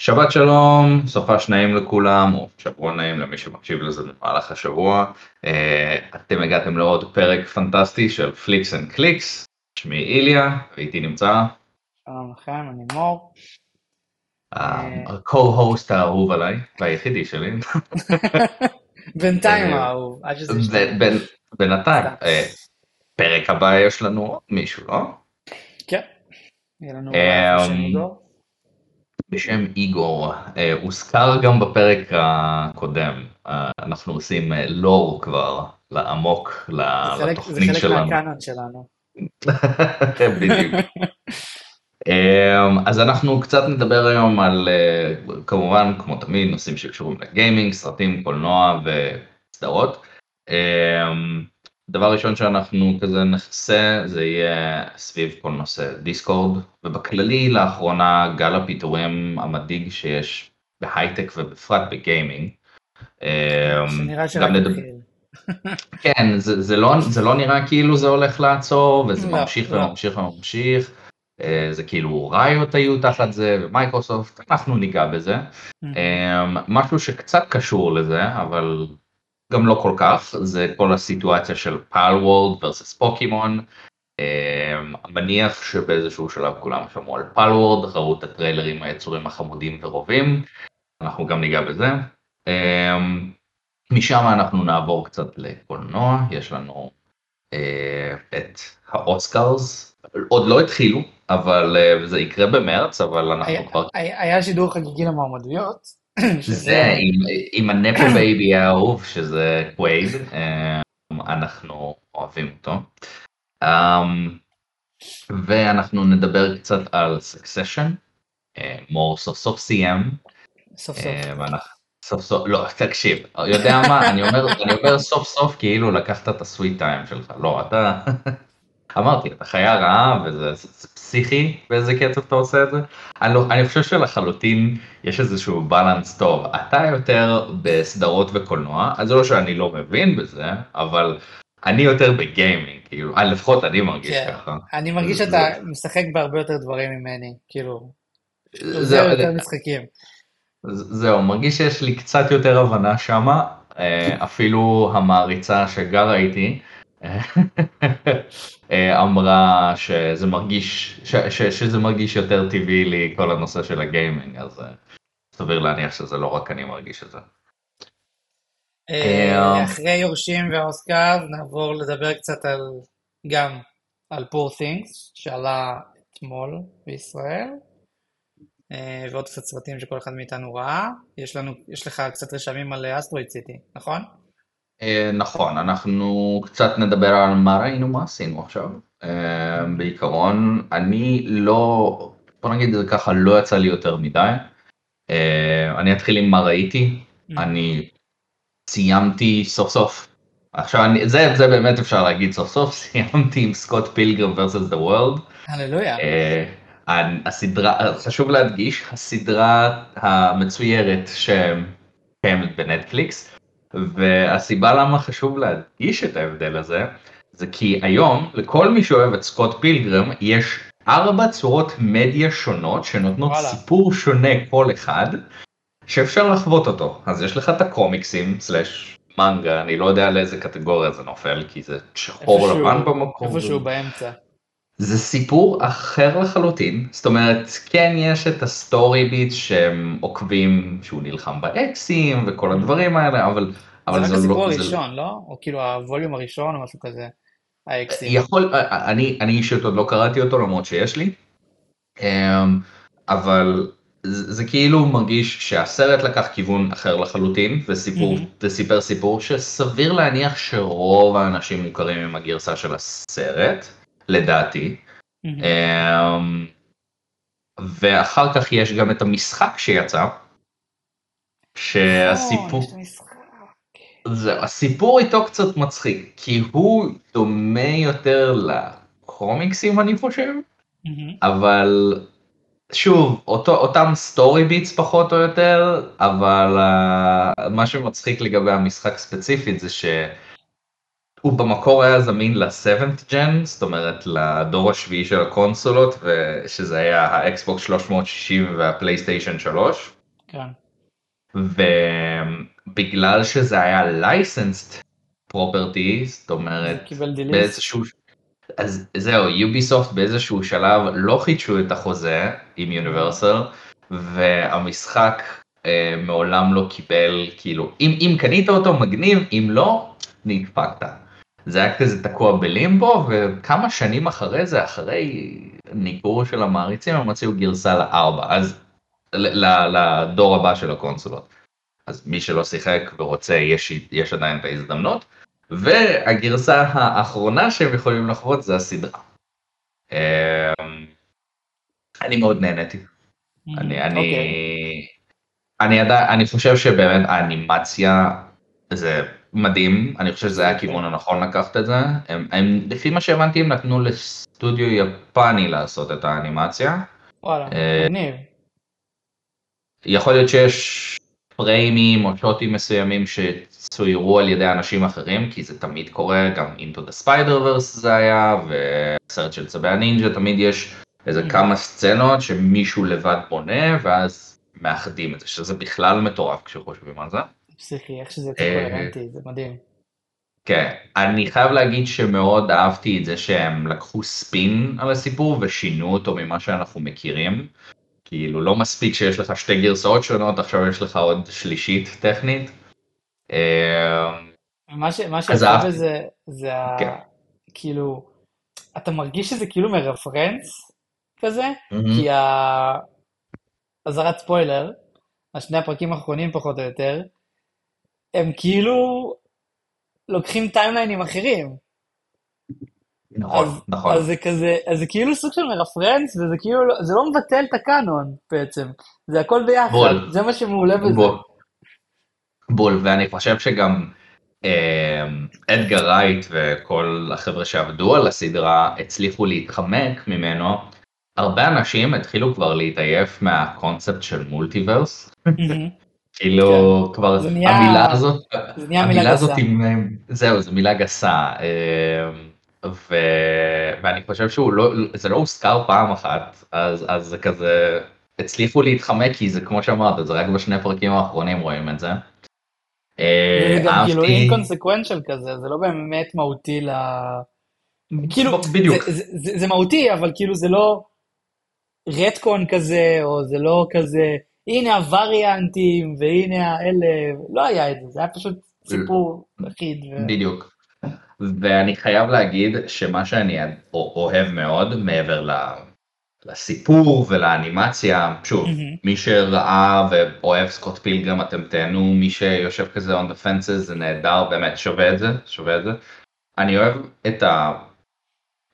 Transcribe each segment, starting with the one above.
שבת שלום, סופש נעים לכולם, או שבוע נעים למי שמקשיב לזה במהלך השבוע. אה, אתם הגעתם לעוד פרק פנטסטי של פליקס and קליקס, שמי איליה, ואיתי נמצא. שלום לכם, אני מור. ה-co-host האהוב עליי, והיחידי שלי. בינתיים האהוב, עד שזה ישתנה. בינתיים, אה, פרק הבא יש לנו עוד מישהו, לא? כן, יהיה לנו אמ, שם איגור. בשם איגור, אה, הוזכר גם בפרק הקודם, אה, אנחנו עושים אה, לור כבר, לעמוק, לתוכנית זה חלק שלנו. מהקאנון שלנו. בדיוק. אמ, אז אנחנו קצת נדבר היום על, אה, כמובן, כמו תמיד, נושאים שקשורים לגיימינג, סרטים, קולנוע וסדרות. אמ, דבר ראשון שאנחנו כזה נכסה זה יהיה סביב כל נושא דיסקורד, ובכללי לאחרונה גל הפיטורים המדאיג שיש בהייטק ובפרט בגיימינג. אמ, שנראה גם שרק התחיל. כן, זה, זה, לא, זה לא נראה כאילו זה הולך לעצור, וזה לא, ממשיך לא. וממשיך וממשיך. אה, זה כאילו layoffs היו תחת זה, ומייקרוסופט, אנחנו ניגע בזה. אה, משהו שקצת קשור לזה, אבל גם לא כל כך, זה כל הסיטואציה של פאל וורד versus פוקימון. אה, מניח שבאיזשהו שלב כולם שמעו על פאל וורד, ראו את הטריילרים היצורים החמודים ורובים, אנחנו גם ניגע בזה. אה, משם אנחנו נעבור קצת לקולנוע, יש לנו אה, את האוסקרס, עוד לא התחילו, אבל זה יקרה במרץ, אבל אנחנו היה- כבר... היה שידור חגיגי למועמדויות. זה עם, ה nepo baby האהוב, שזה קווייד, אה, אנחנו אוהבים אותו. Um, ואנחנו נדבר קצת על Succession, מור סוף סוף סיים, סוף סוף. אה, ואנחנו סוף סוף, לא, תקשיב, יודע מה, אני אומר סוף סוף כאילו לקחת את ה sweet time שלך, לא, אתה, אמרתי, אתה חיה רעה וזה זה, זה פסיכי באיזה קצב אתה עושה את זה, אני, לא, אני חושב שלחלוטין יש איזשהו בלנס טוב, אתה יותר בסדרות וקולנוע, אז זה לא שאני לא מבין בזה, אבל אני יותר בגיימינג, כאילו, אה, לפחות אני מרגיש כן. ככה. אני מרגיש זה- שאתה משחק בהרבה יותר דברים ממני, כאילו, זה יותר משחקים. זהו, מרגיש שיש לי קצת יותר הבנה שמה, אה, אפילו המעריצה שגרה איתי אמרה שזה מרגיש, ש, ש, שזה מרגיש יותר טבעי לי כל הנושא של הגיימינג, אז אה, סביר להניח שזה לא רק אני מרגיש את זה. אה, אה, אחרי יורשים והאוסקר נעבור לדבר קצת על, גם על פור things שעלה אתמול בישראל, אה, ועוד קצת סרטים שכל אחד מאיתנו ראה. יש לנו, יש לך קצת רשמים על אסטרואיד סיטי, נכון? אה, נכון, אנחנו קצת נדבר על מה ראינו, מה עשינו עכשיו. אה, בעיקרון, אני לא, בוא נגיד את זה ככה, לא יצא לי יותר מדי. אה, אני אתחיל עם מה ראיתי. אני סיימתי סוף סוף, עכשיו אני, זה, זה באמת אפשר להגיד סוף סוף, סיימתי עם סקוט פילגרם versus the world. הללויה. הסדרה, חשוב להדגיש, הסדרה המצוירת שקיימת בנטפליקס, והסיבה למה חשוב להדגיש את ההבדל הזה, זה כי היום לכל מי שאוהב את סקוט פילגרם יש ארבע צורות מדיה שונות שנותנות וואלה. סיפור שונה כל אחד, שאפשר לחוות אותו. אז יש לך את הקומיקסים, slash מנגה, אני לא יודע לאיזה קטגוריה זה נופל, כי זה שחור איפשהו- לבן במקור. איפשהו באמצע. זה סיפור אחר לחלוטין, זאת אומרת, כן יש את ה story beat שהם עוקבים שהוא נלחם באקסים וכל הדברים האלה, אבל... זה אבל רק הסיפור לא, זה- הראשון, לא? או כאילו הווליום הראשון או משהו כזה. האקסים. יכול, אני, אני אישית עוד לא קראתי אותו למרות שיש לי, אמ, אבל זה, זה כאילו מרגיש שהסרט לקח כיוון אחר לחלוטין וסיפור. וסיפר סיפור שסביר להניח שרוב האנשים מוכרים עם הגרסה של הסרט, לדעתי. אמ, ואחר כך יש גם את המשחק שיצא, שהסיפור, נכון. זהו, הסיפור איתו קצת מצחיק, כי הוא דומה יותר לקומיקסים אני חושב, מהמם. אבל שוב, אותו, אותם story beats פחות או יותר, אבל uh, מה שמצחיק לגבי המשחק ספציפית זה הוא במקור היה זמין ל-7th gen, זאת אומרת לדור השביעי של הקונסולות, שזה היה האקסבוקס 360 והפלייסטיישן 3. כן. ובגלל שזה היה licensed property, זאת אומרת, באיזשהו... אז זהו, יוביסופט באיזשהו שלב לא חידשו את החוזה עם יוניברסל, והמשחק אה, מעולם לא קיבל, כאילו, אם, אם קנית אותו מגניב, אם לא, נדפקת. זה היה כזה תקוע בלימבו, וכמה שנים אחרי זה, אחרי ניגור של המעריצים, הם הוציאו גרסה לארבע, אז לדור הבא של הקונסולות. אז מי שלא שיחק ורוצה, יש, יש עדיין את ההזדמנות. והגרסה האחרונה שהם יכולים לחוות זה הסדרה. אמ, אני מאוד נהניתי. Mm, אני, אני, אוקיי. אני, אני חושב שבאמת האנימציה זה מדהים, אני חושב שזה היה הכיוון הנכון לקחת את זה. הם, הם, לפי מה שהבנתי הם נתנו לסטודיו יפני לעשות את האנימציה. וואלה, אה, מגניב. יכול להיות שיש פריימים או שוטים מסוימים שצוירו על ידי אנשים אחרים, כי זה תמיד קורה, גם Into the Spider-Verse זה היה, וסרט של צבי הנינג'ה תמיד יש איזה mm. כמה סצנות שמישהו לבד בונה, ואז מאחדים את זה, שזה בכלל מטורף כשחושבים על זה. פסיכי, איך שזה אה, קוהרנטי, זה מדהים. כן, אני חייב להגיד שמאוד אהבתי את זה שהם לקחו ספין על הסיפור ושינו אותו ממה שאנחנו מכירים. כאילו לא מספיק שיש לך שתי גרסאות שונות, עכשיו יש לך עוד שלישית טכנית. אה, מה שיפה בזה, זה ה... כן. כאילו, אתה מרגיש שזה כאילו מרפרנס כזה, כי האזהרת ספוילר, השני הפרקים האחרונים פחות או יותר, הם כאילו לוקחים טיימליינים אחרים. נכון, אז, נכון. אז זה כזה, אז זה כאילו סוג של מרפרנס, וזה כאילו, לא, זה לא מבטל את הקאנון בעצם, זה הכל ביחד, בול. זה מה שמעולה בזה. בול, בול, ואני חושב שגם אה, אדגר רייט וכל החבר'ה שעבדו על הסדרה הצליחו להתחמק ממנו. הרבה אנשים התחילו כבר להתעייף מהקונספט של מולטיברס. כאילו כן. כבר המילה הזאת, המילה הזאת זהו, זו מילה גסה. אה, ו... ואני חושב שהוא לא, זה לא הוזכר פעם אחת, אז, אז זה כזה, הצליחו להתחמק כי זה כמו שאמרת, זה רק בשני הפרקים האחרונים רואים את זה. אה, זה גם כאילו אינקונסקוונצ'ל כזה, זה לא באמת מהותי ל... כאילו, בדיוק. זה, זה, זה, זה מהותי, אבל כאילו זה לא רטקון כזה, או זה לא כזה, הנה הווריאנטים, והנה האלה, לא היה את זה, זה היה פשוט סיפור אחיד. ו... בדיוק. ואני חייב להגיד שמה שאני אוהב מאוד מעבר לסיפור ולאנימציה, שוב, mm-hmm. מי שראה ואוהב סקוט פילגרם אתם תהנו, מי שיושב כזה on the fences זה נהדר, באמת שווה את זה, שווה את זה. אני אוהב את, ה,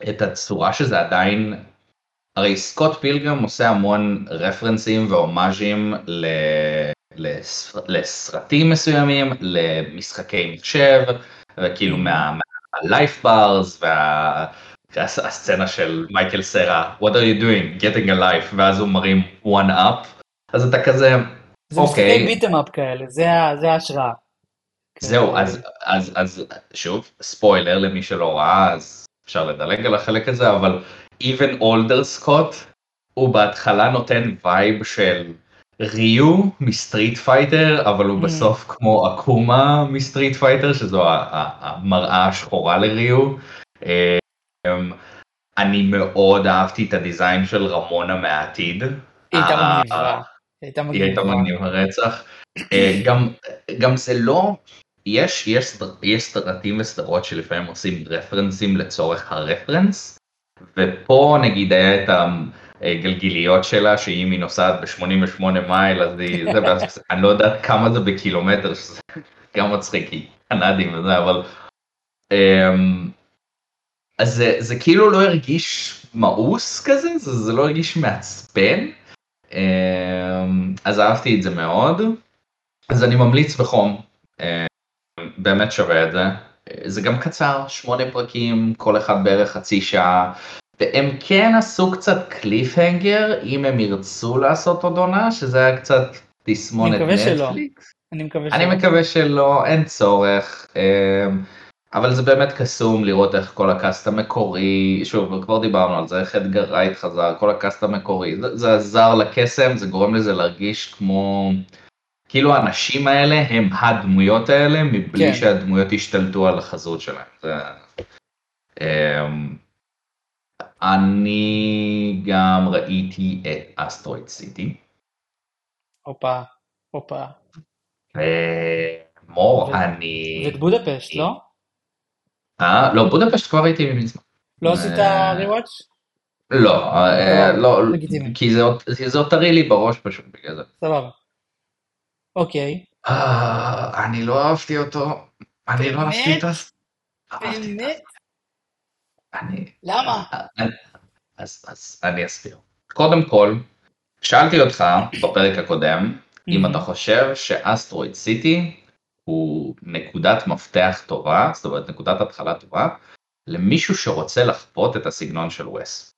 את הצורה שזה עדיין, הרי סקוט פילגרם עושה המון רפרנסים והומאז'ים ל... לסרטים מסוימים, למשחקי מחשב, וכאילו מה, הלייף ברס והסצנה של מייקל סרה, What are you doing? Getting a life, ואז הוא מרים one up, אז אתה כזה, זה אוקיי. משחקי ביטם אפ כאלה, זה ההשראה. זהו, אז, אז, אז שוב, ספוילר למי שלא ראה, אז אפשר לדלג על החלק הזה, אבל even older Scott, הוא בהתחלה נותן vibe של ריו מ Street Fighter אבל הוא mm. בסוף כמו אקומה מ Street Fighter שזו המראה השחורה לריו. אמ, אני מאוד אהבתי את ה design של רמונה מהעתיד. היא הייתה מגניבה. היא הייתה מגניבה רצח. אה, גם, גם זה לא, יש, יש, יש סרטים וסדרות שלפעמים עושים רפרנסים לצורך הרפרנס, ופה נגיד היה את ה... גלגיליות שלה שאם היא נוסעת ב-88 מייל אז היא, זה, ואז אני לא יודעת כמה זה בקילומטר, שזה גם מצחיק, כי קנדים וזה, אבל... אמ, אז זה, זה כאילו לא הרגיש מאוס כזה, זה, זה לא הרגיש מעצבן, אמ, אז אהבתי את זה מאוד, אז אני ממליץ בחום, אמ, באמת שווה את זה. זה גם קצר, שמונה פרקים, כל אחד בערך חצי שעה. והם כן עשו קצת קליפהנגר אם הם ירצו לעשות עוד עונה שזה היה קצת תסמונת נטפליקס. אני מקווה שלא. אני מקווה שלא, אין צורך. אמ, אבל זה באמת קסום לראות איך כל ה cast המקורי, שוב, כבר דיברנו על זה, איך אדגר רייט חזר, כל ה cast המקורי, זה, זה עזר לקסם, זה גורם לזה להרגיש כמו, כאילו האנשים האלה הם הדמויות האלה, מבלי כן. שהדמויות השתלטו על החזות שלהם. זה... אמ, אני גם ראיתי את אסטרואיד סיטי. הופה, הופה. אה, מור, אני... ואת בודפשט, לא? אה, לא, בודפשט כבר הייתי מזמן. לא עשית ריוואץ'? לא, אה, לא, כי זה עוד טרי לי בראש פשוט בגלל זה. סבבה. אוקיי. אה, אני לא אהבתי אותו. אני לא אהבתי את ה... באמת? אני... למה? אז אני אסביר. קודם כל, שאלתי אותך בפרק הקודם, אם אתה חושב שאסטרואיד סיטי הוא נקודת מפתח טובה, זאת אומרת נקודת התחלה טובה, למישהו שרוצה לחפות את הסגנון של וס.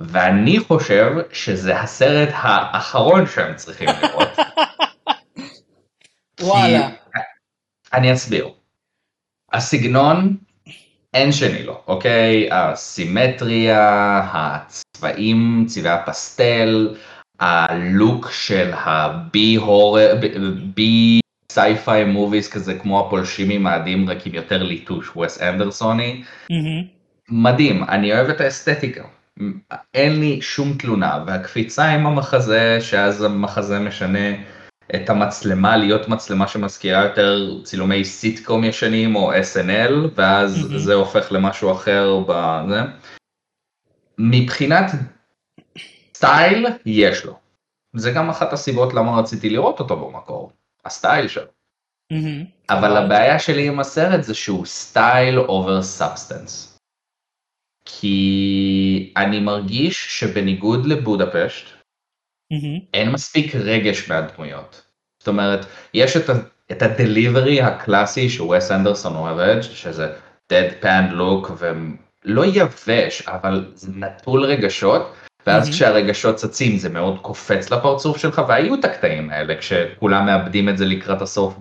ואני חושב שזה הסרט האחרון שהם צריכים לראות. וואלה. אני אסביר. הסגנון אין שני לו, אוקיי? הסימטריה, הצבעים, צבעי הפסטל, הלוק של הבי הורר, B sci-fi movies כזה כמו הפולשים ממאדים רק עם יותר ליטוש וס אנדרסוני. מדהים, אני אוהב את האסתטיקה. אין לי שום תלונה והקפיצה עם המחזה שאז המחזה משנה את המצלמה להיות מצלמה שמזכירה יותר צילומי סיטקום ישנים או SNL ואז mm-hmm. זה הופך למשהו אחר בזה. מבחינת סטייל יש לו. זה גם אחת הסיבות למה רציתי לראות אותו במקור, הסטייל שלו. Mm-hmm. אבל הבעיה שלי עם הסרט זה שהוא style over substance. כי אני מרגיש שבניגוד לבודפשט, mm-hmm. אין מספיק רגש מהדמויות. זאת אומרת, יש את, ה- את ה delivery הקלאסי שווס אנדרסון אוהב, שזה dead pan look ולא יבש, אבל זה נטול רגשות, ואז mm-hmm. כשהרגשות צצים זה מאוד קופץ לפרצוף שלך, והיו את הקטעים האלה כשכולם מאבדים את זה לקראת הסוף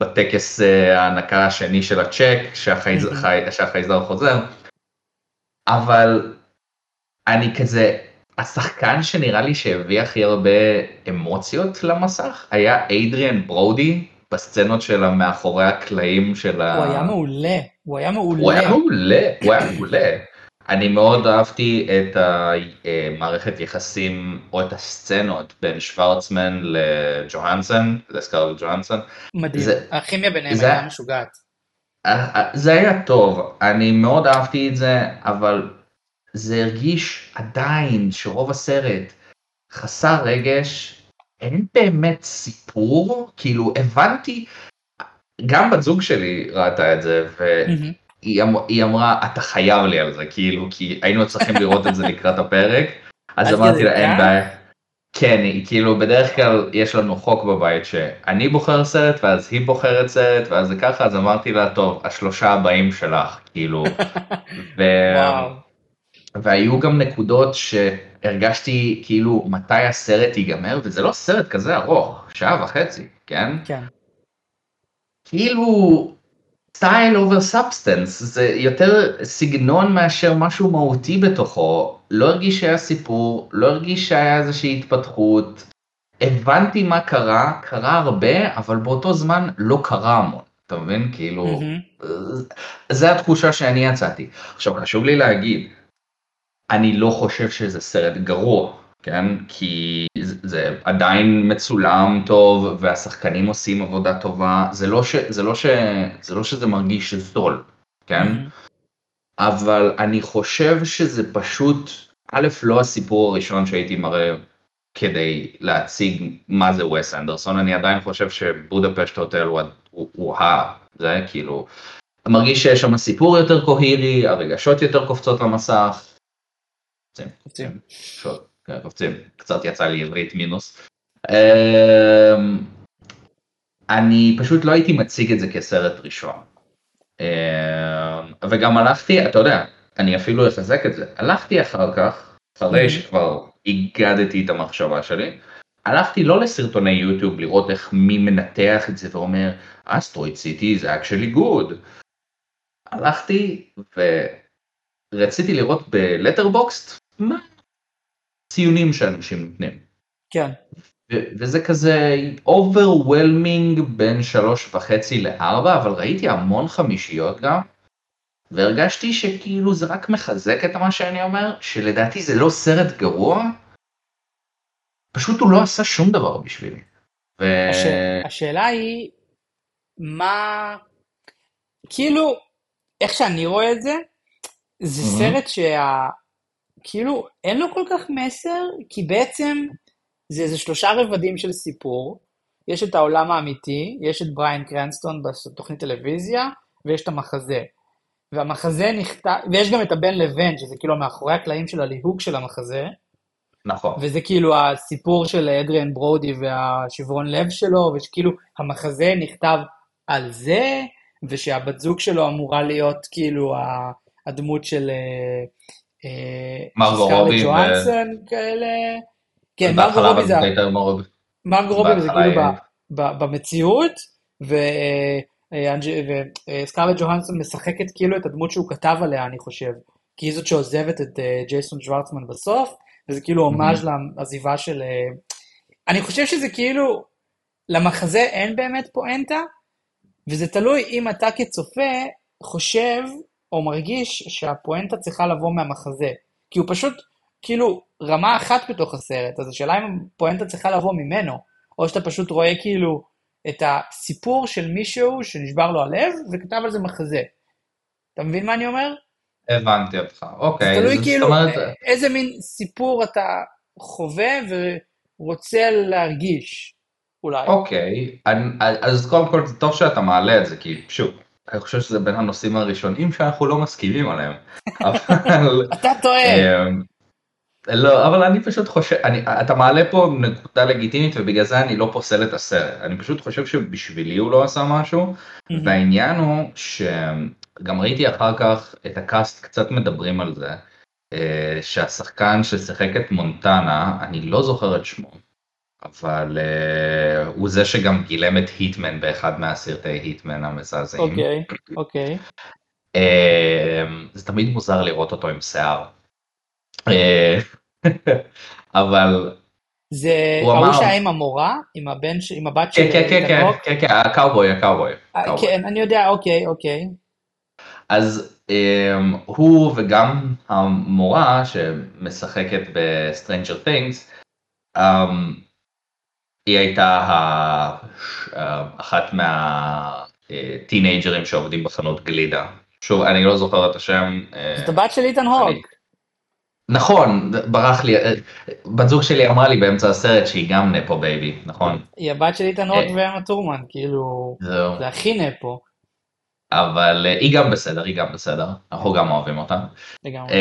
בטקס אה, ההנקה השני של הצ'ק, שהחייזר, mm-hmm. חוזר. אבל אני כזה, השחקן שנראה לי שהביא הכי הרבה אמוציות למסך היה איידריאן ברודי בסצנות של המאחורי הקלעים של ה... הוא היה מעולה, הוא היה מעולה. הוא היה מעולה, הוא היה מעולה. אני מאוד אהבתי את המערכת יחסים או את הסצנות בין שוורצמן לג'והנסון, לסקארל ג'והנסון. מדהים, זה, הכימיה ביניהם זה, היה משוגעת. זה היה טוב, אני מאוד אהבתי את זה, אבל זה הרגיש עדיין שרוב הסרט חסר רגש, אין באמת סיפור, כאילו הבנתי, גם בת זוג שלי ראתה את זה, והיא אמ-, אמרה, אתה חייב לי על זה, כאילו, כי היינו צריכים לראות את זה לקראת הפרק, אז אמרתי לה, אין בעיה. כן, כאילו בדרך כלל יש לנו חוק בבית שאני בוחר סרט ואז היא בוחרת סרט ואז זה ככה אז אמרתי לה טוב השלושה הבאים שלך כאילו. ו... והיו גם נקודות שהרגשתי כאילו מתי הסרט ייגמר וזה לא סרט כזה ארוך שעה וחצי כן? כן. כאילו style over substance זה יותר סגנון מאשר משהו מהותי בתוכו. לא הרגיש שהיה סיפור לא הרגיש שהיה איזושהי התפתחות. הבנתי מה קרה קרה הרבה אבל באותו זמן לא קרה המון. אתה מבין? כאילו mm-hmm. זה התחושה שאני יצאתי. עכשיו חשוב לי להגיד אני לא חושב שזה סרט גרוע כן כי זה עדיין מצולם טוב והשחקנים עושים עבודה טובה זה לא ש... זה לא ש... זה לא שזה מרגיש זול כן mm-hmm. אבל אני חושב שזה פשוט א' לא הסיפור הראשון שהייתי מראה כדי להציג מה זה וס אנדרסון אני עדיין חושב שבודפשט הוטל הוא, הוא, הוא ה... זה כאילו מרגיש שיש שם סיפור יותר קוהירי הרגשות יותר קופצות למסך. קופצים. כן, קופצים, קצת יצא לי עברית מינוס. אני פשוט לא הייתי מציג את זה כסרט ראשון. וגם הלכתי, אתה יודע, אני אפילו אחזק את זה, הלכתי אחר כך, אחרי שכבר הגדתי את המחשבה שלי, הלכתי לא לסרטוני יוטיוב לראות איך מי מנתח את זה ואומר, אסטרואיד סיטי זה actually good. הלכתי ורציתי לראות בלטרבוקסט מה ציונים שאנשים נותנים. כן. וזה כזה overwhelming בין שלוש וחצי לארבע אבל ראיתי המון חמישיות גם. והרגשתי שכאילו זה רק מחזק את מה שאני אומר שלדעתי זה לא סרט גרוע. פשוט הוא לא עשה שום דבר בשבילי. ו... הש... השאלה היא מה כאילו איך שאני רואה את זה זה mm-hmm. סרט שה... כאילו אין לו כל כך מסר כי בעצם זה איזה שלושה רבדים של סיפור. יש את העולם האמיתי, יש את בריין קרנסטון בתוכנית טלוויזיה, ויש את המחזה. והמחזה נכתב, ויש גם את הבן לבן, שזה כאילו מאחורי הקלעים של הליהוק של המחזה. נכון. וזה כאילו הסיפור של אדריאן ברודי והשברון לב שלו, ושכאילו המחזה נכתב על זה, ושהבת זוג שלו אמורה להיות כאילו הדמות של אה, מרגו רובי. ג'ואנסון כאלה. כן, מרגו רובי זה... מרגו רובי זה כאילו במציאות, וסקארלט ג'והנסון משחקת כאילו את הדמות שהוא כתב עליה, אני חושב. כי היא זאת שעוזבת את אה, ג'ייסון שוורצמן בסוף, וזה כאילו הומאז' לעזיבה של... אה, אני חושב שזה כאילו, למחזה אין באמת פואנטה, וזה תלוי אם אתה כצופה חושב או מרגיש שהפואנטה צריכה לבוא מהמחזה. כי הוא פשוט כאילו רמה אחת בתוך הסרט, אז השאלה אם הפואנטה צריכה לבוא ממנו, או שאתה פשוט רואה כאילו את הסיפור של מישהו שנשבר לו הלב וכתב על זה מחזה. אתה מבין מה אני אומר? הבנתי אותך, אוקיי. תלוי כאילו אומרת... איזה מין סיפור אתה חווה ורוצה להרגיש, אולי. אוקיי, אני, אז קודם כל זה טוב שאתה מעלה את זה, כי שוב, אני חושב שזה בין הנושאים הראשונים שאנחנו לא מסכימים עליהם. אבל... אתה טועה. אמ, לא, אבל אני פשוט חושב, אני, אתה מעלה פה נקודה לגיטימית ובגלל זה אני לא פוסל את הסרט. אני פשוט חושב שבשבילי הוא לא עשה משהו, והעניין הוא שגם ראיתי אחר כך את הקאסט קצת מדברים על זה, אה, שהשחקן ששיחק את מונטנה, אני לא זוכר את שמו, אבל uh, הוא זה שגם גילם את היטמן באחד מהסרטי היטמן המזעזעים. אוקיי, אוקיי. Uh, זה תמיד מוזר לראות אותו עם שיער. Uh, אבל... זה ההוא שהיה עם המורה? עם הבן, עם הבת של... כן, כן, כן, כן, כן, הקאובוי, הקאובוי. כן, אני יודע, אוקיי, אוקיי. אז um, הוא וגם המורה שמשחקת ב Stranger Things, um, היא הייתה אחת מהטינאייג'רים שעובדים בחנות גלידה. שוב, אני לא זוכר את השם. אה, זאת הבת של איתן הוג. נכון, ברח לי, אה, בת זוג שלי אמרה לי באמצע הסרט שהיא גם nepo baby, נכון? היא הבת של איתן הוג אה. ואמה טורמן, כאילו, זה הכי nepo. אבל היא גם בסדר, היא גם בסדר, אנחנו גם אוהבים אותה. לגמרי.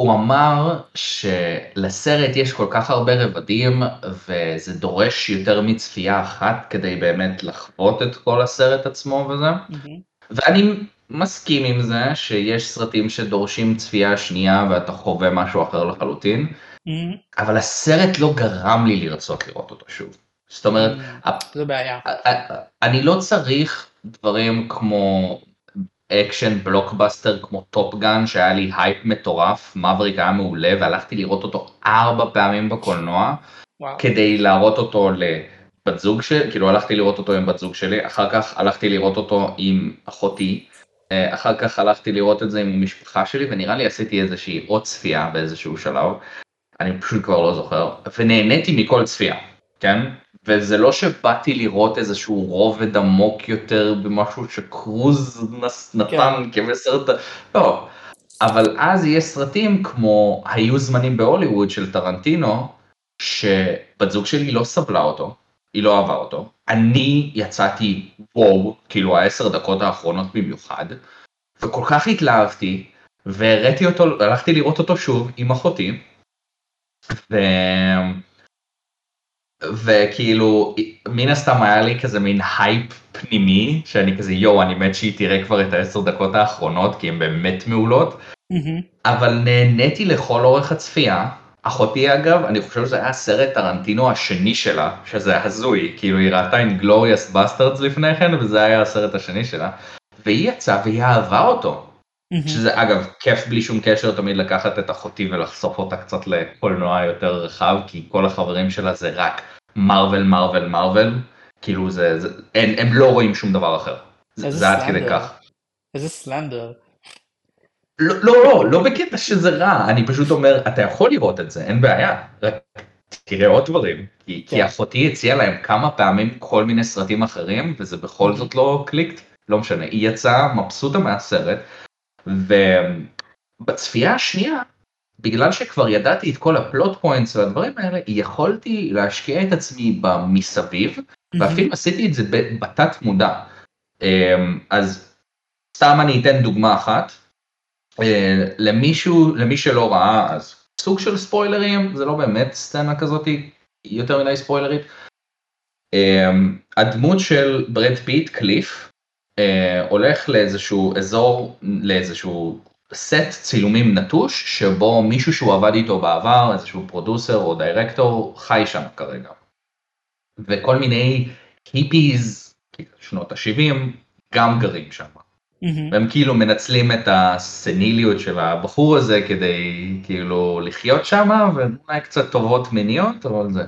הוא אמר שלסרט יש כל כך הרבה רבדים וזה דורש יותר מצפייה אחת כדי באמת לחוות את כל הסרט עצמו וזה. Mm-hmm. ואני מסכים עם זה שיש סרטים שדורשים צפייה שנייה ואתה חווה משהו אחר לחלוטין, mm-hmm. אבל הסרט לא גרם לי לרצות לראות אותו שוב. זאת אומרת, mm, זו בעיה. אני לא צריך דברים כמו action blockbuster כמו Top Gun שהיה לי הייפ מטורף, מבריק היה מעולה והלכתי לראות אותו ארבע פעמים בקולנוע וואו. כדי להראות אותו לבת זוג שלי, כאילו הלכתי לראות אותו עם בת זוג שלי, אחר כך הלכתי לראות אותו עם אחותי, אה, אחר כך הלכתי לראות את זה עם המשפחה שלי ונראה לי עשיתי איזושהי עוד צפייה באיזשהו שלב, אני פשוט כבר לא זוכר, ונהניתי מכל צפייה, כן? וזה לא שבאתי לראות איזשהו רובד עמוק יותר במשהו שקרוז נתן כן. כמסרט, לא, אבל אז יש סרטים כמו היו זמנים בהוליווד של טרנטינו, שבת זוג שלי לא סבלה אותו, היא לא אהבה אותו, אני יצאתי וואו, כאילו העשר דקות האחרונות במיוחד, וכל כך התלהבתי, והראיתי אותו, הלכתי לראות אותו שוב עם אחותי, ו... וכאילו מן הסתם היה לי כזה מין הייפ פנימי שאני כזה יואו אני מת שהיא תראה כבר את העשר דקות האחרונות כי הן באמת מעולות mm-hmm. אבל נהניתי לכל אורך הצפייה אחותי אגב, אני חושב שזה היה הסרט טרנטינו השני שלה, שזה הזוי, כאילו היא ראתה Inglourious Basterds לפני כן, וזה היה הסרט השני שלה, והיא יצאה והיא אהבה אותו. שזה אגב כיף בלי שום קשר תמיד לקחת את אחותי ולחשוף אותה קצת לקולנוע יותר רחב, כי כל החברים שלה זה רק מרוויל מרוויל מרוויל, כאילו זה, זה הם, הם לא רואים שום דבר אחר. זה עד כדי כך. איזה סלנדר. לא, לא, לא, לא בקטע שזה רע, אני פשוט אומר, אתה יכול לראות את זה, אין בעיה, רק תראה עוד דברים, כי, כן. כי אחותי הציעה להם כמה פעמים כל מיני סרטים אחרים, וזה בכל זאת לא קליקט, לא משנה, היא יצאה מבסוטה מהסרט, ובצפייה השנייה, בגלל שכבר ידעתי את כל הפלוט פוינטס והדברים האלה, יכולתי להשקיע את עצמי במסביב, ואפילו עשיתי את זה בתת מודע. אמ, אז סתם אני אתן דוגמה אחת, אה, למישהו, למי שלא ראה, אז סוג של ספוילרים, זה לא באמת סצנה כזאת יותר מדי ספוילרית. אמ, הדמות של ברד פיט, קליף, אה, הולך לאיזשהו אזור, לאיזשהו סט צילומים נטוש, שבו מישהו שהוא עבד איתו בעבר, איזשהו producer או דירקטור, חי שם כרגע. וכל מיני hippies, שנות ה-70, גם גרים שם. Mm-hmm. והם כאילו מנצלים את הסניליות של הבחור הזה כדי כאילו לחיות שם ואולי קצת טובות מיניות אבל זה.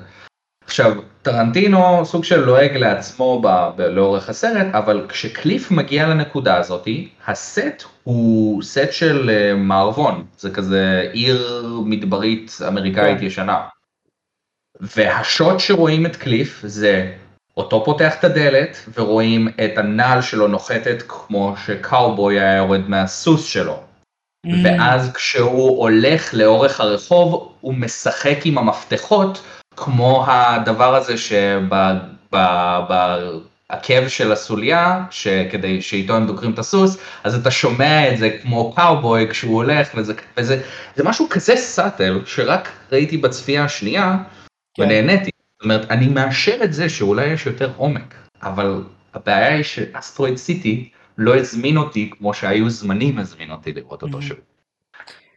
עכשיו טרנטינו סוג של לועג לעצמו ב- ב- לאורך הסרט אבל כשקליף מגיע לנקודה הזאתי הסט הוא סט של uh, מערבון זה כזה עיר מדברית אמריקאית yeah. כן. ישנה. והשוט שרואים את קליף זה אותו פותח את הדלת ורואים את הנעל שלו נוחתת כמו שקאובוי היה יורד מהסוס שלו. Mm. ואז כשהוא הולך לאורך הרחוב הוא משחק עם המפתחות כמו הדבר הזה שבעקב של הסוליה שכדי שאיתו הם דוקרים את הסוס אז אתה שומע את זה כמו קאובוי כשהוא הולך וזה, וזה זה משהו כזה סאטל שרק ראיתי בצפייה השנייה כן. ונהניתי. זאת אומרת, אני מאשר את זה שאולי יש יותר עומק, אבל הבעיה היא שאסטרואיד סיטי לא הזמין אותי כמו שהיו זמנים הזמין אותי לראות אותו שוב.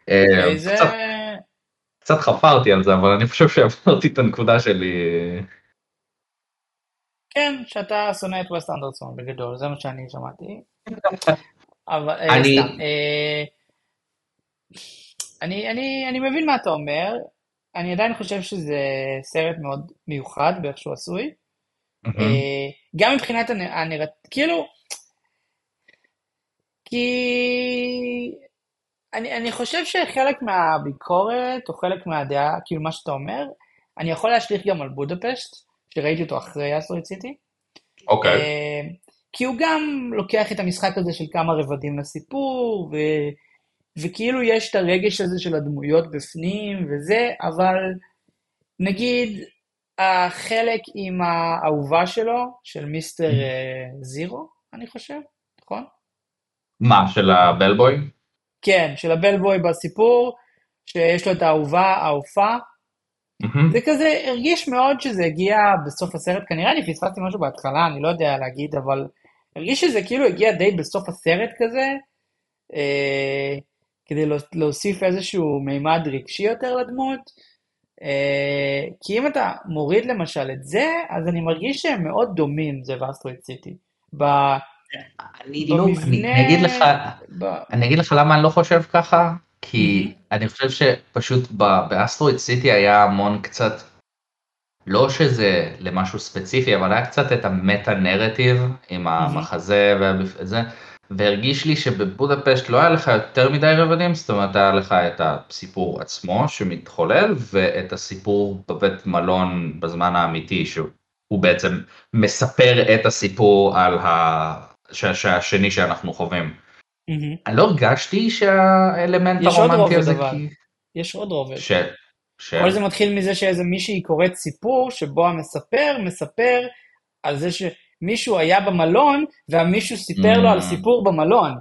אוקיי, אה, קצת חפרתי על זה, אבל אני חושב שעברתי את הנקודה שלי. כן, שאתה שונא את ווסט אנדרסון בגדול, זה מה שאני שמעתי. אבל אה, סתם. אה, אני מבין מה אתה אומר, אני עדיין חושב שזה סרט מאוד מיוחד באיך שהוא עשוי. Mm-hmm. גם מבחינת הנרט... כאילו, כי אני, אני חושב שחלק מהביקורת, או חלק מהדעה, כאילו מה שאתה אומר, אני יכול להשליך גם על בודפשט, שראיתי אותו אחרי אסטרויד סיטי. אוקיי. אה, כי הוא גם לוקח את המשחק הזה של כמה רבדים לסיפור, ו... וכאילו יש את הרגש הזה של הדמויות בפנים וזה, אבל נגיד החלק עם האהובה שלו, של מיסטר אה, זירו, אני חושב, נכון? מה, של הבלבוי? כן, של הבלבוי בסיפור, שיש לו את האהובה, האופה. Mm-hmm. זה כזה הרגיש מאוד שזה הגיע בסוף הסרט, כנראה אני פספסתי משהו בהתחלה, אני לא יודע להגיד, אבל הרגיש שזה כאילו הגיע די בסוף הסרט כזה. אה, כדי להוסיף איזשהו מימד רגשי יותר לדמות. אה, כי אם אתה מוריד למשל את זה, אז אני מרגיש שהם מאוד דומים, זה ואסטרואיד סיטי. אני לא, אני אגיד לך, אני אגיד לך למה אני לא חושב ככה, כי אני חושב שפשוט באסטרואיד סיטי היה המון קצת, לא שזה למשהו ספציפי, אבל היה קצת את המטה נרטיב עם המחזה וזה. והרגיש לי שבבודפשט לא היה לך יותר מדי רבדים, זאת אומרת היה לך את הסיפור עצמו שמתחולל ואת הסיפור בבית מלון בזמן האמיתי שהוא בעצם מספר את הסיפור על השני שאנחנו חווים. Mm-hmm. אני לא הרגשתי שהאלמנט הרומנטי הזה... כי... יש עוד רובד. ש... ש... כל זה מתחיל מזה שאיזה מישהי קוראת סיפור שבו המספר מספר על זה ש... מישהו היה במלון, והמישהו סיפר לו על. סיפור במלון.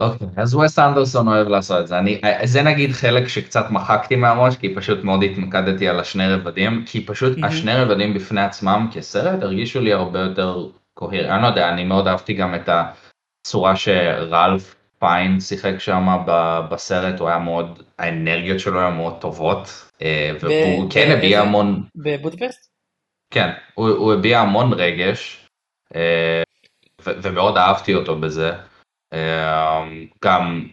אוקיי, אז וס אנדרסון אוהב לעשות את זה. אני, זה נגיד חלק שקצת מחקתי מהראש, כי פשוט מאוד התמקדתי על השני רבדים, כי פשוט mm-hmm. השני רבדים בפני עצמם כסרט הרגישו לי הרבה יותר קוהיר. אני לא יודע, אני מאוד אהבתי גם את הצורה שרלף פיין שיחק שם בסרט, הוא היה מאוד, האנרגיות שלו היו מאוד טובות, והוא כן הביע המון... בבודפסט? כן, הוא, הוא הביע המון רגש, ומאוד אהבתי אותו בזה. גם,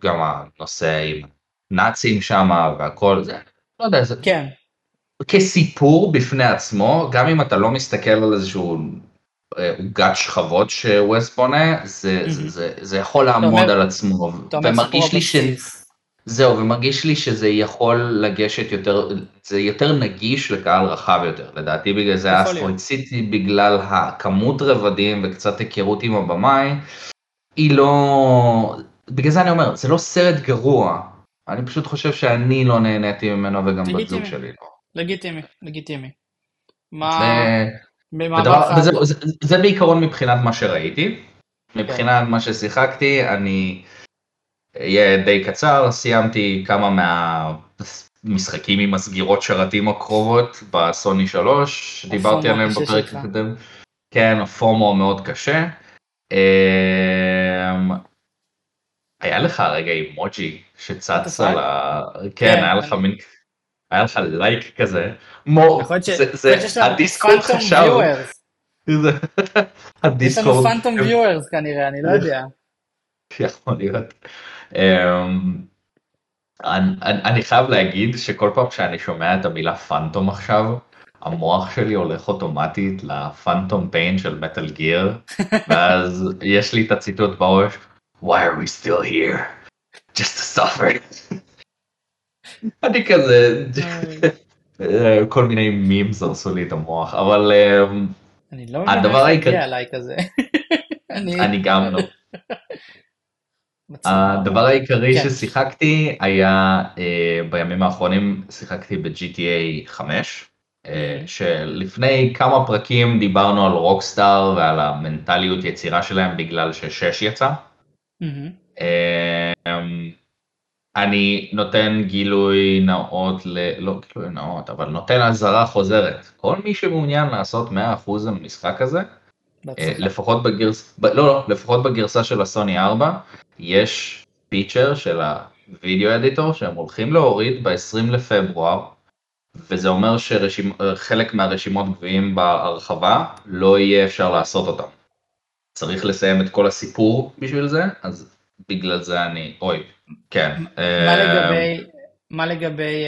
גם הנושא עם נאצים שם והכל, זה, לא יודע, זה... כן. כסיפור בפני עצמו, גם אם אתה לא מסתכל על איזשהו עוגת שכבות שווסט בונה, זה, mm-hmm. זה, זה, זה יכול לעמוד על עצמו, ומרגיש לי ש... זהו, ומרגיש לי שזה יכול לגשת יותר, זה יותר נגיש לקהל רחב יותר, לדעתי בגלל זה אסטרויד סיטי, בגלל הכמות רבדים וקצת היכרות עם הבמאי, היא לא, בגלל זה אני אומר, זה לא סרט גרוע, אני פשוט חושב שאני לא נהניתי ממנו וגם בת זוג שלי לא. לגיטימי, לגיטימי. מה... ודבר, וזה, זה, זה בעיקרון מבחינת מה שראיתי, מבחינת כן. מה ששיחקתי, אני אהיה די קצר, סיימתי כמה מהמשחקים עם הסגירות שרתים הקרובות בסוני 3, דיברתי עליהם בפרק הקודם. כן, הפומו מאוד קשה. אמ, היה לך רגע אימוג'י שצץ על ה... כן, היה לך מין... היה לך לייק כזה. מו, זה הדיסקורד חשב. יש לנו פנטום ויוארס כנראה, אני לא יודע. יכול להיות. אמ, אני חייב להגיד שכל פעם שאני שומע את המילה פנטום עכשיו, המוח שלי הולך אוטומטית לפנטום פיין של מטאל גיר, ואז יש לי את הציטוט בראש, why are we still here? just to suffer. אני כזה, כל מיני מימס הרסו לי את המוח, אבל אני לא הדבר העיקרי, עליי כזה. אני גם לא. הדבר העיקרי כן. ששיחקתי היה בימים האחרונים שיחקתי ב-GTA 5. שלפני כמה פרקים דיברנו על רוקסטאר ועל המנטליות יצירה שלהם בגלל ששש יצא. אני נותן גילוי נאות, ל... לא גילוי נאות, אבל נותן אזהרה חוזרת. כל מי שמעוניין לעשות 100% המשחק הזה, אה, לפחות, בגרס... ב... לא, לא, לפחות בגרסה של הסוני 4, יש פיצ'ר של הווידאו אדיטור שהם הולכים להוריד ב-20 לפברואר, וזה אומר שחלק מהרשימות גביעים בהרחבה לא יהיה אפשר לעשות אותם. צריך לסיים את כל הסיפור בשביל זה, אז בגלל זה אני, אוי, כן. מה לגבי, מה לגבי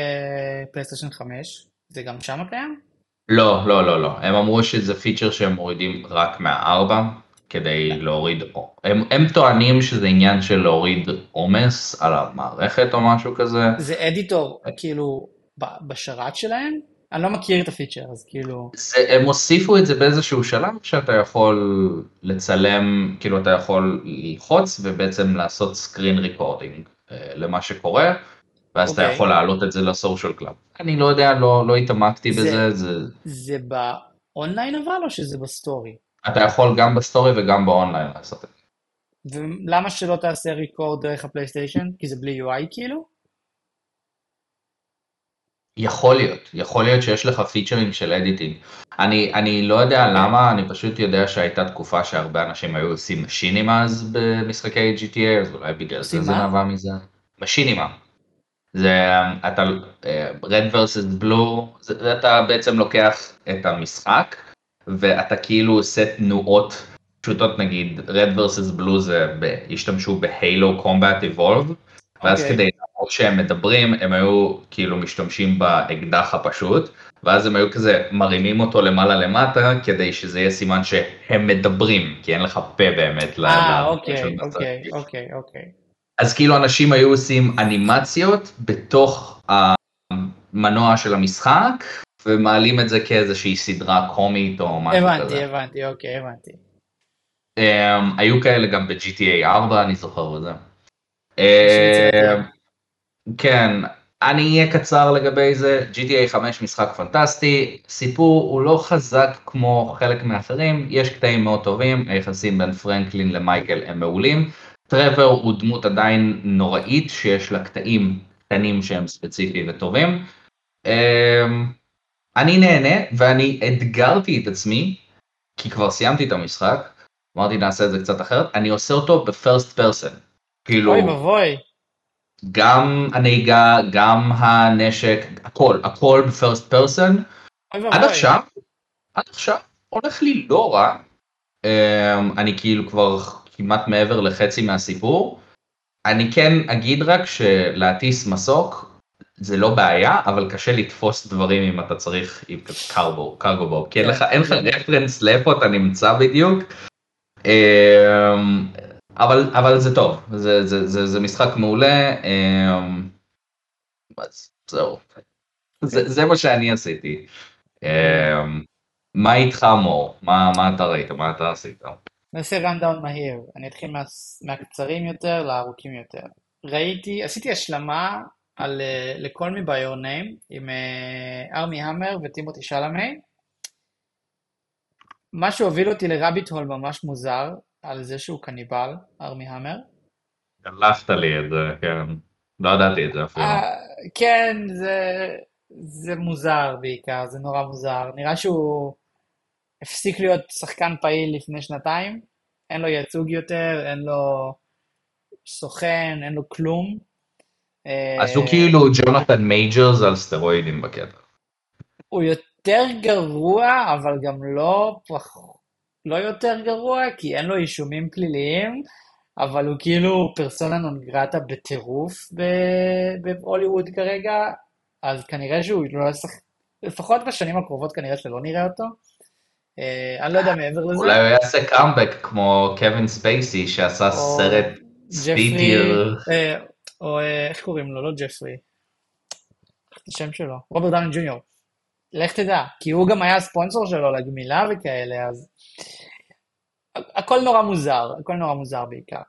פלייסטיישן 5? זה גם שם קיים? לא, לא, לא, לא. הם אמרו שזה פיצ'ר שהם מורידים רק מהארבע, כדי להוריד, הם, הם טוענים שזה עניין של להוריד עומס על המערכת או משהו כזה. זה editor, כאילו, בשרת שלהם? אני לא מכיר את הפיצ'ר, אז כאילו... זה, הם הוסיפו את זה באיזשהו שלב שאתה יכול לצלם, כאילו אתה יכול ללחוץ ובעצם לעשות screen recording אה, למה שקורה, ואז okay. אתה אוקיי. יכול להעלות את זה ל Social Club. אני לא יודע, לא, לא התעמקתי זה, בזה. זה, זה באונליין אבל או שזה ב story? אתה יכול גם ב story וגם באונליין לעשות את זה. ולמה שלא תעשה record דרך הפלייסטיישן? כי זה בלי UI כאילו? יכול להיות, יכול להיות שיש לך פיצ'רים של editing. אני, אני לא יודע למה, אני פשוט יודע שהייתה תקופה שהרבה אנשים היו עושים machinimas במשחקי GTA, אז אולי בגלל זה זה נבע מזה. משינימה. זה, אתה, אה, Red vs Blue, זה, אתה בעצם לוקח את המשחק, ואתה כאילו עושה תנועות פשוטות, נגיד Red vs Blue זה, השתמשו בהיילו קומבט אבולב, ואז okay. כדי או שהם מדברים, הם היו כאילו משתמשים באקדח הפשוט, ואז הם היו כזה מרימים אותו למעלה למטה, כדי שזה יהיה סימן שהם מדברים, כי אין לך פה באמת. אה, אוקיי, אוקיי, אוקיי, אוקיי. אז כאילו אנשים היו עושים אנימציות בתוך המנוע של המשחק, ומעלים את זה כאיזושהי סדרה קומית או משהו הבנתי, כזה. הבנתי, הבנתי, אוקיי, הבנתי. Um, היו כאלה גם ב-GTA 4, אני זוכר וזה. כן, אני אהיה קצר לגבי זה, GTA 5 משחק פנטסטי, סיפור הוא לא חזק כמו חלק מאחרים, יש קטעים מאוד טובים, היחסים בין פרנקלין למייקל הם מעולים, טרוור הוא דמות עדיין נוראית שיש לה קטעים קטנים שהם ספציפיים וטובים. אמ, אני נהנה ואני אתגרתי את עצמי, כי כבר סיימתי את המשחק, אמרתי נעשה את זה קצת אחרת, אני עושה אותו בפרסט פרסן. כאילו, אוי ואבוי. גם הנהיגה, גם הנשק, הכל, הכל בפרסט פרסן. אוי עד. עכשיו, עד עכשיו הולך לי לא רע. אמ, אני כאילו כבר כמעט מעבר לחצי מהסיפור. אני כן אגיד רק שלהטיס מסוק זה לא בעיה, אבל קשה לתפוס דברים אם אתה צריך עם קרבו, קרגו בוב, כי אין לך, אין לך רפרנס לאיפה אתה נמצא בדיוק. אבל, אבל זה טוב, זה, זה, זה, זה משחק מעולה. אמ, אז זהו, זה, זה מה שאני עשיתי. אמ, מה איתך מור? מה, מה אתה ראית? מה אתה עשית? נעשה רנדאון מהיר. אני אתחיל מה, מהקצרים יותר לארוכים יותר. ראיתי, עשיתי השלמה על uh, לכל מי name עם ארמי המר וטימותי שלמי. מה שהוביל אותי לרביט הול ממש מוזר, על זה שהוא קניבל, ארמי המר. שלחת לי את זה, כן. לא ידעתי את זה אפילו. אה, כן, זה, זה מוזר בעיקר, זה נורא מוזר. נראה שהוא הפסיק להיות שחקן פעיל לפני שנתיים, אין לו ייצוג יותר, אין לו סוכן, אין לו כלום. אז הוא אה, כאילו ג'ונתן מייג'רס על סטרואידים בקטע. הוא יותר גרוע, אבל גם לא, פח... לא יותר גרוע, כי אין לו אישומים פליליים, אבל הוא כאילו פרסונה נון גרטה בטירוף בהוליווד כרגע, אז כנראה שהוא לא ישחק, לפחות בשנים הקרובות כנראה שלא נראה אותו. אה, אני לא יודע מעבר לזה. אולי הוא יעשה קאמבק כמו קווין ספייסי שעשה סרט ג'פרי, ספיטיר. אה, או אה, איך קוראים לו? לא ג'פרי. השם שלו? רוברט דאוני ג'וניור. לך תדע, כי הוא גם היה הספונסור שלו לגמילה וכאלה, אז... הכל נורא מוזר, הכל נורא מוזר בעיקר.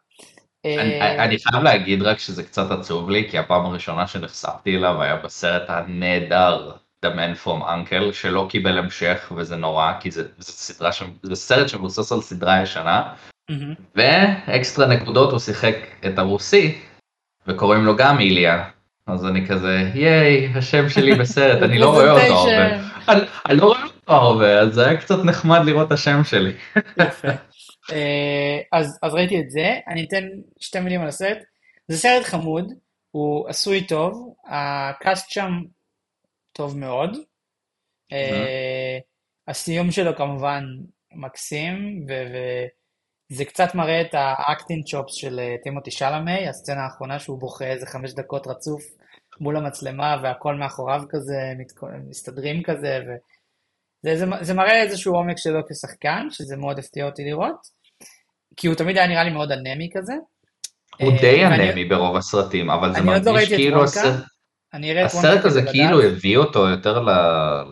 אני, אה, אני חייב להגיד רק שזה קצת עצוב לי, כי הפעם הראשונה שנחשפתי אליו היה בסרט הנהדר The Man From Uncle, שלא קיבל המשך, וזה נורא, כי זה, זה, סדרה ש... זה סרט שמבוסס על סדרה ישנה. ואקסטרה נקודות הוא שיחק את הרוסי, וקוראים לו גם איליה. אז אני כזה, ייי, השם שלי בסרט, אני לא רואה אותו הרבה. אני, לא רואה אותו הרבה, אז זה היה קצת נחמד לראות את השם שלי. יפה. אה, אז, אז ראיתי את זה, אני אתן שתי מילים על הסרט. זה סרט חמוד, הוא עשוי טוב, ה cast שם טוב מאוד. אה, הסיום שלו כמובן מקסים, וזה קצת מראה את ה acting chops של אה, טימותי שלמי, הסצנה האחרונה שהוא בוכה איזה חמש דקות רצוף מול המצלמה והכל מאחוריו כזה, מסתדרים כזה, וזה זה, זה מראה איזשהו עומק שלו כשחקן, שזה מאוד הפתיע אותי לראות, כי הוא תמיד היה נראה לי מאוד אנמי כזה. הוא אה, די אנמי ברוב הסרטים, אבל זה לא מרגיש כאילו הסרט- הזה כאילו. הביא אותו יותר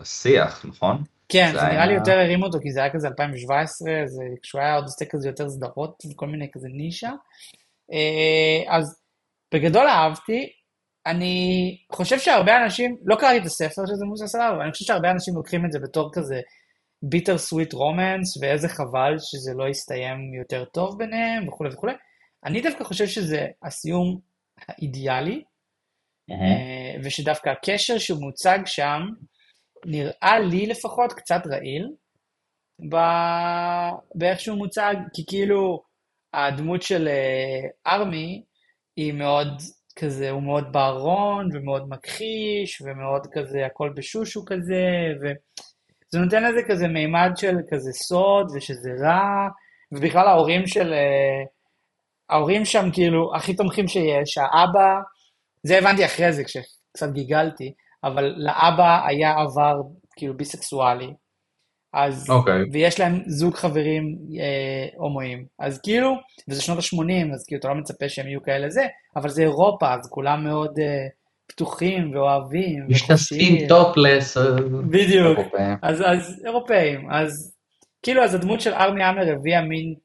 לשיח, נכון? כן, זה זה נראה לי יותר הרים אותו, כי זה היה כזה 2017, זה כשהוא היה עוד עושה כזה יותר סדרות וכל מיני כזה נישה. אה, אז בגדול אהבתי, אני חושב שהרבה אנשים, לא קראתי את הספר שזה מבוסס עליו, אבל אני חושב שהרבה אנשים לוקחים את זה בתור כזה ביטר סוויט רומנס, ואיזה חבל שזה לא יסתיים יותר טוב ביניהם וכולי וכולי. אני דווקא חושב שזה הסיום האידיאלי, אה, ושדווקא הקשר שמוצג שם, נראה לי לפחות קצת רעיל, ב- באיך שהוא מוצג, כי כאילו הדמות של אה, ארמי היא מאוד כזה, הוא מאוד בארון ומאוד מכחיש ומאוד כזה הכל בשושו כזה, וזה נותן לזה כזה מימד של כזה סוד ושזה רע, ובכלל ההורים של, אה, ההורים שם כאילו הכי תומכים שיש, האבא, זה הבנתי אחרי זה כשקצת גיגלתי, אבל לאבא היה עבר כאילו ביסקסואלי, אז, אוקיי. ויש להם זוג חברים אה, הומואים, אז כאילו, וזה שנות ה-80, אז כאילו אתה לא מצפה שהם יהיו כאלה זה, אבל זה אירופה, אז כולם מאוד אה, פתוחים ואוהבים משתספים טופלס. אה, בדיוק. אירופאים. אז, אז אירופאים, אז כאילו, אז הדמות של ארמי עמר הביאה מין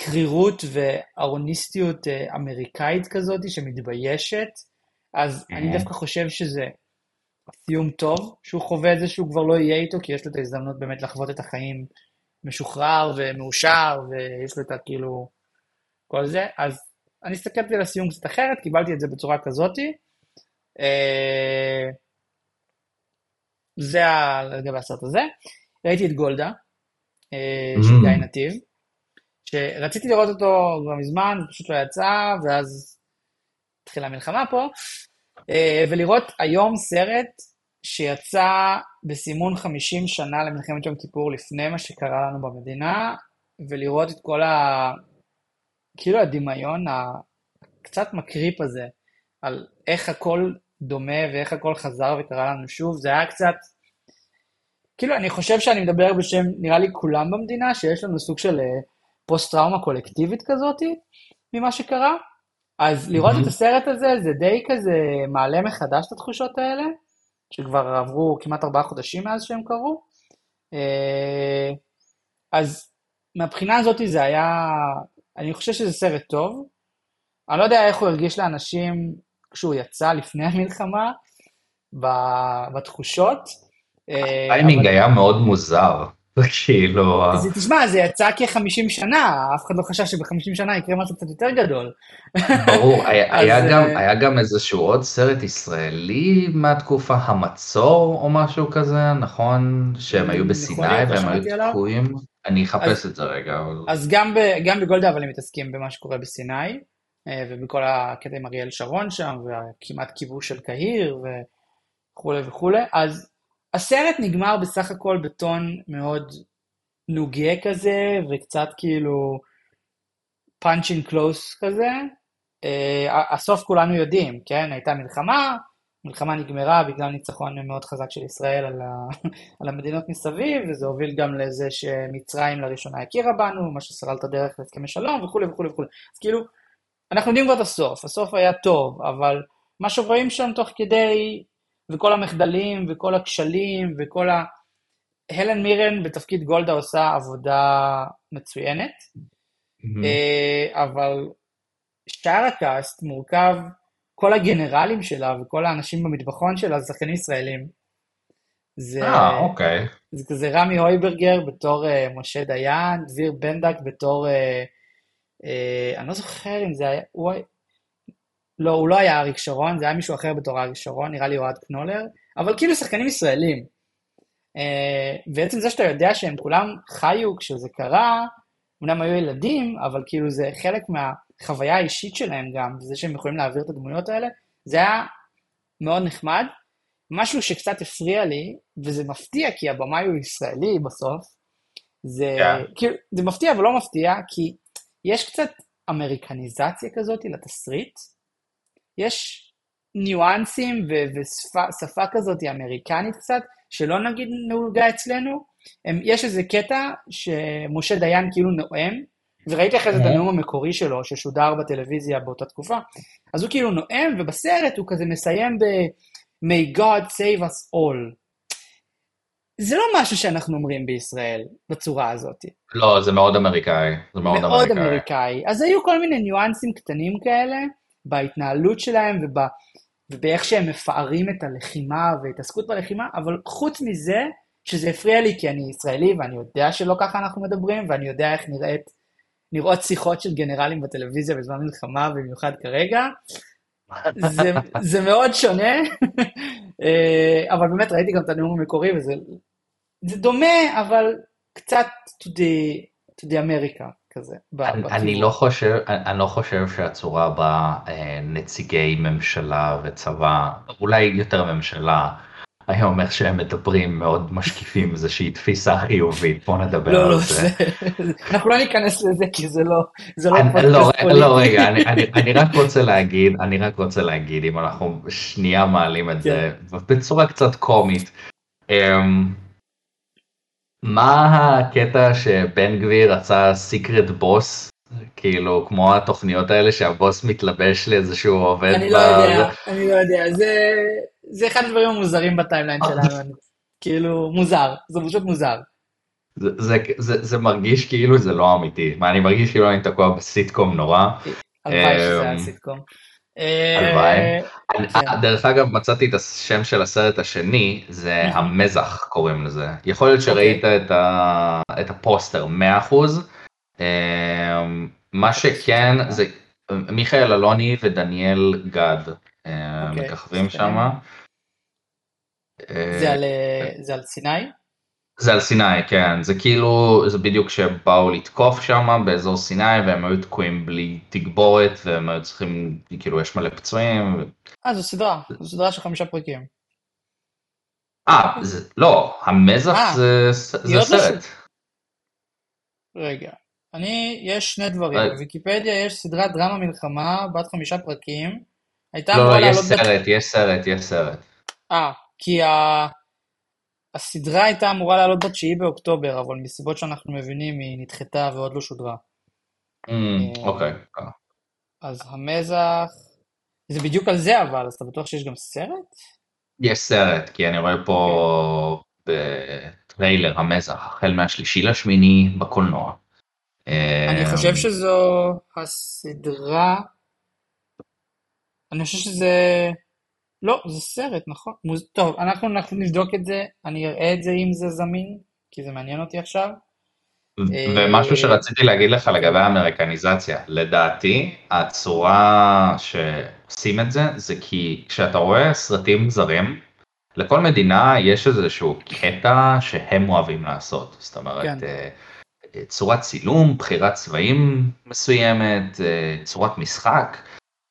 קרירות וארוניסטיות אה, אמריקאית כזאת שמתביישת, אז אני Mhm. דווקא חושב שזה סיום טוב, שהוא חווה את זה שהוא כבר לא יהיה איתו, כי יש לו את ההזדמנות באמת לחוות את החיים משוחרר ומאושר, ויש לו את הכאילו, כל זה, אז אני הסתכלתי על הסיום קצת אחרת, קיבלתי את זה בצורה כזאתי. אה, זה ה- לגבי הסרט הזה. ראיתי את גולדה, אה, של Mm. גיא נתיב, שרציתי לראות אותו כבר מזמן, פשוט לא יצא, ואז התחילה המלחמה פה, ולראות היום סרט שיצא בסימון 50 שנה למלחמת יום כיפור לפני מה שקרה לנו במדינה, ולראות את כל ה... כאילו הדמיון הקצת מקריפ הזה, על איך הכל דומה ואיך הכל חזר וקרה לנו שוב, זה היה קצת... כאילו, אני חושב שאני מדבר בשם, נראה לי, כולם במדינה, שיש לנו סוג של אה, פוסט-טראומה קולקטיבית כזאת ממה שקרה. אז לראות mm-hmm. את הסרט הזה, זה די כזה מעלה מחדש את התחושות האלה, שכבר עברו כמעט ארבעה חודשים מאז שהם קרו. אה, אז מהבחינה הזאת זה היה, אני חושב שזה סרט טוב. אני לא יודע איך הוא הרגיש לאנשים כשהוא יצא לפני המלחמה, בתחושות. אה, הטיימינג אבל... היה מאוד מוזר. כאילו... תשמע, זה יצא כ-50 שנה, אף אחד לא חשב שב-50 שנה יקרה משהו קצת יותר גדול. ברור, היה, היה, גם, אה, היה גם איזשהו עוד סרט ישראלי מהתקופה, המצור או משהו כזה, נכון? שהם היו בסיני והם היו תקועים? אני אחפש את זה רגע. אז גם בגולדה אבל הם מתעסקים במה שקורה בסיני, אה, ובכל הקטע עם אריאל שרון שם, וכמעט כיבוש של קהיר וכולי וכולי, אז הסרט נגמר בסך הכל בטון מאוד נוגה כזה, וקצת כאילו punching close כזה. Uh, הסוף כולנו יודעים, כן? הייתה מלחמה, מלחמה נגמרה בגלל ניצחון מאוד חזק של ישראל על, ה... על המדינות מסביב, וזה הוביל גם לזה שמצרים לראשונה הכירה בנו, מה שסלל את הדרך להסכמי שלום וכולי וכולי וכולי. אז כאילו, אנחנו יודעים כבר את הסוף, הסוף היה טוב, אבל מה שרואים שם תוך כדי וכל המחדלים, וכל הכשלים, וכל ה... הלן מירן בתפקיד גולדה עושה עבודה מצוינת, mm-hmm. אבל שאר הקאסט מורכב, כל הגנרלים שלה וכל האנשים במטבחון שלה זה שחקנים ישראלים. זה, אה, אוקיי. זה כזה רמי הויברגר בתור uh, משה דיין, דביר בנדק בתור, uh, uh, אני לא זוכר אם זה היה, הוא, לא, הוא לא היה אריק שרון, זה היה מישהו אחר בתור אריק שרון, נראה לי אוהד קנולר, אבל כאילו שחקנים ישראלים. Uh, ועצם זה שאתה יודע שהם כולם חיו כשזה קרה, אמנם היו ילדים, אבל כאילו זה חלק מהחוויה האישית שלהם גם, וזה שהם יכולים להעביר את הדמויות האלה, זה היה מאוד נחמד. משהו שקצת הפריע לי, וזה מפתיע כי הבמאי הוא ישראלי בסוף, זה, yeah. כאילו, זה מפתיע ולא מפתיע, כי יש קצת אמריקניזציה כזאת לתסריט, יש ניואנסים ושפה כזאת אמריקנית קצת, שלא נגיד נהוגה אצלנו. הם, יש איזה קטע שמשה דיין כאילו נואם, וראיתי אחרי זה את. הנאום המקורי שלו, ששודר בטלוויזיה באותה תקופה, אז הוא כאילו נואם, ובסרט הוא כזה מסיים ב- May God save us all. זה לא משהו שאנחנו אומרים בישראל בצורה הזאת. לא, זה מאוד אמריקאי. זה מאוד, מאוד אמריקאי. אמריקאי. אז היו כל מיני ניואנסים קטנים כאלה, בהתנהלות שלהם וב, ובאיך שהם מפארים את הלחימה והתעסקות בלחימה, אבל חוץ מזה, שזה הפריע לי כי אני ישראלי ואני יודע שלא ככה אנחנו מדברים, ואני יודע איך נראית, נראות שיחות של גנרלים בטלוויזיה בזמן מלחמה, במיוחד כרגע. זה, זה מאוד שונה, אה, אבל באמת ראיתי גם את הנאום המקורי וזה זה דומה, אבל קצת to the, to the America. כזה. אני, לא חושב, אני לא חושב שהצורה בה אה, נציגי ממשלה וצבא, אולי יותר ממשלה, היום איך שהם מדברים מאוד משקיפים איזושהי תפיסה חיובית, בוא נדבר לא, על לא, זה. אנחנו לא ניכנס לזה כי זה לא, זה לא אני, לא, פוליטי. לא, רגע, אני, אני, אני רק רוצה להגיד, אני רק רוצה להגיד, אם אנחנו שנייה מעלים את זה, כן. בצורה קצת קומית. מה הקטע שבן גביר רצה סיקרט בוס? כאילו כמו התוכניות האלה שהבוס מתלבש לאיזשהו עובד. אני לא יודע, אני לא יודע, זה, זה אחד הדברים המוזרים בטיימליין שלנו, כאילו מוזר, זה פשוט מוזר. זה, זה, זה, זה מרגיש כאילו זה לא אמיתי, מה אני מרגיש כאילו אני תקוע בסיטקום נורא. הלוואי שזה היה אמ, סיטקום. הלוואי. אה, כן. דרך אגב מצאתי את השם של הסרט השני זה המזח קוראים לזה יכול להיות שראית אוקיי. את הפוסטר 100% אמ, מה שכן זה מיכאל אלוני ודניאל גד אה, אוקיי, מככבים שם. אה, זה על סיני? זה על סיני, כן, זה כאילו, זה בדיוק כשבאו לתקוף שם באזור סיני והם היו תקועים בלי תגבורת והם היו צריכים, כאילו יש מלא פצועים. אה, זו סדרה, זו סדרה של חמישה פרקים. אה, לא, המזח אה, זה, זה סרט. רגע, אני, יש שני דברים, בוויקיפדיה יש סדרת דרמה מלחמה בת חמישה פרקים. לא, לא, יש סרט, יש סרט, יש סרט. אה, כי ה... הסדרה הייתה אמורה לעלות ב-9 באוקטובר, אבל מסיבות שאנחנו מבינים היא נדחתה ועוד לא שודרה. Mm, אה, אוקיי. אז המזח, זה בדיוק על זה אבל, אז אתה בטוח שיש גם סרט? יש סרט, כי אני רואה פה בטריילר המזח, החל מהשלישי לשמיני בקולנוע. אני אה, חושב שזו הסדרה, אני חושב שזה... לא, זה סרט, נכון. מוז... טוב, אנחנו, נבדוק את זה, אני אראה את זה אם זה זמין, כי זה מעניין אותי עכשיו. ומשהו אה, שרציתי להגיד לך לגבי האמריקניזציה, לדעתי הצורה שעושים את זה, זה כי כשאתה רואה סרטים זרים, לכל מדינה יש איזשהו קטע שהם אוהבים לעשות, זאת אומרת, כן. אה, צורת צילום, בחירת צבעים מסוימת, אה, צורת משחק.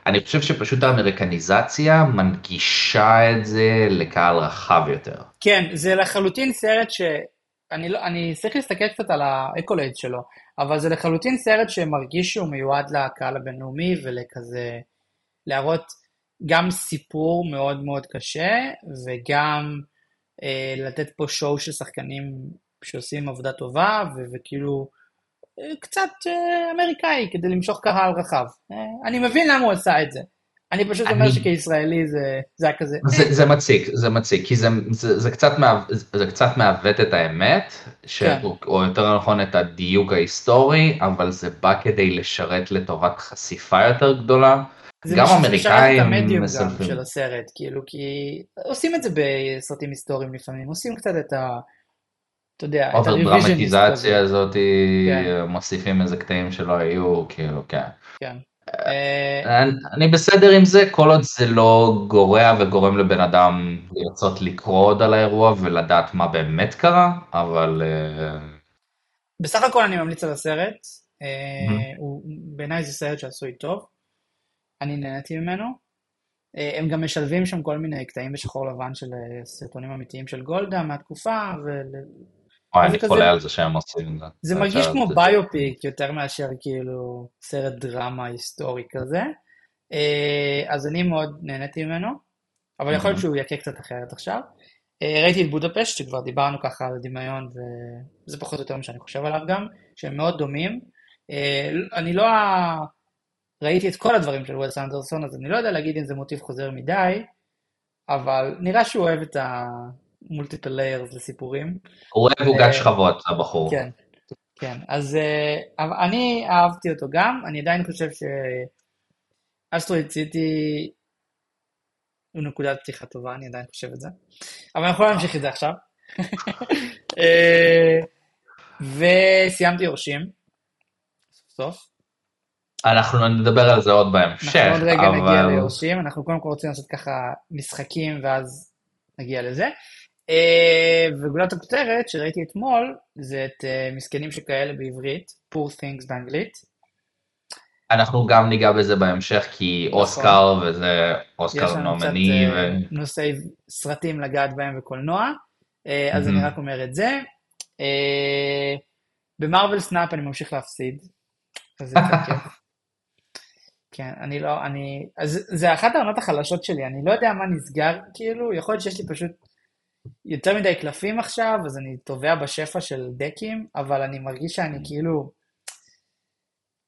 אני חושב שפשוט האמריקניזציה מנגישה את זה לקהל רחב יותר. כן, זה לחלוטין סרט ש... אני, לא, אני צריך להסתכל קצת על ה accolades שלו, אבל זה לחלוטין סרט שמרגיש שהוא מיועד לקהל הבינלאומי ולכזה להראות גם סיפור מאוד מאוד קשה וגם אה, לתת פה שואו של שחקנים שעושים עבודה טובה ו- וכאילו קצת אה, אמריקאי כדי למשוך קהל רחב. אה, אני מבין למה הוא עשה את זה. אני פשוט אומר שכישראלי זה, זה היה כזה. זה, זה מציק, זה מציק, כי זה, זה, זה, קצת, מעו, זה קצת מעוות את האמת, ש, כן. או, יותר נכון את הדיוק ההיסטורי, אבל זה בא כדי לשרת לטובת חשיפה יותר גדולה. גם אמריקאים מסלפים. גם של הסרט, כאילו, כי עושים את זה בסרטים היסטוריים לפעמים, עושים קצת את ה... אתה יודע, את הדרמטיזציה הזאת, כן. מוסיפים איזה קטעים שלא היו, כאילו, כן. כן. אה, אני בסדר עם זה, כל עוד זה לא גורע וגורם לבן אדם לרצות לקרוא עוד על האירוע ולדעת מה באמת קרה, אבל... אה, בסך הכל אני ממליץ על הסרט, אה, בעיניי זה סרט שעשוי טוב, אני נהניתי ממנו. הם גם משלבים שם כל מיני קטעים בשחור לבן של סרטונים אמיתיים של גולדה מהתקופה, וואי, אני חולה על זה שהם עושים את זה. זה מרגיש כמו ביופיק יותר מאשר כאילו סרט דרמה היסטורי כזה. אה, אז אני מאוד נהניתי ממנו, אבל יכול להיות שהוא יכה קצת אחרת עכשיו. אה, ראיתי את בודפשט, שכבר דיברנו ככה על דמיון, וזה פחות או יותר מה שאני חושב עליו גם, שהם מאוד דומים. אה, אני לא... ראיתי את כל הדברים של ווילס אנדרסון, אז אני לא יודע להגיד אם זה מוטיב חוזר מדי, אבל נראה שהוא אוהב את ה... מולטיפל ליירס לסיפורים. הוא אוהב עוגת שכבות, הבחור. כן, כן. אז אה, אני אהבתי אותו גם, אני עדיין חושב שאסטרואיד סיטי הוא נקודת פתיחה טובה, אני עדיין חושב את זה. אבל אני יכול להמשיך את זה עכשיו. אה, וסיימתי יורשים, סוף סוף. אנחנו נדבר על זה עוד בהמשך, אנחנו עוד רגע אבל... נגיע ליורשים, אנחנו קודם כל רוצים לעשות ככה משחקים ואז נגיע לזה. אה, וגולת הכותרת שראיתי אתמול זה את אה, מסכנים שכאלה בעברית, poor things באנגלית. אנחנו גם ניגע בזה בהמשך כי נכון. אוסקר וזה אוסקר נומני. יש לנו קצת נושאי סרטים לגעת בהם וקולנוע, אה, אז אני רק אומר את זה. במרוויל סנאפ אני ממשיך להפסיד, אז זה קצת כיף. כן, אני לא, אני, אז זה אחת העונות החלשות שלי, אני לא יודע מה נסגר, כאילו, יכול להיות שיש לי פשוט יותר מדי קלפים עכשיו, אז אני טובע בשפע של דקים, אבל אני מרגיש שאני כאילו...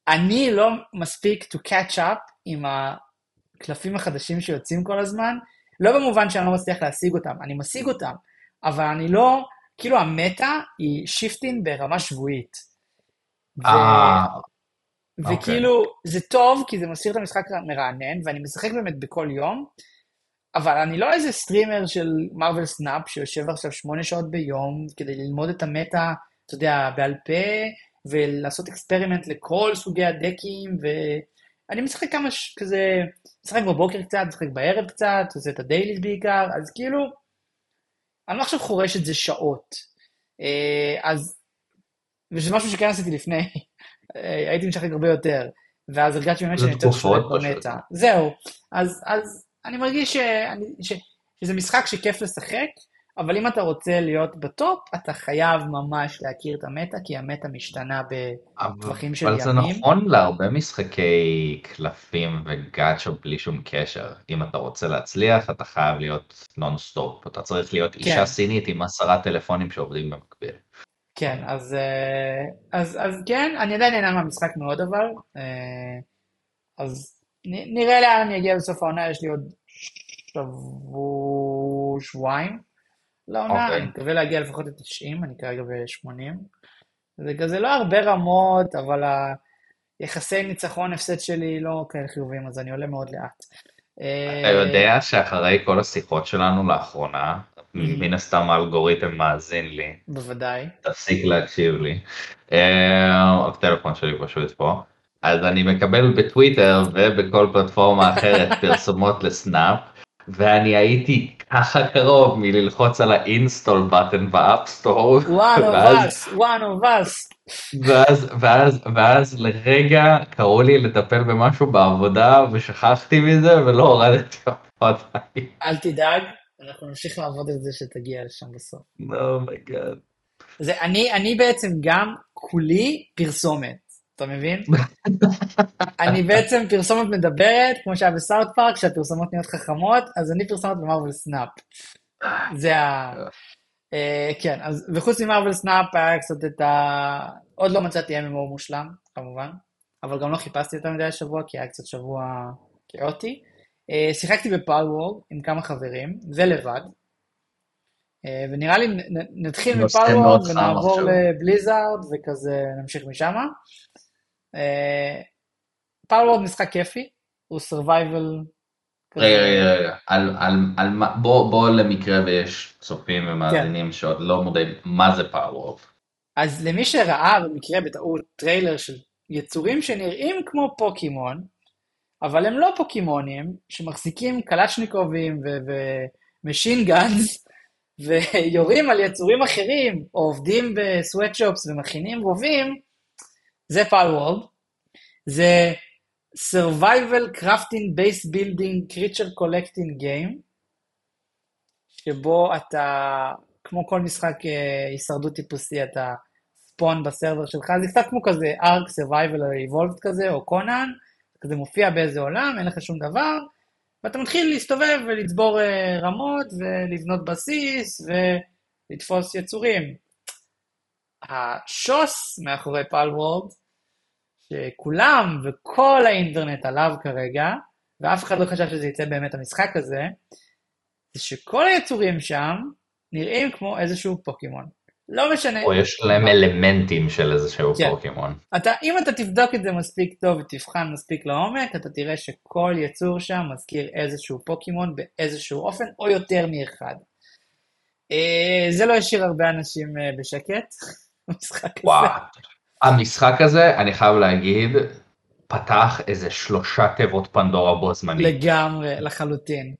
אני לא מספיק to catch up עם הקלפים החדשים שיוצאים כל הזמן, לא במובן שאני לא מצליח להשיג אותם, אני משיג אותם, אבל אני לא, כאילו ה meta היא shifting ברמה שבועית. ו... אה, וכאילו, okay. זה טוב, כי זה משאיר את המשחק מרענן, ואני משחק באמת בכל יום, אבל אני לא איזה streamer של Marvel Snap שיושב עכשיו שמונה שעות ביום כדי ללמוד את ה meta, אתה יודע, בעל פה, ולעשות experiment לכל סוגי הדקים, ואני משחק כמה ש... כזה, משחק בבוקר קצת, משחק בערב קצת, עושה את ה dailies בעיקר, אז כאילו, אני לא עכשיו חורש את זה שעות. אז, וזה משהו שכן עשיתי לפני, הייתי משחק הרבה יותר, ואז הרגשתי באמת שאני יותר שולט ב meta. זהו, אז, אז אני מרגיש שאני, ש, שזה משחק שכיף לשחק, אבל אם אתה רוצה להיות בטופ, אתה חייב ממש להכיר את ה meta, כי ה meta משתנה בטווחים של ימים. אבל זה נכון להרבה משחקי קלפים ו gacha בלי שום קשר. אם אתה רוצה להצליח, אתה חייב להיות נונסטופ. אתה צריך להיות כן. אישה סינית עם עשרה טלפונים שעובדים במקביל. כן, אז, אה, אז, אז כן, אני עדיין נהנה מהמשחק מאוד אבל. אה, אז נראה לאן אני אגיע בסוף העונה, יש לי עוד שבוע, שבועיים. לעונה, okay. אוקיי. אני מקווה להגיע לפחות ל-90, אני כרגע ב-80. זה כזה לא הרבה רמות, אבל היחסי ניצחון הפסד שלי לא כאלה חיובים, אז אני עולה מאוד לאט. אתה יודע שאחרי כל השיחות שלנו לאחרונה, מן הסתם האלגוריתם מאזין לי. בוודאי. תפסיק להקשיב לי. אה, הטלפון שלי פשוט פה. אז אני מקבל בטוויטר ובכל פלטפורמה אחרת פרסומות לסנאפ, ואני הייתי ככה קרוב מללחוץ על ה install button ב App Store. one of us, one of us. ואז, ואז, ואז לרגע קראו לי לטפל במשהו בעבודה ושכחתי מזה ולא הורדתי אותו. אל תדאג, אנחנו נמשיך לעבוד על זה שתגיע לשם בסוף. Oh my God. Oh אני, אני בעצם גם כולי פרסומת. אתה מבין? אני בעצם פרסומת מדברת, כמו שהיה ב South Park, שהפרסומות נהיות חכמות, אז אני פרסומת ב Marvel Snap. זה ה... אה, כן, אז וחוץ מ Marvel Snap היה קצת את ה... עוד לא מצאתי MMO מושלם, כמובן, אבל גם לא חיפשתי יותר מדי השבוע, כי היה קצת שבוע כאוטי. אה, שיחקתי ב Palworld עם כמה חברים, ולבד. אה, ונראה לי נתחיל מ Palworld ונעבור ל Blizzard וכזה נמשיך משם. Palworld משחק כיפי, הוא survival. רגע, רגע, רגע, על, על, על, בוא, בוא למקרה ויש צופים ומאזינים כן. שעוד לא מודעים, מה זה Palworld? אז למי שראה במקרה בטעות טריילר של יצורים שנראים כמו פוקימון, אבל הם לא פוקימונים, שמחזיקים קלצ'ניקובים ו machine guns, ויורים על יצורים אחרים, או עובדים ב sweatshops ומכינים רובים, זה וולד, זה survival crafting base building creature collecting game, שבו אתה, כמו כל משחק אה, הישרדות טיפוסי, אתה ספון בסרבר שלך, זה קצת כמו כזה ארק survival evolved כזה, או קונן, כזה מופיע באיזה עולם, אין לך שום דבר, ואתה מתחיל להסתובב ולצבור אה, רמות ולבנות בסיס ולתפוס יצורים. השוס מאחורי פאל וורד, שכולם וכל האינטרנט עליו כרגע, ואף אחד לא חשב שזה יצא באמת המשחק הזה, זה שכל היצורים שם נראים כמו איזשהו פוקימון. לא משנה. או יש להם אלמנטים של איזשהו כן. פוקימון. אתה, אם אתה תבדוק את זה מספיק טוב ותבחן מספיק לעומק, אתה תראה שכל יצור שם מזכיר איזשהו פוקימון באיזשהו אופן, או יותר מאחד. אה, זה לא השאיר הרבה אנשים אה, בשקט, המשחק הזה. וואו, המשחק הזה, אני חייב להגיד, פתח איזה שלושה תיבות פנדורה בו זמנית. לגמרי, לחלוטין.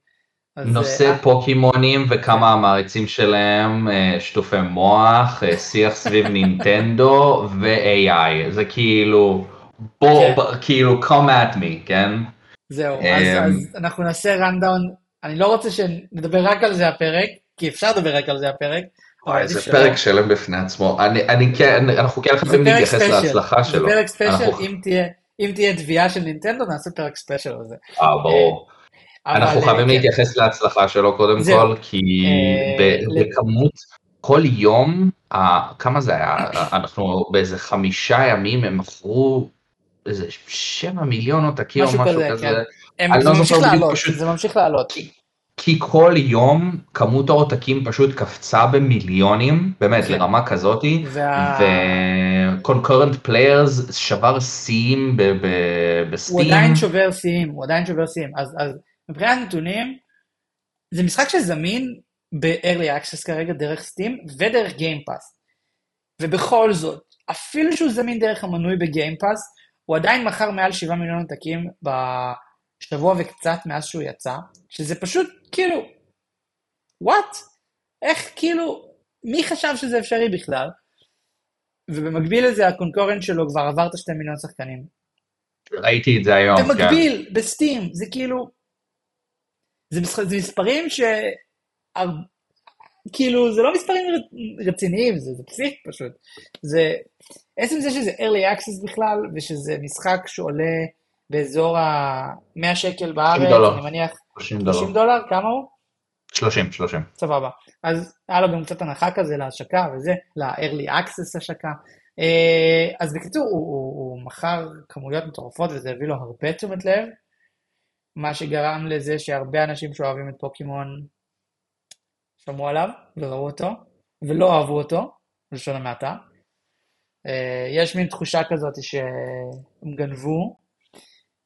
נושא אה, פוקימונים וכמה כן. המעריצים שלהם, אה, שטופי מוח, אה, שיח סביב נינטנדו ו-AI, זה כאילו, בוא, כן. כאילו, come at me, כן? זהו, אז אנחנו נעשה רנדאון, אני לא רוצה שנדבר רק על זה הפרק, כי אפשר לדבר רק על זה הפרק, וואי, זה פרק שלם בפני עצמו. אני, אני כן, אנחנו כן חייבים להתייחס להצלחה שלו. זה פרק ספיישל, אם תהיה תביעה של נינטנדו, נעשה פרק ספיישל על זה. אה, ברור. אנחנו חייבים כן. להתייחס להצלחה שלו קודם כל, כי אה, בכמות, כל יום, כמה זה היה? אנחנו באיזה חמישה ימים הם מכרו איזה שבע מיליון עותקים או משהו כזה. כן. זה ממשיך לעלות, זה ממשיך לעלות. כי כל יום כמות העותקים פשוט קפצה במיליונים, באמת כן. לרמה כזאתי, ו-concurrent players שבר שיאים בסטים. הוא עדיין שובר שיאים, הוא עדיין שובר שיאים. אז, אז מבחינת נתונים, זה משחק שזמין ב-early access כרגע דרך סטים ודרך גיימפאס. ובכל זאת, אפילו שהוא זמין דרך המנוי בגיימפאס, הוא עדיין מכר מעל 7 מיליון עותקים בשבוע וקצת מאז שהוא יצא, שזה פשוט כאילו, וואט? איך כאילו, מי חשב שזה אפשרי בכלל? ובמקביל לזה הקונקורנט שלו כבר עבר את השתי מיליון שחקנים. ראיתי את זה היום, כן. במקביל, כן. בסטים, זה כאילו... זה, מס... זה מספרים ש... כאילו, זה לא מספרים רציניים, זה, זה פסיק פשוט. זה... עצם זה שזה early access בכלל, ושזה משחק שעולה באזור ה-100 שקל בארץ, אני מניח... 30 דולר. 30 דולר, כמה הוא? 30, 30. סבבה. אז היה לו גם קצת הנחה כזה להשקה וזה, ל-early access השקה. אה, אז בקיצור, הוא, הוא, הוא מכר כמויות מטורפות וזה הביא לו הרבה תשומת לב, מה שגרם לזה שהרבה אנשים שאוהבים את פוקימון שמעו עליו וראו אותו, ולא אהבו אותו, בלשון המעטה. אה, יש מין תחושה כזאת שהם גנבו,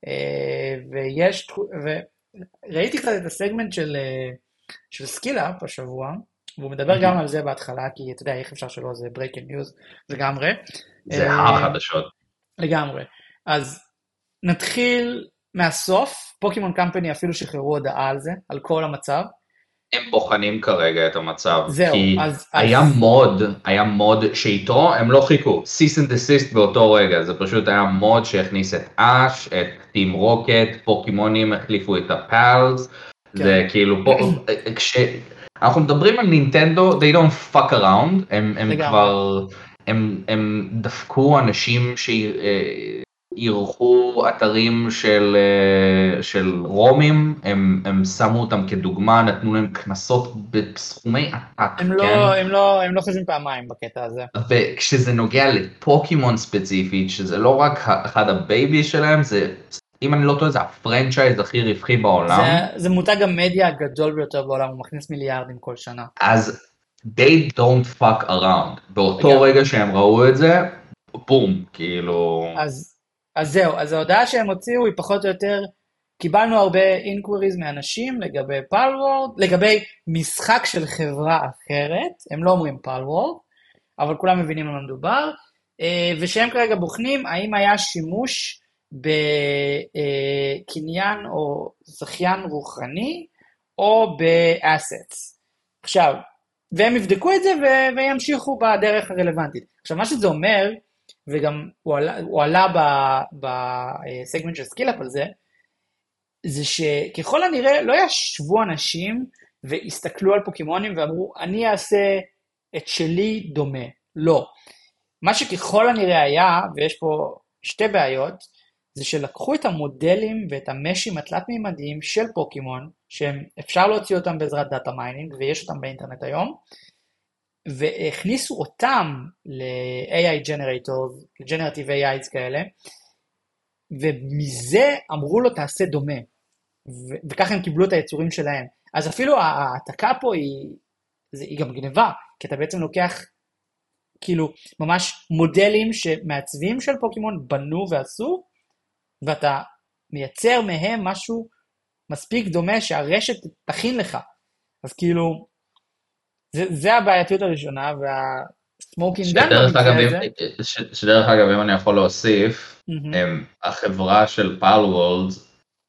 אה, ויש, וראיתי קצת את הסגמנט של, של SkillUp השבוע, והוא מדבר גם על זה בהתחלה, כי אתה יודע, איך אפשר שלא, זה breaking news לגמרי. זה החדשות. לגמרי. אז נתחיל מהסוף, Pokémon Company אפילו שחררו הודעה על זה, על כל המצב. הם בוחנים כרגע את המצב. זהו, כי אז... היה אז... מוד, היה מוד שאיתו הם לא חיכו, cease and desist באותו רגע, זה פשוט היה מוד שהכניס את אש, את Team Rocket, פוקימונים החליפו את ה Pals, כן. זה כאילו, פה, כש... אנחנו מדברים על נינטנדו, they don't fuck around, הם, הם כבר, הם, הם דפקו אנשים שאירחו אתרים של, אה, של רומים, הם, הם שמו אותם כדוגמה, נתנו להם קנסות בסכומי עתק, הם, לא, כן? לא, הם, לא, הם לא חושבים פעמיים בקטע הזה. וכשזה נוגע לפוקימון ספציפית, שזה לא רק אחד ה baby שלהם, זה אם אני לא טועה זה ה franchise הכי רווחי בעולם. זה, זה מותג המדיה הגדול ביותר בעולם, הוא מכניס מיליארדים כל שנה. אז they don't fuck around. באותו וגם. רגע שהם ראו את זה, בום, כאילו... אז, אז זהו, אז ההודעה שהם הוציאו היא פחות או יותר, קיבלנו הרבה inquiries מאנשים לגבי Palworld, לגבי משחק של חברה אחרת, הם לא אומרים Palworld, אבל כולם מבינים על מה מדובר, אה, ושהם כרגע בוחנים האם היה שימוש בקניין או זכיין רוחני או ב assets. עכשיו, והם יבדקו את זה ו- וימשיכו בדרך הרלוונטית. עכשיו, מה שזה אומר, וגם הוא עלה, עלה בסגמנט של SkillUp על זה, זה שככל הנראה לא ישבו אנשים והסתכלו על פוקימונים ואמרו, אני אעשה את שלי דומה. לא. מה שככל הנראה היה, ויש פה שתי בעיות, זה שלקחו את המודלים ואת המשים התלת-מימדיים של פוקימון, שאפשר להוציא אותם בעזרת data mining, ויש אותם באינטרנט היום, והכניסו אותם ל-AI Generators, ל-Generative AIs כאלה, ומזה אמרו לו תעשה דומה, ו- וככה הם קיבלו את היצורים שלהם. אז אפילו ההעתקה פה היא, זה, היא גם גניבה, כי אתה בעצם לוקח כאילו ממש מודלים שמעצבים של פוקימון בנו ועשו, ואתה מייצר מהם משהו מספיק דומה שהרשת תכין לך. אז כאילו, זה, זה הבעייתיות הראשונה, והסמוקינג גן במקרה הזה. שדרך אגב, אם אני יכול להוסיף, mm-hmm. הם, החברה של פאל וולד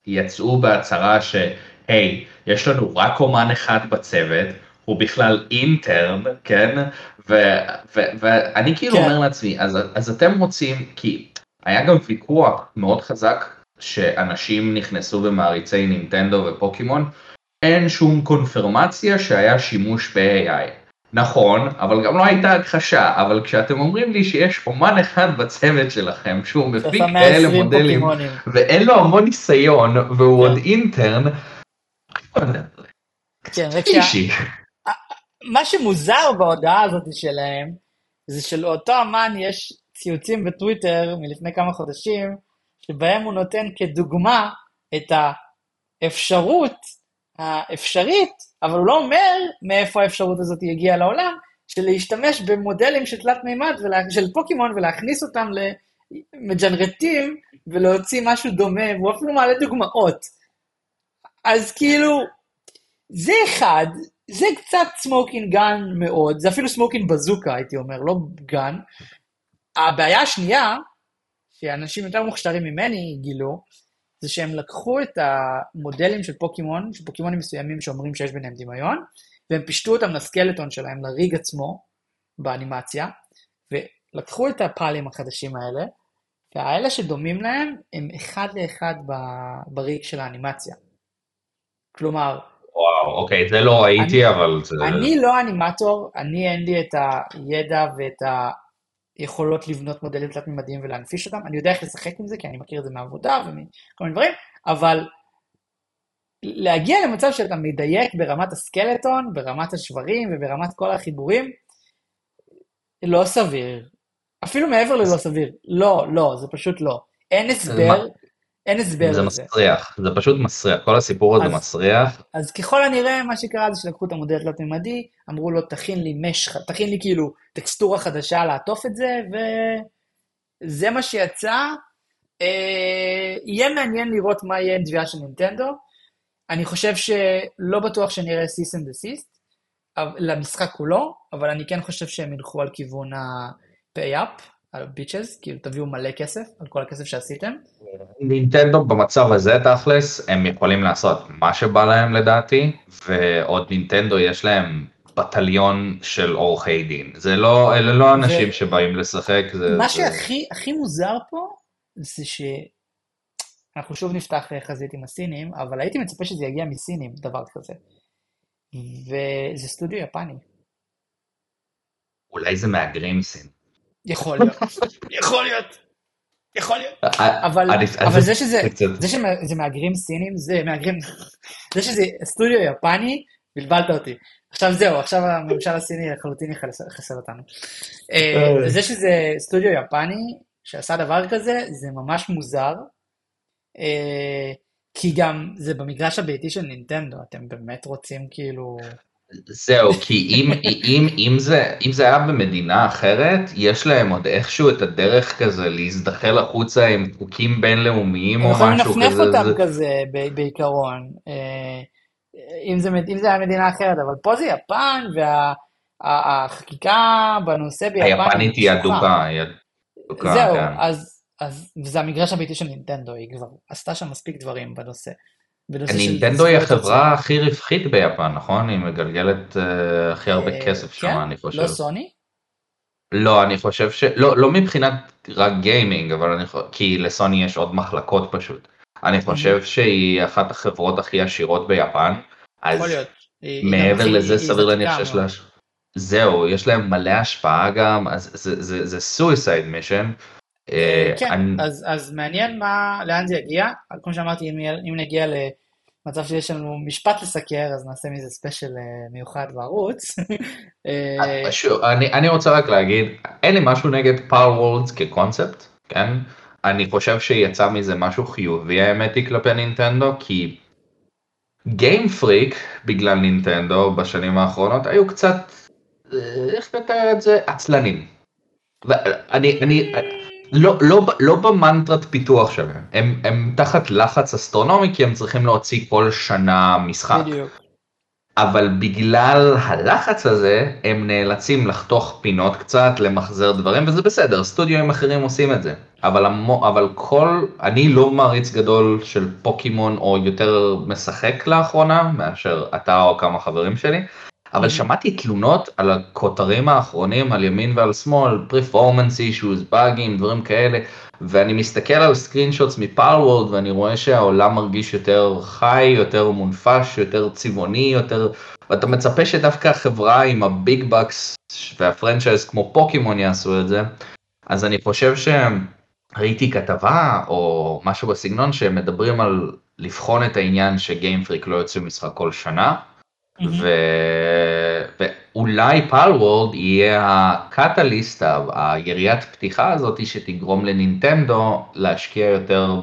יצאו בהצהרה שהי, יש לנו רק אומן אחד בצוות, הוא בכלל אינטרן, כן? ואני כאילו כן. אומר לעצמי, אז, אז אתם רוצים, כי היה גם ויכוח מאוד חזק שאנשים נכנסו במעריצי נינטנדו ופוקימון, אין שום קונפרמציה שהיה שימוש ב-AI. נכון, אבל גם לא הייתה הכחשה, אבל כשאתם אומרים לי שיש אומן אחד בצוות שלכם שהוא מפיק כאלה מודלים, פוקימונים. ואין לו המון ניסיון, והוא עוד אינטרן, כן, רק מה שמוזר בהודעה הזאת שלהם, זה שלאותו אמן יש ציוצים בטוויטר מלפני כמה חודשים, שבהם הוא נותן כדוגמה את האפשרות האפשרית, אבל הוא לא אומר מאיפה האפשרות הזאת הגיעה לעולם, של להשתמש במודלים של תלת מימד, של פוקימון, ולהכניס אותם למג'נרטים, ולהוציא משהו דומה, והוא אפילו מעלה דוגמאות. אז כאילו, זה אחד, זה קצת smoking gun מאוד, זה אפילו smoking bazooka הייתי אומר, לא gun, הבעיה השנייה, שאנשים יותר מוכשרים ממני גילו, זה שהם לקחו את המודלים של פוקימון, של פוקימונים מסוימים שאומרים שיש ביניהם דמיון, והם פישטו אותם ל skeleton שלהם, ל rig עצמו, באנימציה, ולקחו את הפאלים החדשים האלה, והאלה שדומים להם הם אחד לאחד בריג של האנימציה. כלומר... וואו, אוקיי, זה לא ראיתי, אני, אבל זה... אני לא אנימטור, אני אין לי את הידע ואת היכולות לבנות מודלים תלת-ממדיים ולהנפיש אותם, אני יודע איך לשחק עם זה, כי אני מכיר את זה מעבודה ומכל מיני דברים, אבל להגיע למצב שאתה מדייק ברמת הסקלטון, ברמת השברים וברמת כל החיבורים, לא סביר. אפילו מעבר ללא סביר. לא, לא, זה פשוט לא. אין הסבר, אין הסבר לזה. זה מסריח, זה פשוט מסריח, כל הסיפור הזה מסריח. אז ככל הנראה, מה שקרה זה שלקחו את המודל התלת-ממדי, אמרו לו, תכין לי mesh, תכין לי כאילו טקסטורה חדשה לעטוף את זה, וזה מה שיצא. אה, יהיה מעניין לראות מה יהיה עם תביעה של נינטנדו. אני חושב שלא בטוח שנראה cease and desist למשחק כולו, אבל אני כן חושב שהם ילכו על כיוון ה-pay-up, על ה-bitches, כאילו תביאו מלא כסף על כל הכסף שעשיתם. נינטנדו במצב הזה תכלס, הם יכולים לעשות מה שבא להם לדעתי, ועוד נינטנדו יש להם בטליון של עורכי דין. זה לא, אלה לא אנשים ו... שבאים לשחק. זה, מה זה... שהכי מוזר פה, זה ש... אנחנו שוב נפתח חזית עם הסינים, אבל הייתי מצפה שזה יגיע מסינים, דבר כזה. וזה סטודיו יפני. אולי זה מהגרים סין. יכול להיות, יכול להיות, יכול להיות. אבל, אבל זה שזה, זה שזה מהגרים סינים, זה מהגרים, זה שזה סטודיו יפני, בלבלת אותי. עכשיו זהו, עכשיו הממשל הסיני לחלוטין יחסל אותנו. אה, אה. זה שזה סטודיו יפני, שעשה דבר כזה, זה ממש מוזר. אה, כי גם זה במגרש הביתי של נינטנדו, אתם באמת רוצים כאילו... זהו, כי אם, אם, אם, זה, אם זה היה במדינה אחרת, יש להם עוד איכשהו את הדרך כזה להזדחל החוצה עם חוקים בינלאומיים או משהו כזה. הם יכולים לנפנף אותם זה... כזה בעיקרון, אה, אם זה, אם זה היה מדינה אחרת, אבל פה זה יפן, והחקיקה וה, בנושא ביפן... היפנית היא אדוקה, היא אדוקה, זהו, כן. אז אז זה המגרש הביתי של נינטנדו, היא כבר עשתה שם מספיק דברים בנושא. נינטנדו היא החברה הכי רווחית ביפן, נכון? היא מגלגלת uh, הכי הרבה uh, כסף שם, כן? אני חושב. לא סוני? לא, אני חושב ש... לא, לא מבחינת רק גיימינג, אבל אני חושב... כי לסוני יש עוד מחלקות פשוט. אני חושב שהיא אחת החברות הכי עשירות ביפן. אז מעבר לזה סביר להניח שיש לה... זהו, יש להם מלא השפעה גם, אז זה suicide mission, אה, כן, אז, מעניין מה, לאן זה יגיע. כמו שאמרתי, אם, נגיע למצב שיש לנו משפט לסקר, אז נעשה מזה ספיישל אה, מיוחד בערוץ. אה, אני, רוצה רק להגיד, אין לי משהו נגד Palworld כקונספט, כן? אני חושב שיצא מזה משהו חיובי האמת היא כלפי נינטנדו, כי גיים פריק בגלל נינטנדו בשנים האחרונות היו קצת, איך לתאר את זה, עצלנים. ואני, אני, לא, לא, לא במנטרת פיתוח שלהם, הם, הם תחת לחץ אסטרונומי כי הם צריכים להוציא כל שנה משחק. בדיוק. אבל בגלל הלחץ הזה הם נאלצים לחתוך פינות קצת, למחזר דברים וזה בסדר, סטודיו אחרים עושים את זה. אבל, המו, אבל כל, אני לא מעריץ גדול של פוקימון או יותר משחק לאחרונה מאשר אתה או כמה חברים שלי. אבל שמעתי תלונות על הכותרים האחרונים על ימין ועל שמאל, performance issues, באגים, דברים כאלה, ואני מסתכל על screenshots מ Palworld ואני רואה שהעולם מרגיש יותר חי, יותר מונפש, יותר צבעוני, יותר... ואתה מצפה שדווקא החברה עם ה big bucks וה franchise כמו פוקימון יעשו את זה, אז אני חושב שראיתי כתבה או משהו בסגנון שמדברים על לבחון את העניין ש Game Freak לא יוציאו משחק כל שנה. ו... ואולי Palworld יהיה ה catalyst, יריית פתיחה הזאת שתגרום לנינטנדו להשקיע יותר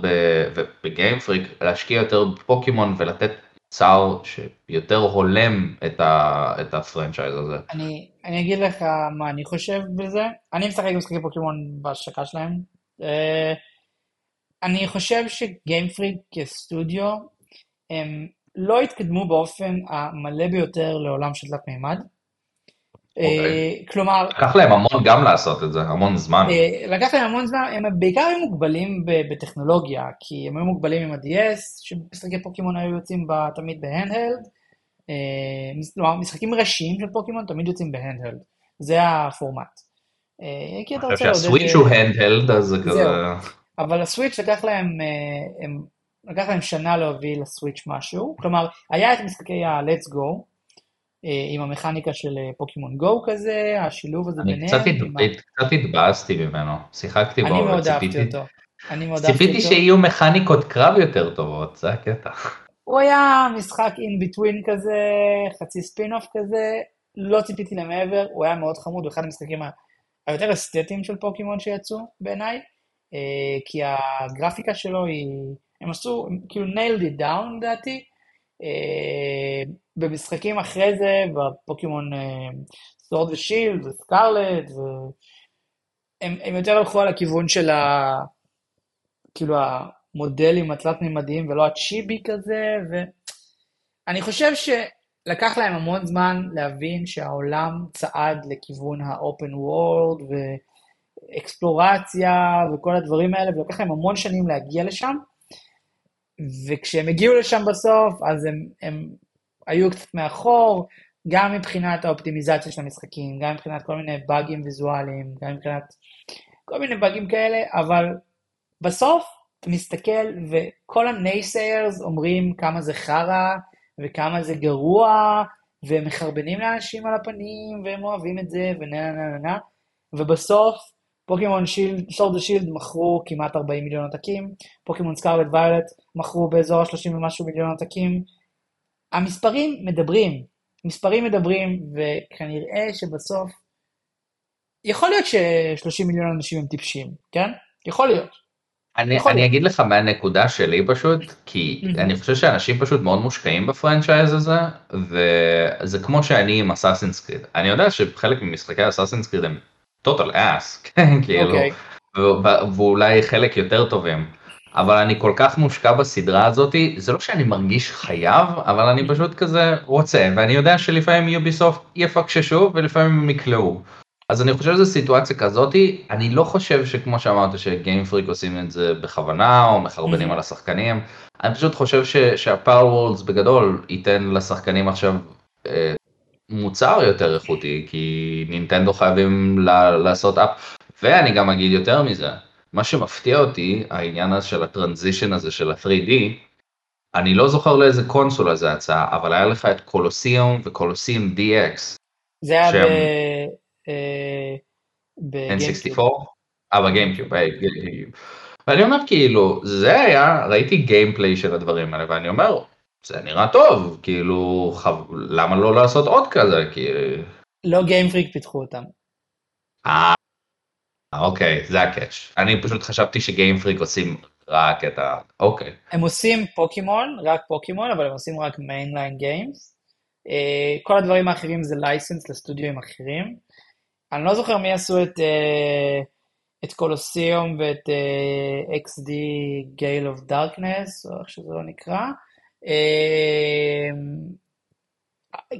ב Game Freak, להשקיע יותר בפוקימון ולתת תוצר שיותר הולם את, ה... את ה franchise הזה. אני, אני אגיד לך מה אני חושב בזה, אני משחק משחקי פוקימון בהשקה שלהם. Uh, אני חושב שגיימפריק כסטודיו הם לא התקדמו באופן המלא ביותר לעולם של תלת מימד. Okay. אוקיי. כלומר... לקח להם המון גם לעשות את זה, המון זמן. אה, לקח להם המון זמן, הם בעיקר היו מוגבלים בטכנולוגיה, כי הם היו מוגבלים עם ה-DS, שמשחקי פוקימון היו יוצאים תמיד בהנדהלד, כלומר, משחקים ראשיים של פוקימון תמיד יוצאים בהנדהלד, זה הפורמט. כי אתה רוצה לעודד... שהסוויץ' הוא הנדהלד, אז זה כזה... אבל הסוויץ' לקח להם, הם, לקח להם שנה להוביל לסוויץ' משהו, כלומר, היה את משחקי ה-let's go, עם המכניקה של פוקימון גו כזה, השילוב הזה ביניהם. אני קצת התבאסתי ממנו, שיחקתי בו, אני מאוד אהבתי אותו. ציפיתי שיהיו מכניקות קרב יותר טובות, זה הקטע. הוא היה משחק אין ביטווין כזה, חצי ספין-אוף כזה, לא ציפיתי למעבר, הוא היה מאוד חמוד, הוא אחד המשחקים היותר אסתטיים של פוקימון שיצאו בעיניי, אה, כי הגרפיקה שלו היא, הם עשו, כאילו nailed it down לדעתי, אה, במשחקים אחרי זה, בפוקימון Sword ו Shield ו Scarlet, הם יותר הלכו על הכיוון של ה... כאילו המודלים התלת-ממדיים ולא ה chibi כזה, ואני חושב שלקח להם המון זמן להבין שהעולם צעד לכיוון ה-open world ואקספלורציה וכל הדברים האלה, ולקח להם המון שנים להגיע לשם, וכשהם הגיעו לשם בסוף, אז הם, הם היו קצת מאחור, גם מבחינת האופטימיזציה של המשחקים, גם מבחינת כל מיני באגים ויזואליים, גם מבחינת כל מיני באגים כאלה, אבל בסוף אתה מסתכל וכל הנייסיירס אומרים כמה זה חרא וכמה זה גרוע, והם מחרבנים לאנשים על הפנים, והם אוהבים את זה, ונה נה נה נה, ובסוף פוקימון Shield, Sword ו Shield מכרו כמעט 40 מיליון עותקים, פוקימון Scarlet ו Violet מכרו באזור ה-30 ומשהו מיליון עותקים. המספרים מדברים, מספרים מדברים, וכנראה שבסוף, יכול להיות ש-30 מיליון אנשים הם טיפשים, כן? יכול להיות. אני, אני אגיד לך מהנקודה שלי פשוט, כי mm-hmm. אני חושב שאנשים פשוט מאוד מושקעים ב franchise הזה, וזה כמו שאני עם Assassin's Creed. אני יודע שחלק ממשחקי Assassin's Creed הם total ass, כאילו, okay. אוקיי. ואולי חלק יותר טובים. אבל אני כל כך מושקע בסדרה הזאתי, זה לא שאני מרגיש חייב, אבל אני פשוט כזה רוצה, ואני יודע שלפעמים יוביסופט יפקששו ולפעמים הם יקלעו. אז אני חושב שזו סיטואציה כזאתי, אני לא חושב שכמו שאמרת שגיימפריק עושים את זה בכוונה או מחרבנים mm-hmm. על השחקנים, אני פשוט חושב שהפאור וורלדס בגדול ייתן לשחקנים עכשיו אה, מוצר יותר איכותי, כי נינטנדו חייבים לעשות אפ, ואני גם אגיד יותר מזה, מה שמפתיע אותי, העניין הזה של הטרנזישן הזה של ה-3D, אני לא זוכר לאיזה קונסולה זה יצא, אבל היה לך את קולוסיום וקולוסיום DX. זה היה שהם... ב... N64? אה, בגיימקיוב. ואני אומר כאילו, זה היה, ראיתי גיימפליי של הדברים האלה, ואני אומר, זה נראה טוב, כאילו, חב... למה לא לעשות עוד כזה? כי... לא Game Freak פיתחו אותם. אה, אוקיי, זה ה catch. אני פשוט חשבתי ש Game Freak עושים רק את ה... אוקיי. הם עושים פוקימון, רק פוקימון, אבל הם עושים רק mainline games. כל הדברים האחרים זה license לסטודיו אחרים. אני לא זוכר מי עשו את, uh, את Colosseum ואת uh, XD Gale of Darkness, או איך שזה לא נקרא. Uh,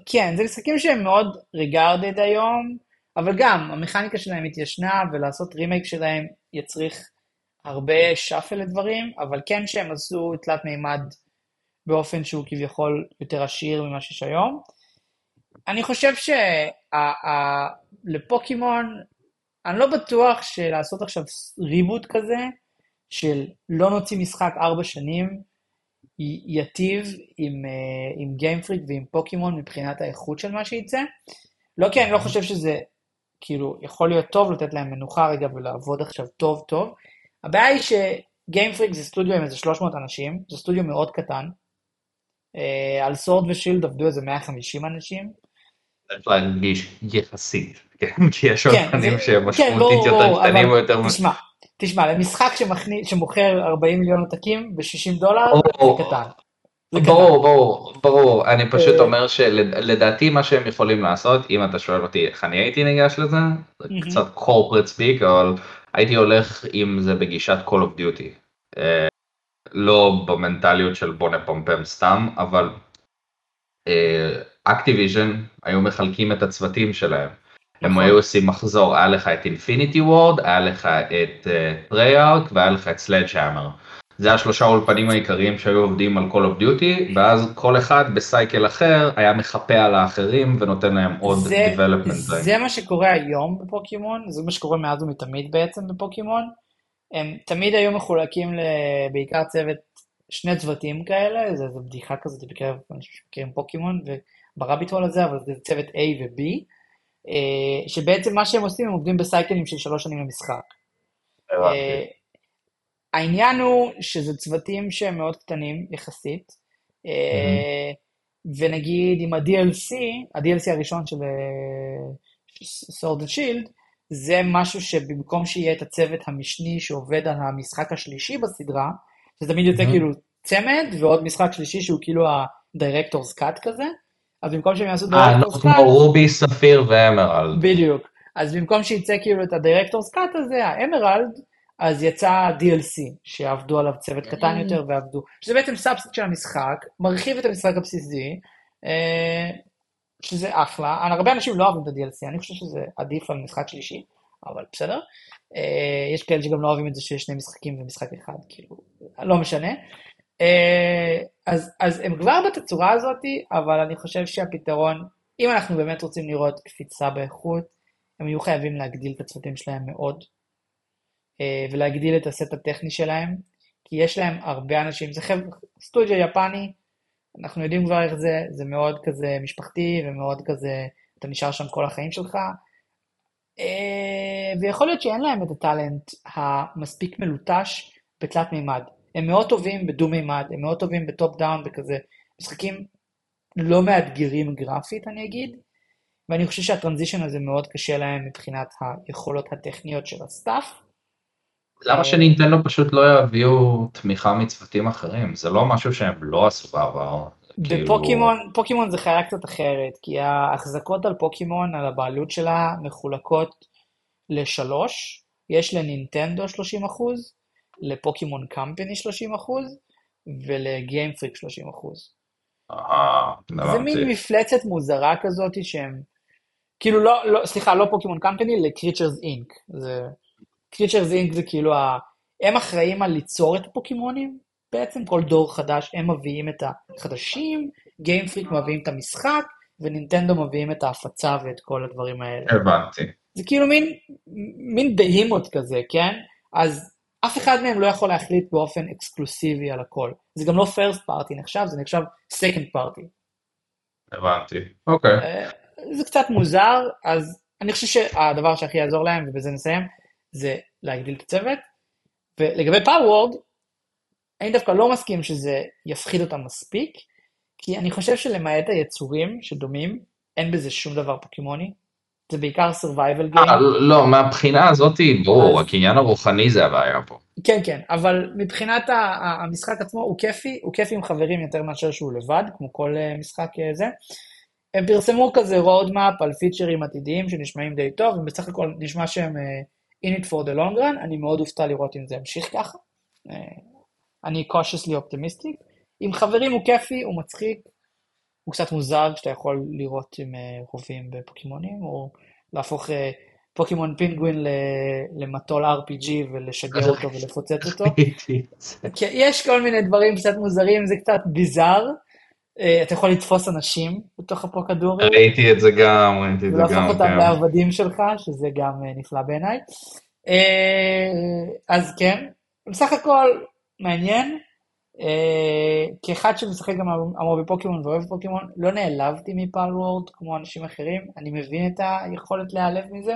כן, זה משחקים שהם מאוד ריגרדד היום, אבל גם המכניקה שלהם התיישנה, ולעשות רימייק שלהם יצריך הרבה שאפל לדברים, אבל כן שהם עשו תלת מימד באופן שהוא כביכול יותר עשיר ממה שיש היום. אני חושב שלפוקימון, אני לא בטוח שלעשות עכשיו ריבוט כזה, של לא נוציא משחק ארבע שנים, יטיב עם, אה, עם גיימפריק ועם פוקימון מבחינת האיכות של מה שייצא. לא כי אני לא חושב שזה, כאילו, יכול להיות טוב לתת להם מנוחה רגע ולעבוד עכשיו טוב טוב. הבעיה היא שגיימפריק זה סטודיו עם איזה 300 אנשים, זה סטודיו מאוד קטן. אה, על סורד ושילד עבדו איזה 150 אנשים. צריך להרגיש יחסית, כן? כי יש עוד פנים שהם משמעותית יותר קטנים או יותר... תשמע, תשמע, למשחק שמוכר 40 מיליון עותקים ב-60 דולר, זה קטן. ברור, ברור, ברור, אני פשוט אה, אומר שלדעתי מה שהם יכולים לעשות, אם אתה שואל אותי איך אני הייתי ניגש לזה, זה קצת corporate speak, אבל הייתי הולך עם זה בגישת Call of Duty. אה, לא במנטליות של בוא נפמפם סתם, אבל Activision היו מחלקים את הצוותים שלהם. הם נכון. היו עושים מחזור, היה לך את Infinity Ward, היה לך את Treyarch והיה לך את Sledgehammer. זה השלושה אולפנים העיקריים שהיו עובדים על Call of Duty, ואז כל אחד ב cycle אחר היה מחפה על האחרים ונותן להם עוד זה, development. זה מה שקורה היום בפוקימון, זה מה שקורה מאז ומתמיד בעצם בפוקימון. הם תמיד היו מחולקים בעיקר צוות, שני צוותים כאלה, זה, זה בדיחה כזאת בקרב אנשים שמכירים פוקימון, וברביט הול הזה, אבל זה צוות A ו-B, אה, שבעצם מה שהם עושים, הם עובדים בסייקלים של שלוש שנים למשחק. הבנתי. העניין הוא שזה צוותים שהם מאוד קטנים יחסית, mm-hmm. ונגיד עם ה-DLC, ה-DLC הראשון של סורד שילד, זה משהו שבמקום שיהיה את הצוות המשני שעובד על המשחק השלישי בסדרה, זה תמיד יוצא mm-hmm. כאילו צמד ועוד משחק שלישי שהוא כאילו ה-Director's Cut כזה, אז במקום שהם יעשו Director's Cut... אה, כמו Ruby, Sapphire ו Emerald. בדיוק. אז במקום שיצא כאילו את ה-Director's Cut הזה, ה Emerald, אז יצא DLC, שעבדו עליו צוות קטן יותר ועבדו, שזה בעצם subset של המשחק, מרחיב את המשחק הבסיסי, אה, שזה אחלה, הרבה אנשים לא אוהבים את ה-DLC, אני חושב שזה עדיף על משחק שלישי, אבל בסדר. אה, יש כאלה שגם לא אוהבים את זה שיש שני משחקים ומשחק אחד, כאילו, לא משנה. אה, אז, אז הם כבר בתצורה הזאת, אבל אני חושב שהפתרון, אם אנחנו באמת רוצים לראות קפיצה באיכות, הם יהיו חייבים להגדיל את הצוותים שלהם מאוד, אה, ולהגדיל את הסט הטכני שלהם, כי יש להם הרבה אנשים, זה חבר'ה, סטודיו יפני, אנחנו יודעים כבר איך זה, זה מאוד כזה משפחתי ומאוד כזה, אתה נשאר שם כל החיים שלך, אה, ויכול להיות שאין להם את ה talent המספיק מלוטש בתלת מימד. הם מאוד טובים בדו מימד, הם מאוד טובים ב top down וכזה, משחקים לא מאתגרים גרפית אני אגיד, ואני חושב שה transition הזה מאוד קשה להם מבחינת היכולות הטכניות של ה staff. למה שנינטנדו פשוט לא יביאו תמיכה מצוותים אחרים? זה לא משהו שהם לא עשו בעבר. בפוקימון, כאילו... פוקימון זה חיה קצת אחרת, כי ההחזקות על פוקימון, על הבעלות שלה, מחולקות לשלוש, יש לנינטנדו 30 אחוז, לפוקימון Company 30 אחוז, ול Game Freak 30 אחוז. זה מין מפלצת מוזרה כזאת שהם, כאילו לא, לא, סליחה, לא פוקימון Company, ל Creatures Inc. Creatures Inc זה כאילו, ה... הם אחראים על ליצור את הפוקימונים, בעצם כל דור חדש הם מביאים את החדשים, גיימפריק מביאים את המשחק, ונינטנדו מביאים את ההפצה ואת כל הדברים האלה. הבנתי. זה כאילו מין, מין בהימות כזה, כן? אז אף אחד מהם לא יכול להחליט באופן אקסקלוסיבי על הכל. זה גם לא first party נחשב, זה נחשב second party. הבנתי, אוקיי. אה, זה קצת מוזר, אז אני חושב שהדבר שהכי יעזור להם, ובזה נסיים, זה להגדיל את הצוות. ולגבי Palworld, אני דווקא לא מסכים שזה יפחיד אותם מספיק, כי אני חושב שלמעט היצורים שדומים, אין בזה שום דבר פוקימוני. זה בעיקר survival game. לא, מהבחינה הזאת ברור, הקניין הרוחני זה הבעיה פה. כן, כן, אבל מבחינת המשחק עצמו הוא כיפי, הוא כיפי עם חברים יותר מאשר שהוא לבד, כמו כל אה, משחק אה, זה. הם פרסמו כזה roadmap על פיצ'רים עתידיים שנשמעים די טוב, ובסך הכל נשמע שהם אה, in it for the long run, אני מאוד אופתע לראות אם זה ימשיך ככה. אני cautiously optimistic. עם חברים הוא כיפי, הוא מצחיק, הוא קצת מוזר כשאתה יכול לראות עם רובים בפוקימונים, או להפוך פוקימון פינגווין למטול RPG ולשגר אותו ולפוצץ אותו. יש כל מיני דברים קצת מוזרים, זה קצת ביזאר. אתה יכול לתפוס אנשים בתוך הפרוקדורים. ראיתי את זה גם, ראיתי את זה גם. ולהפוך אותם לעבדים שלך, שזה גם נפלא בעיניי. אז כן, בסך הכל מעניין. Uh, כאחד שמשחק גם המון בפוקימון ואוהב פוקימון, לא נעלבתי מפעל וורד כמו אנשים אחרים, אני מבין את היכולת להיעלב מזה.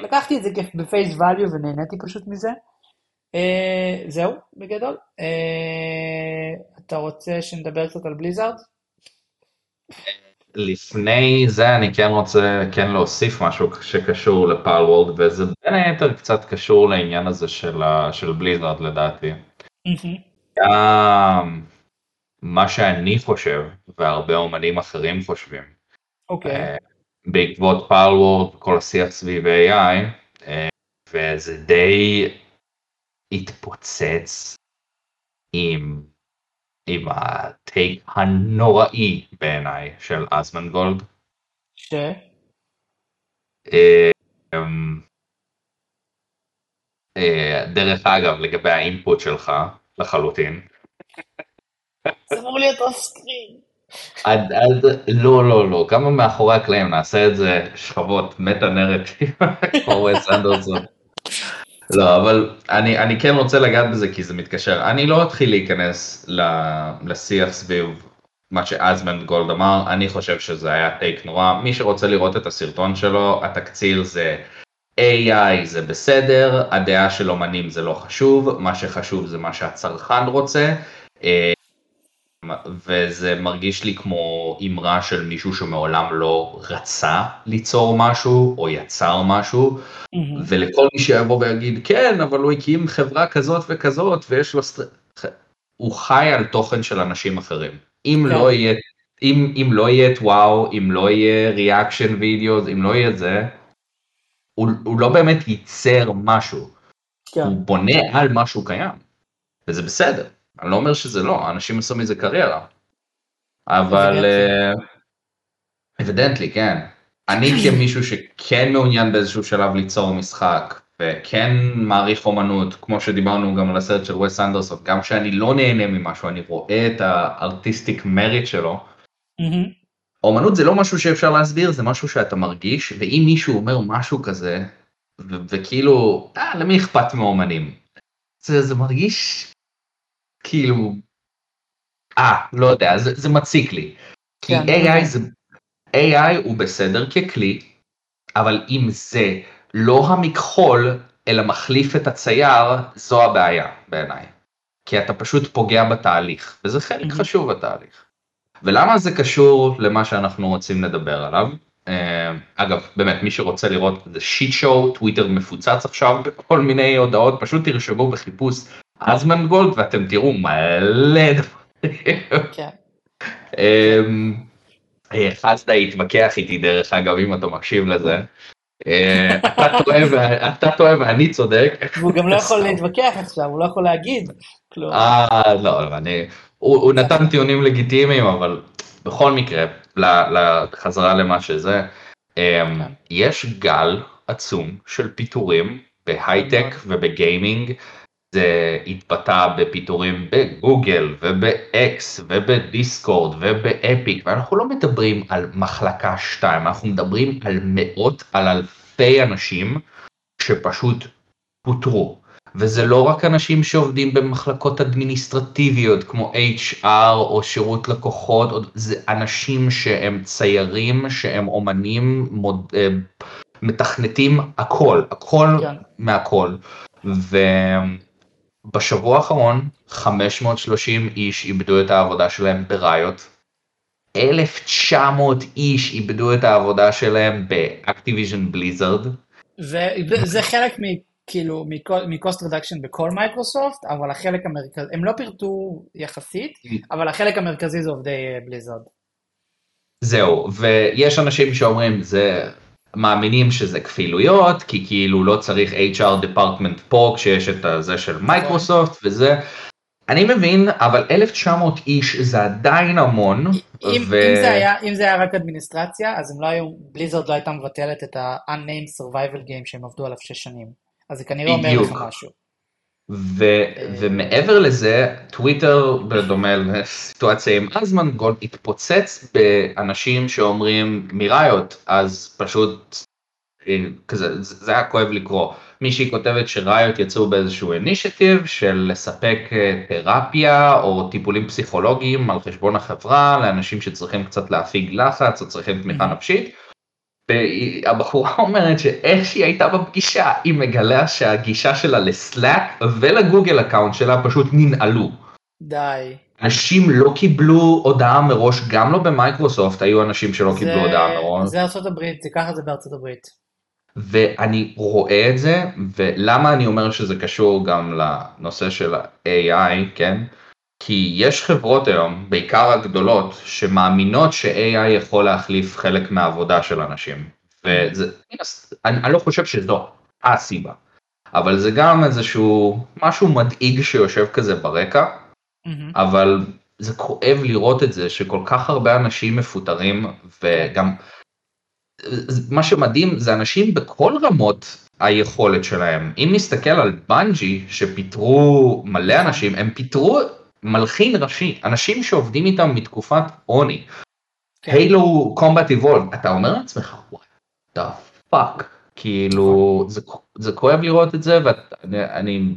לקחתי את זה בפייס ואליו ונהניתי פשוט מזה. Uh, זהו, בגדול. Uh, אתה רוצה שנדבר קצת על בליזארד? לפני זה אני כן רוצה כן להוסיף משהו שקשור לפעל וורד וזה בין היתר קצת קשור לעניין הזה של, של בליזארד לדעתי. Mm-hmm. גם מה שאני חושב והרבה אומנים אחרים חושבים. אוקיי. Okay. אה, בעקבות פארלוורד וכל השיח סביב AI אה, וזה די התפוצץ עם, עם הטייק הנוראי בעיניי של אסמנגולד. ש? אה, אמ, דרך אגב לגבי האינפוט שלך לחלוטין. זה אמור להיות אוף סקרין. עד, עד, לא, לא, לא, כמה מאחורי הקלעים נעשה את זה שכבות מטה נרטיב, כמו וס אנדרסון. לא, אבל אני, אני כן רוצה לגעת בזה כי זה מתקשר. אני לא אתחיל להיכנס לשיח סביב מה שאזמנד גולד אמר, אני חושב שזה היה טייק נורא. מי שרוצה לראות את הסרטון שלו, התקציר זה AI זה בסדר, הדעה של אומנים זה לא חשוב, מה שחשוב זה מה שהצרכן רוצה. אה, וזה מרגיש לי כמו אמרה של מישהו שמעולם לא רצה ליצור משהו או יצר משהו mm-hmm. ולכל מי שיבוא ויגיד כן אבל הוא הקים חברה כזאת וכזאת ויש לו סטר... הוא חי על תוכן של אנשים אחרים אם yeah. לא יהיה אם, אם לא יהיה את וואו אם לא יהיה reaction video אם לא יהיה את זה הוא, הוא לא באמת ייצר משהו yeah. הוא בונה על משהו קיים וזה בסדר. אני לא אומר שזה לא, אנשים עשו מזה קריירה. אבל... Evidently, כן. אני כמישהו שכן מעוניין באיזשהו שלב ליצור משחק, וכן מעריך אומנות, כמו שדיברנו גם על הסרט של וס אנדרסון, גם כשאני לא נהנה ממשהו, אני רואה את ה artistic merit שלו. אומנות זה לא משהו שאפשר להסביר, זה משהו שאתה מרגיש, ואם מישהו אומר משהו כזה, וכאילו, אה, למי אכפת מאומנים? זה, זה מרגיש כאילו, אה, לא יודע, זה, זה מציק לי. כי כן, AI, זה, AI הוא בסדר ככלי, אבל אם זה לא המכחול, אלא מחליף את הצייר, זו הבעיה בעיניי. כי אתה פשוט פוגע בתהליך, וזה חלק. חשוב בתהליך. ולמה זה קשור למה שאנחנו רוצים לדבר עליו? Uh, אגב, באמת, מי שרוצה לראות זה שיט שואו, טוויטר מפוצץ עכשיו בכל מיני הודעות, פשוט תרשמו בחיפוש אזמן גולד ואתם תראו מלא דברים. כן. אמ, חסדה התווכח איתי דרך אגב אם אתה מקשיב לזה. אה, אתה טועה ואני צודק. והוא גם לא יכול להתווכח עכשיו, הוא לא יכול להגיד כלום. אה, לא, אני... הוא נתן טיעונים לגיטימיים, אבל בכל מקרה, לחזרה למה שזה, אמ, כן. יש גל עצום של פיטורים בהייטק ובגיימינג. זה התבטא בפיטורים בגוגל ובאקס ובדיסקורד ובאפיק ואנחנו לא מדברים על מחלקה 2 אנחנו מדברים על מאות על אלפי אנשים שפשוט פוטרו וזה לא רק אנשים שעובדים במחלקות אדמיניסטרטיביות כמו HR או שירות לקוחות זה אנשים שהם ציירים שהם אומנים מוד, אה, מתכנתים הכל הכל כן. מהכל. ו... בשבוע האחרון 530 איש איבדו את העבודה שלהם ב Riot. 1900 איש איבדו את העבודה שלהם ב Activision Blizzard. וזה חלק מ... כאילו מ cost reduction בכל מייקרוסופט, אבל החלק המרכזי, הם לא פירטו יחסית, אבל החלק המרכזי זה עובדי Blizzard. זהו, ויש אנשים שאומרים זה מאמינים שזה כפילויות, כי כאילו לא צריך HR department פה כשיש את זה של מייקרוסופט וזה. אני מבין, אבל 1900 איש זה עדיין המון. אם, ו... אם, זה היה, אם זה היה רק אדמיניסטרציה, אז הם לא היו, Blizzard לא הייתה מבטלת את ה-unnamed survival game שהם עבדו עליו 6 שנים. אז זה כנראה אומר לך משהו. ו, ומעבר לזה, טוויטר, בדומה לסיטואציה עם Asmongold, התפוצץ באנשים שאומרים מ Riot, אז פשוט אה, כזה, זה היה כואב לקרוא. מישהי כותבת ש Riot יצאו באיזשהו initiative של לספק אה, תרפיה או טיפולים פסיכולוגיים על חשבון החברה לאנשים שצריכים קצת להפיג לחץ או צריכים תמיכה נפשית. והבחורה אומרת שאיך שהיא הייתה בפגישה היא מגלה שהגישה שלה ל Slack ולגוגל account שלה פשוט ננעלו. די. אנשים לא קיבלו הודעה מראש גם לא במייקרוסופט היו אנשים שלא זה, קיבלו הודעה מראש. זה ארצות הברית זה ככה זה בארצות הברית. ואני רואה את זה ולמה אני אומר שזה קשור גם לנושא של ה-AI כן. כי יש חברות היום, בעיקר הגדולות, שמאמינות ש-AI יכול להחליף חלק מהעבודה של אנשים. וזה, אני, אני לא חושב שזו הסיבה, אבל זה גם איזשהו משהו מדאיג שיושב כזה ברקע. אבל זה כואב לראות את זה שכל כך הרבה אנשים מפוטרים וגם מה שמדהים זה אנשים בכל רמות היכולת שלהם. אם נסתכל על בנג'י שפיטרו מלא אנשים, הם פיטרו מלחין ראשי, אנשים שעובדים איתם מתקופת עוני. הילו קומבט איבולד, אתה אומר לעצמך, what the fuck, כאילו זה, זה כואב לראות את זה ואני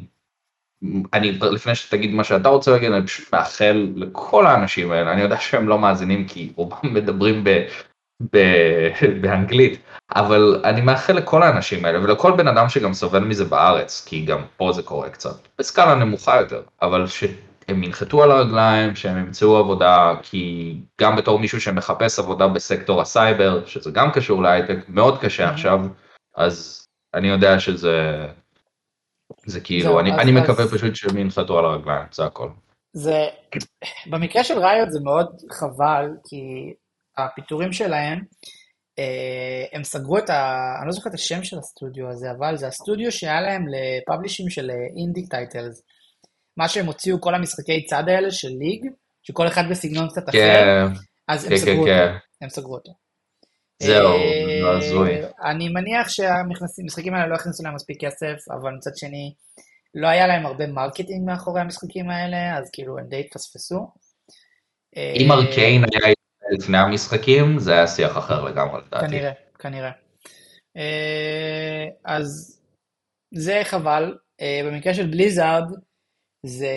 אני לפני שתגיד מה שאתה רוצה להגיד אני פשוט מאחל לכל האנשים האלה אני יודע שהם לא מאזינים כי רובם מדברים ב, ב, באנגלית אבל אני מאחל לכל האנשים האלה ולכל בן אדם שגם סובל מזה בארץ כי גם פה זה קורה קצת בסקאלה נמוכה יותר אבל שהם ינחתו על הרגליים שהם ימצאו עבודה כי גם בתור מישהו שמחפש עבודה בסקטור הסייבר שזה גם קשור להייטק מאוד קשה עכשיו אז אני יודע שזה זה כאילו, אני, אז, אני מקווה אז... פשוט שהם ינחתו על הרגליים, זה הכל. זה, במקרה של Riot זה מאוד חבל, כי הפיטורים שלהם, אה, הם סגרו את ה... אני לא זוכר את השם של הסטודיו הזה, אבל זה הסטודיו שהיה להם ל publishing של indie titles. מה שהם הוציאו, כל המשחקי צד האלה של League, שכל אחד בסגנון קצת אחר, כן, אז הם כן, סגרו כן, אותו. הם סגרו אותו. זהו, לא הזוי. אני מניח שהמשחקים האלה לא הכניסו להם מספיק כסף, אבל מצד שני, לא היה להם הרבה marketing מאחורי המשחקים האלה, אז כאילו הם די התפספסו. אם Arcane היה לפני המשחקים, זה היה שיח אחר לגמרי לדעתי. כנראה, כנראה. אה, אז זה חבל. אה, במקרה של Blizzard, זה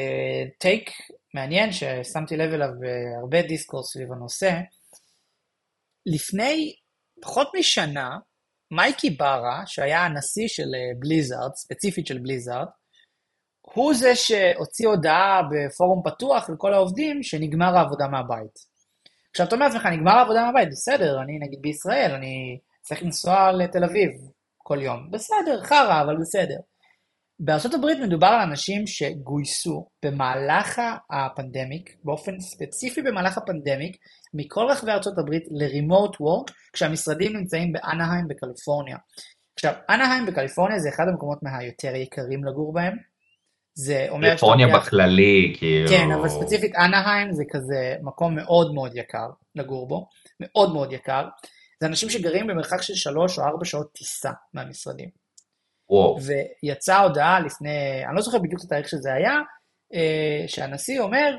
take מעניין ששמתי לב אליו בהרבה discourse סביב הנושא. לפני פחות משנה, מייקי ברה, שהיה הנשיא של בליזארד, אה, ספציפית של בליזארד, הוא זה שהוציא הודעה בפורום פתוח לכל העובדים שנגמר העבודה מהבית. עכשיו אתה אומר לעצמך, נגמר העבודה מהבית, בסדר, אני נגיד בישראל, אני צריך לנסוע לתל אביב כל יום, בסדר, חרא, אבל בסדר. בארה"ב מדובר על אנשים שגויסו במהלך הפנדמיק, באופן ספציפי במהלך הפנדמיק, מכל רחבי ארה"ב ל-remote work, כשהמשרדים נמצאים באנהיים בקליפורניה. עכשיו, אנהיים בקליפורניה זה אחד המקומות מהיותר יקרים לגור בהם. זה אומר קליפורניה לוקח... בכללי, כאילו... כן, אבל ספציפית אנהיים זה כזה מקום מאוד מאוד יקר לגור בו, מאוד מאוד יקר. זה אנשים שגרים במרחק של שלוש או ארבע שעות טיסה מהמשרדים. וואו. ויצאה הודעה לפני, אני לא זוכר בדיוק את התאריך שזה היה, אה, שהנשיא אומר,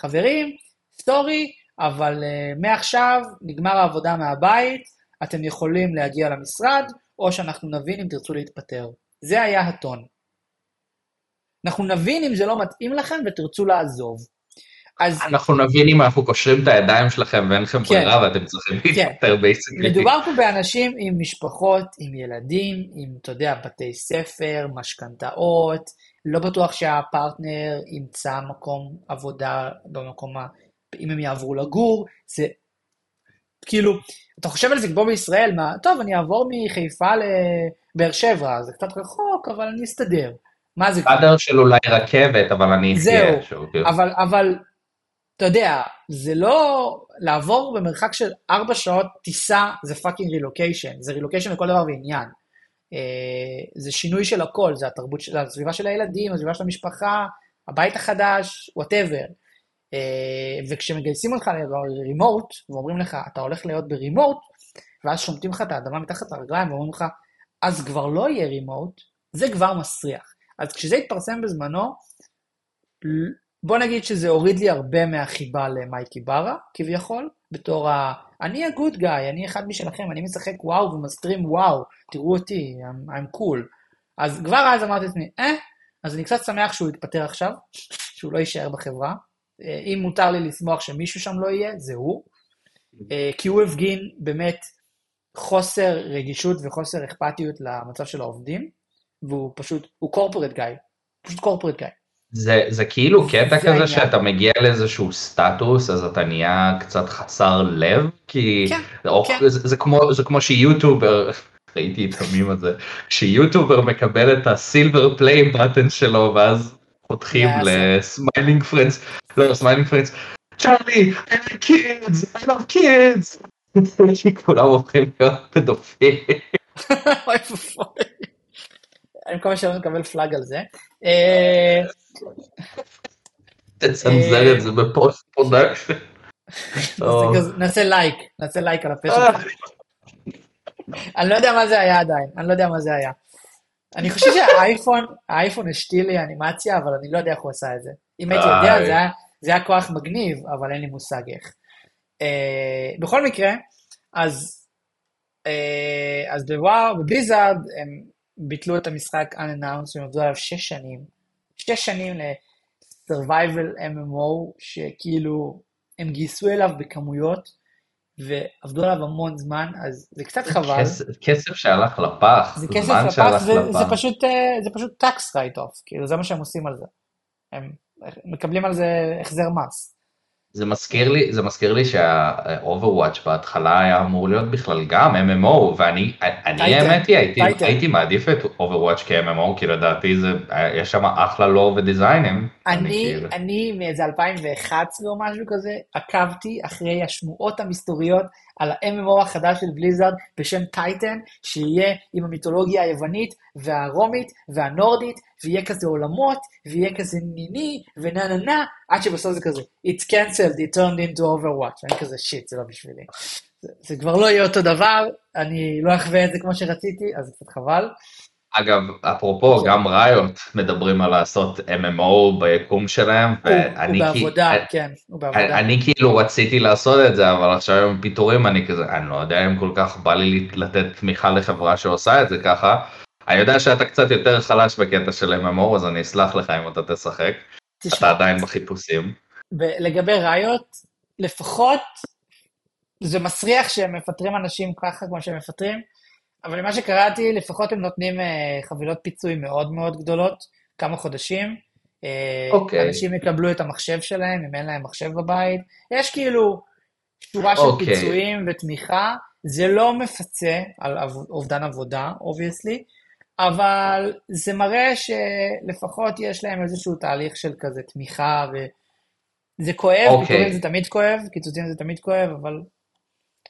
חברים, sorry, אבל אה, מעכשיו נגמר העבודה מהבית, אתם יכולים להגיע למשרד, או שאנחנו נבין אם תרצו להתפטר. זה היה הטון. אנחנו נבין אם זה לא מתאים לכם ותרצו לעזוב. אז... אנחנו נבין אם אנחנו קושרים את הידיים שלכם ואין לכם כן, ברירה ואתם צריכים כן. להתפטר basically. מדובר פה באנשים עם משפחות, עם ילדים, עם, אתה יודע, בתי ספר, משכנתאות, לא בטוח שהפרטנר ימצא מקום עבודה במקום ה... אם הם יעברו לגור, זה כאילו, אתה חושב על זה כמו בישראל, מה, טוב, אני אעבור מחיפה לבאר שבע, זה קצת רחוק, אבל אני אסתדר. מה זה? סטנדר של אולי רכבת, אבל אני אחיה. זהו, אבל, אבל אתה יודע, זה לא... לעבור במרחק של ארבע שעות טיסה זה fucking רילוקיישן, זה רילוקיישן לכל דבר ועניין. אה, זה שינוי של הכל, זה התרבות של הסביבה של הילדים, הסביבה של המשפחה, הבית החדש, whatever. אה, וכשמגייסים אותך ל remote, ואומרים לך, אתה הולך להיות ב remote, ואז שומטים לך את האדמה מתחת לרגליים ואומרים לך, אז כבר לא יהיה remote, זה כבר מסריח. אז כשזה התפרסם בזמנו, בוא נגיד שזה הוריד לי הרבה מהחיבה למייקי ברה, כביכול, בתור ה... אני הגוד גאי, אני אחד משלכם, אני משחק וואו ומסטרים וואו, תראו אותי, I'm, I'm cool. אז כבר אז אמרתי לעצמי, אה, אז אני קצת שמח שהוא יתפטר עכשיו, שהוא לא יישאר בחברה. אה, אם מותר לי לשמוח שמישהו שם לא יהיה, זה הוא. אה, כי הוא הפגין באמת חוסר רגישות וחוסר אכפתיות למצב של העובדים, והוא פשוט, הוא corporate guy, פשוט corporate guy. זה, זה כאילו קטע כזה עניין. שאתה מגיע לאיזשהו סטטוס אז אתה נהיה קצת חסר לב כי כן, או, כן. זה, זה כמו זה כמו שיוטיובר ראיתי את המים הזה שיוטיובר מקבל את ה silver play button שלו ואז פותחים ל Smiling Friends לא Smiling Friends צ'ארלי I love kids I love kids כולם הופכים להיות פדופילים. אני מקווה שלא נקבל flag על זה. אה, תצנזר את זה ב post production. נעשה לייק, נעשה לייק על הפשע. אני לא יודע מה זה היה עדיין, אני לא יודע מה זה היה. אני חושב שהאייפון, האייפון השתיל לי אנימציה, אבל אני לא יודע איך הוא עשה את זה. אם הייתי יודע, זה היה, כוח מגניב, אבל אין לי מושג איך. Uh, בכל מקרה, אז, uh, אז בוואו, בבליזארד, הם ביטלו את המשחק Unannounced, הם עבדו עליו שש שנים. שש שנים ל-survival MMO, שכאילו, הם גייסו אליו בכמויות, ועבדו עליו המון זמן, אז זה קצת חבל. כסף, כסף שהלך לפח, זה כסף לפח, זה, זה פשוט, אה, זה פשוט tax write-off, כאילו זה מה שהם עושים על זה. הם מקבלים על זה החזר מס. זה מזכיר לי, זה מזכיר לי שה-Overwatch בהתחלה היה אמור להיות בכלל גם MMO, ואני, אני האמת היא, הייתי, הייתי מעדיף את Overwatch כ-MMO, כי לדעתי זה, יש שם אחלה לור ודיזיינים. אני, אני מאיזה 2011 או משהו כזה, עקבתי אחרי השמועות המסתוריות על ה-MMO החדש של בליזארד בשם טייטן, שיהיה עם המיתולוגיה היוונית והרומית והנורדית, ויהיה כזה עולמות, ויהיה כזה ניני ונה נה נה, עד שבסוף זה כזה, it's cancelled, it turned into overwatch, אני כזה שיט, זה לא בשבילי. זה, זה כבר לא יהיה אותו דבר, אני לא אחווה את זה כמו שרציתי, אז זה קצת חבל. אגב, אפרופו, גם ראיות מדברים על לעשות MMO ביקום שלהם, ואני הוא בעבודה, כן, הוא בעבודה. אני כאילו רציתי לעשות את זה, אבל עכשיו עם פיטורים אני כזה, אני לא יודע אם כל כך בא לי לתת תמיכה לחברה שעושה את זה ככה. אני יודע שאתה קצת יותר חלש בקטע של MMO, אז אני אסלח לך אם אתה תשחק. אתה עדיין בחיפושים. לגבי ראיות, לפחות זה מסריח שהם מפטרים אנשים ככה כמו שהם מפטרים. אבל ממה שקראתי, לפחות הם נותנים uh, חבילות פיצוי מאוד מאוד גדולות, כמה חודשים. Uh, אוקיי. אנשים יקבלו את המחשב שלהם, אם אין להם מחשב בבית. יש כאילו שורה של אוקיי. פיצויים ותמיכה. זה לא מפצה על אובדן עבודה, obviously, אבל זה מראה שלפחות יש להם איזשהו תהליך של כזה תמיכה, וזה כואב, אוקיי. פיטורים זה תמיד כואב, קיצוצים זה תמיד כואב, אבל...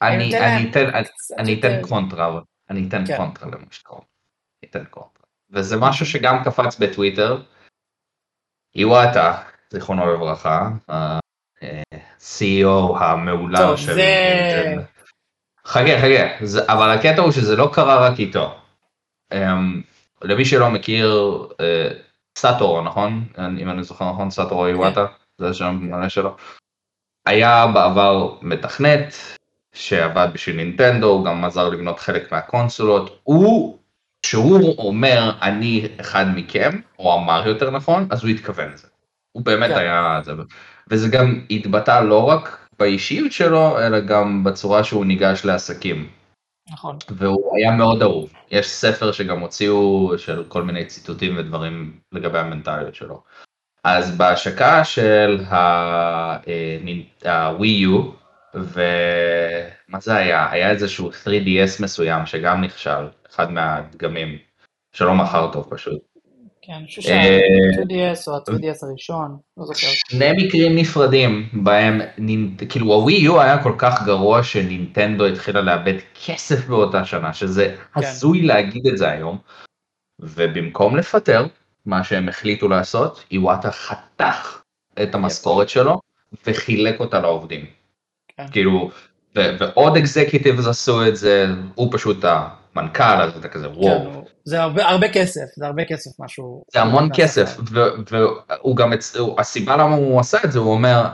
אני, אני, אתן, אני אתן קונטרה, אני אתן כן. קונטרה למה שקורה. אתן קונטרה. וזה משהו שגם קפץ בטוויטר. איוואטה, זיכרונו לברכה, ה-CEO המעולה טוב, של... זה... חכה, חכה, זה... אבל הקטע הוא שזה לא קרה רק איתו. Um, למי שלא מכיר, uh, סאטורו, נכון? אם אני זוכר נכון, סאטורו איוואטה, כן. זה השם המלא שלו. היה בעבר מתכנת, שעבד בשביל נינטנדו, הוא גם עזר לבנות חלק מהקונסולות, הוא, שהוא אומר אני אחד מכם, או אמר יותר נכון, אז הוא התכוון לזה. הוא באמת כן. היה, זה, וזה גם התבטא לא רק באישיות שלו, אלא גם בצורה שהוא ניגש לעסקים. נכון. והוא היה מאוד אהוב. יש ספר שגם הוציאו של כל מיני ציטוטים ודברים לגבי המנטליות שלו. אז בהשקה של ה-Wii U, ומה זה היה? היה איזשהו 3DS מסוים שגם נכשל, אחד מהדגמים, שלא מכר טוב פשוט. כן, אני חושב שה-2DS או ה-3DS הראשון, לא זוכר. שני מקרים נפרדים בהם, כאילו הווי U היה כל כך גרוע שנינטנדו התחילה לאבד כסף באותה שנה, שזה כן. הזוי להגיד את זה היום, ובמקום לפטר, מה שהם החליטו לעשות, איוואטה חתך את המשכורת שלו וחילק אותה לעובדים. כן. כאילו, ועוד executives עשו את זה, הוא פשוט המנכ"ל, אז אתה כזה וואו. כן, זה הרבה, הרבה כסף, זה הרבה כסף משהו. זה המון כסף, והוא גם, הסיבה למה הוא עשה את זה, הוא אומר,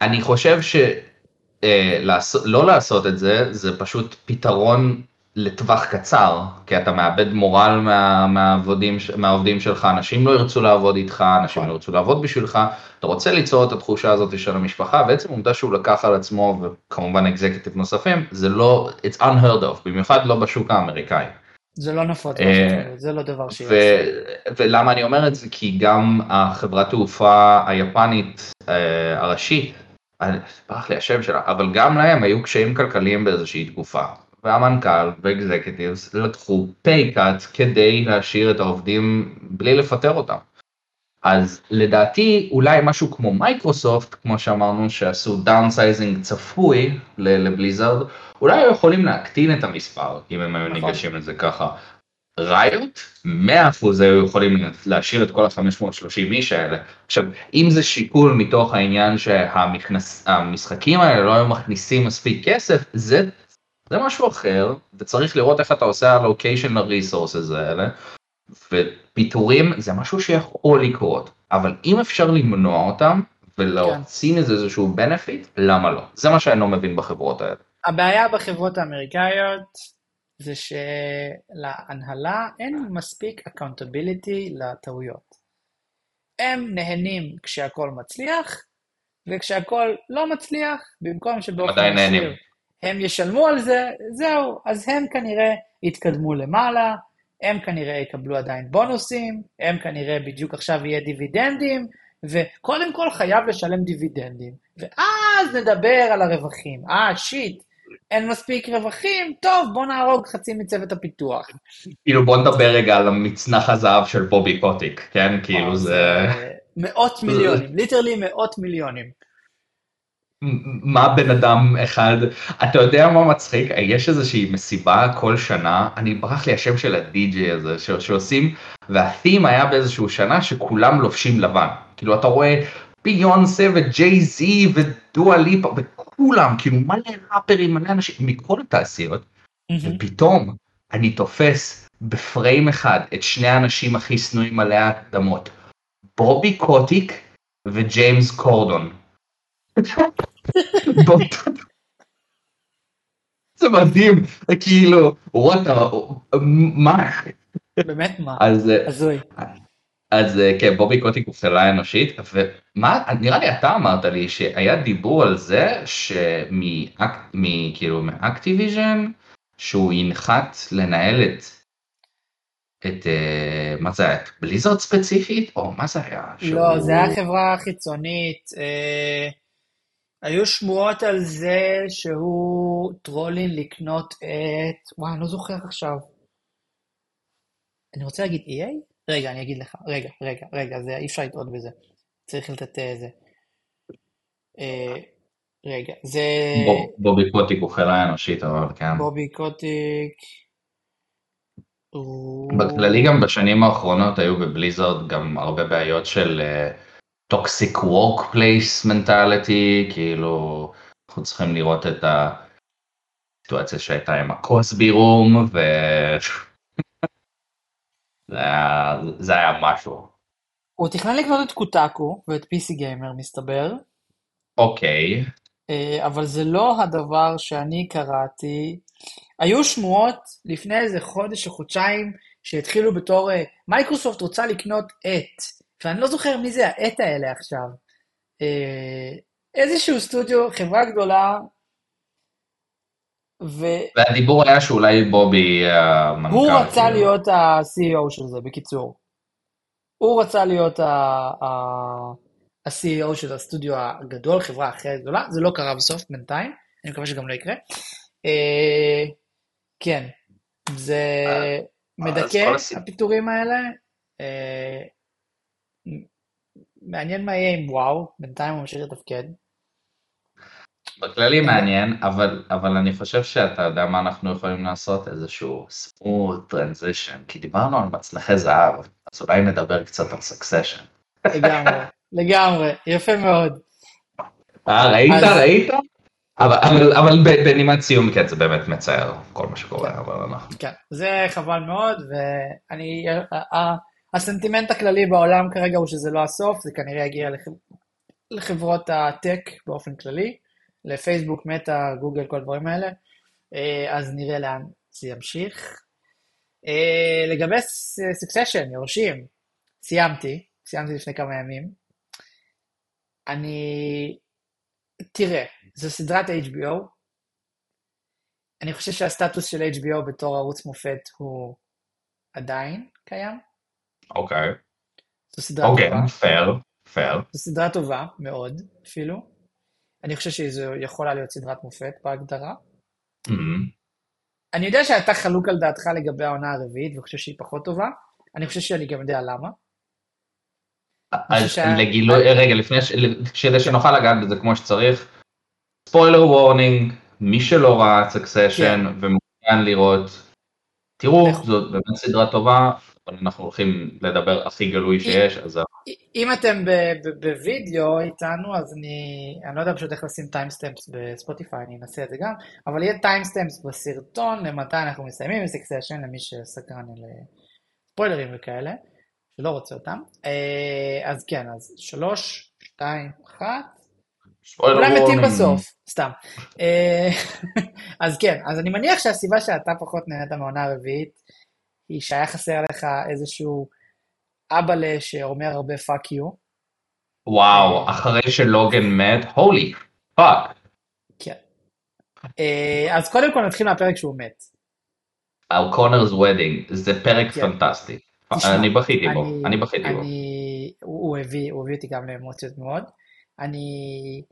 אני חושב שלא לעשות את זה, זה פשוט פתרון לטווח קצר, כי אתה מאבד מורל מה, מהעבודים, מהעובדים שלך, אנשים לא ירצו לעבוד איתך, אנשים לא ירצו לעבוד בשבילך, אתה רוצה ליצור את התחושה הזאת של המשפחה, בעצם עובדה שהוא לקח על עצמו, וכמובן אקזקטיב נוספים, זה לא, it's unheard of, במיוחד לא בשוק האמריקאי. זה לא נפוץ, אה, זה לא דבר שיש. ולמה אני אומר את זה? כי גם החברת תעופה היפנית אה, הראשית, ברח לי השם שלה, אבל גם להם היו קשיים כלכליים באיזושהי תקופה. והמנכ"ל ו executives לקחו pay cut כדי להשאיר את העובדים בלי לפטר אותם. אז לדעתי אולי משהו כמו מייקרוסופט, כמו שאמרנו שעשו downsizing צפוי לבליזרד, אולי היו יכולים להקטין את המספר אם הם היו נכון. ניגשים לזה ככה. ראיות, 100% היו יכולים להשאיר את כל ה-530 איש האלה. עכשיו, אם זה שיקול מתוך העניין שהמשחקים האלה לא היו מכניסים מספיק כסף, זה זה משהו אחר, וצריך לראות איך אתה עושה allocation ל-resources האלה, ופיטורים זה משהו שיכול לקרות, אבל אם אפשר למנוע אותם ולהוציא מזה איזשהו benefit, למה לא? זה מה שאני לא מבין בחברות האלה. הבעיה בחברות האמריקאיות זה שלהנהלה אין מספיק accountability לטעויות. הם נהנים כשהכול מצליח, וכשהכול לא מצליח, במקום שבאופן ישיר הם ישלמו על זה, זהו, אז הם כנראה יתקדמו למעלה, הם כנראה יקבלו עדיין בונוסים, הם כנראה בדיוק עכשיו יהיה דיבידנדים, וקודם כל חייב לשלם דיבידנדים, ואז נדבר על הרווחים. אה, shit, אין מספיק רווחים, טוב, בוא נהרוג חצי מצוות הפיתוח. כאילו בוא נדבר רגע על המצנח הזהב של בובי קוטיק, כן? כאילו זה... מאות מיליונים, literally מאות מיליונים. מה בן אדם אחד, אתה יודע מה מצחיק? יש איזושהי מסיבה כל שנה, אני ברח לי השם של הדי-ג'יי הזה שעושים, והתים היה באיזשהו שנה שכולם לובשים לבן. כאילו אתה רואה ביונסה וג'יי זי ודואה ליפה וכולם, כאילו מלא ראפרים, מלא אנשים מכל התעשיות, ופתאום אני תופס בפריים אחד את שני האנשים הכי שנואים עלי האדמות, בובי קוטיק וג'יימס קורדון. זה מדהים, כאילו, וואטה, מה? באמת מה? אז, הזוי. אז כן, בובי קוטיק הוא חלה אנושית, ומה, נראה לי אתה אמרת לי שהיה דיבור על זה שכאילו מאקטיביז'ן, שהוא ינחת לנהל את, את, מה זה היה, את בליזרד ספציפית, או מה זה היה? לא, זה היה חברה חיצונית. היו שמועות על זה שהוא טרולין לקנות את... וואי, אני לא זוכר עכשיו. אני רוצה להגיד EA? רגע, אני אגיד לך. רגע, רגע, רגע, זה, אי אפשר לטעות בזה. צריך לתת איזה... אה, רגע, זה... בוב, בובי קוטיק הוא חילה אנושית, אבל כן. בובי קוטיק... בכללי גם בשנים האחרונות היו בבליזרד גם הרבה בעיות של... Uh, toxic workplace mentality, כאילו אנחנו צריכים לראות את הסיטואציה שהייתה עם ה Cosby room, ו... זה, היה, זה היה משהו. הוא תכנן לקנות את קוטאקו ואת PC גיימר מסתבר. אוקיי. אה, אבל זה לא הדבר שאני קראתי. היו שמועות לפני איזה חודש או חודשיים שהתחילו בתור אה, מייקרוסופט רוצה לקנות את. ואני לא זוכר מי זה העט האלה עכשיו. אה, איזשהו סטודיו, חברה גדולה, ו... והדיבור היה שאולי בובי המנכ"ל. הוא רצה כאילו. להיות ה-CEO של זה, בקיצור. הוא רצה להיות ה-CEO של הסטודיו הגדול, חברה אחרת גדולה, זה לא קרה בסוף בינתיים, אני מקווה שגם לא יקרה. אה, כן, זה אה, מדכא, הפיטורים האלה. מעניין מה יהיה עם וואו, בינתיים הוא ממשיך לתפקד. בכללי מעניין, אבל, אבל אני חושב שאתה יודע מה אנחנו יכולים לעשות, איזשהו smooth transition, כי דיברנו על מצנחי זהב, אז אולי נדבר קצת על succession. לגמרי, לגמרי, יפה מאוד. אה, ראית, אז... ראית? אבל, אבל, אבל בנימת סיום, כן, זה באמת מצער, כל מה שקורה, כן. אבל אנחנו... כן, זה חבל מאוד, ואני... הסנטימנט הכללי בעולם כרגע הוא שזה לא הסוף, זה כנראה יגיע לח... לחברות הטק באופן כללי, לפייסבוק, מטא, גוגל, כל הדברים האלה, אה, אז נראה לאן זה ימשיך. אה, לגבי סקסשן, יורשים, סיימתי, סיימתי לפני כמה ימים. אני... תראה, זו סדרת HBO. אני חושב שהסטטוס של HBO בתור ערוץ מופת הוא עדיין קיים. אוקיי. זו סדרה אוקיי, טובה. פייר, פייר. זו סדרה טובה מאוד, אפילו. אני חושב שזו יכולה להיות סדרת מופת בהגדרה. Mm-hmm. אני יודע שאתה חלוק על דעתך לגבי העונה הרביעית, וחושב שהיא פחות טובה. אני חושב שאני גם יודע למה. אז שה... לגילוי, רגע, לפני, ש... כדי שנוכל לגעת בזה כמו שצריך, spoiler warning, מי שלא ראה סקסשן כן. ומעוניין לראות, תראו, זאת באמת סדרה טובה, אנחנו הולכים לדבר הכי גלוי שיש, אז... אם אתם בווידאו איתנו, אז אני, אני לא יודע פשוט איך לשים timestamps בספוטיפיי, אני אנסה את זה גם, אבל יהיה timestamps בסרטון למתי אנחנו מסיימים עם סקסשן, למי שסקרן ספוילרים וכאלה, שלא רוצה אותם. אה, אז כן, אז שלוש, שתיים, אחת. אולי מתים בסוף, סתם. אה, אז כן, אז אני מניח שהסיבה שאתה פחות נהנית מהעונה הרביעית, היא שהיה חסר לך איזשהו אבאלה שאומר הרבה fuck you. וואו, אחרי שלוגן מת, holy fuck. כן. אה, אז קודם כל נתחיל מהפרק שהוא מת. על Connor's Wedding, זה פרק כן. פנטסטי. תשמע, אני בכיתי בו, אני בכיתי בו. הוא הביא, הוא הביא אותי גם לאמוציות מאוד. אני...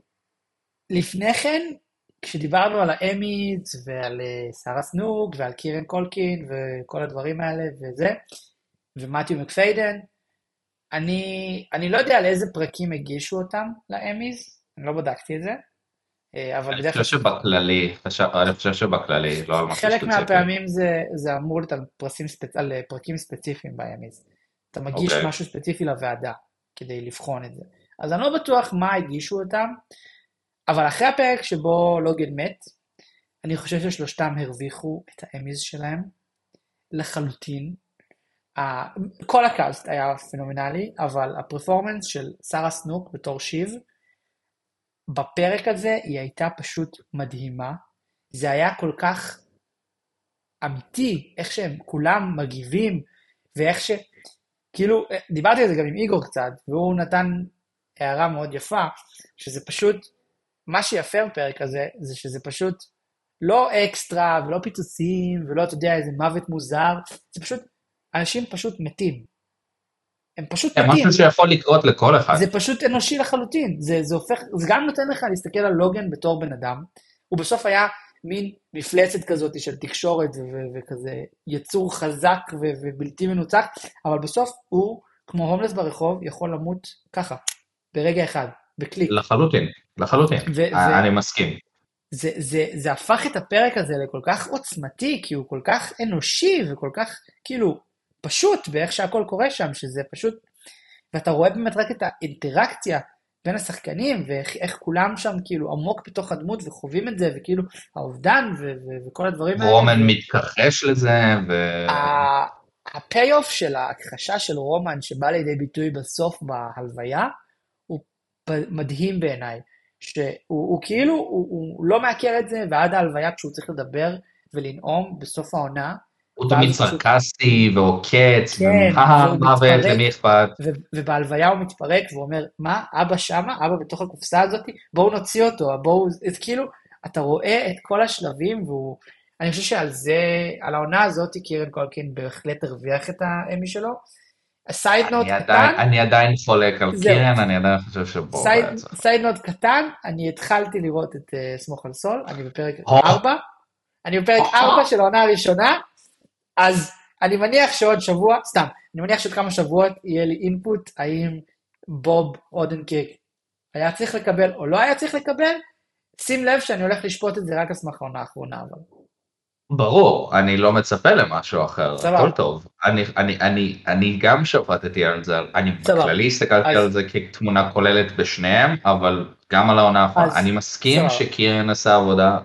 לפני כן, כשדיברנו על האמיז ועל אה, שרה סנוק ועל קירן קולקין וכל הדברים האלה וזה, ומתיו מקפאדיין, אני, אני לא יודע על איזה פרקים הגישו אותם לאמיז, אני לא בדקתי את זה, אה, אבל בדרך כלל... אני חושב שבכללי, אני חושב שבכללי, לא על משהו ספציפי. חלק מהפעמים זה, זה אמור להיות על, ספצ... על אה, פרקים ספציפיים באמיז. אתה מגיש okay. אוקיי. משהו ספציפי לוועדה כדי לבחון את זה. אז אני לא בטוח מה הגישו אותם, אבל אחרי הפרק שבו לוגן מת, אני חושב ששלושתם הרוויחו את האמיז שלהם לחלוטין. כל הקאסט היה פנומנלי, אבל הפרפורמנס של שרה סנוק בתור שיב, בפרק הזה היא הייתה פשוט מדהימה. זה היה כל כך אמיתי, איך שהם כולם מגיבים, ואיך ש... כאילו, דיברתי על זה גם עם איגור קצת, והוא נתן הערה מאוד יפה, שזה פשוט, מה שיפה בפרק הזה, זה שזה פשוט לא אקסטרה, ולא פיצוצים, ולא, אתה יודע, איזה מוות מוזר, זה פשוט, אנשים פשוט מתים. הם פשוט מתים. זה משהו שיכול לקרות לכל אחד. זה פשוט אנושי לחלוטין. זה, זה הופך, זה גם נותן לך להסתכל על לוגן בתור בן אדם. הוא בסוף היה מין מפלצת כזאת של תקשורת וכזה יצור חזק ובלתי מנוצח, אבל בסוף הוא, כמו הומלס ברחוב, יכול למות ככה, ברגע אחד, בקליק. לחלוטין, לחלוטין, אני מסכים. זה, זה, זה הפך את הפרק הזה לכל כך עוצמתי, כי הוא כל כך אנושי וכל כך, כאילו, פשוט באיך שהכל קורה שם, שזה פשוט... ואתה רואה באמת רק את האינטראקציה בין השחקנים, ואיך כולם שם כאילו עמוק בתוך הדמות וחווים את זה, וכאילו האובדן ו- וכל הדברים האלה. רומן מתכחש לזה, ו... ה payoff של ההכחשה של רומן שבא לידי ביטוי בסוף בהלוויה, מדהים בעיניי. שהוא הוא כאילו, הוא, הוא לא מעכל את זה, ועד ההלוויה כשהוא צריך לדבר ולנאום בסוף העונה, הוא תמיד סרקסטי ועוקץ, כן, מוות, למי אכפת. ובהלוויה הוא מתפרק והוא אומר, מה, אבא שמה, אבא בתוך הקופסה הזאת, בואו נוציא אותו, בואו, אז כאילו, אתה רואה את כל השלבים והוא, אני חושב שעל זה, על העונה הזאת, קירן קולקין בהחלט הרוויח את האמי שלו. side note קטן. אני עדיין חולק על קירן, אני עדיין חושב שבואו. side note קטן, אני התחלתי לראות את אה, סמוך על סול, אני בפרק 4. אני בפרק 4 של העונה הראשונה, אז אני מניח שעוד שבוע, סתם, אני מניח שעוד כמה שבועות יהיה לי אינפוט האם בוב אודנקיק היה צריך לקבל או לא היה צריך לקבל. שים לב שאני הולך לשפוט את זה רק על סמך העונה האחרונה, אבל. ברור, אני לא מצפה למשהו אחר. הכל טוב. אני, אני, אני, אני גם שפטתי על זה, אני. בכללי הסתכלתי אז... על זה כתמונה כוללת בשניהם, אבל גם על העונה האחרונה. אני מסכים שקירן עשה עבודה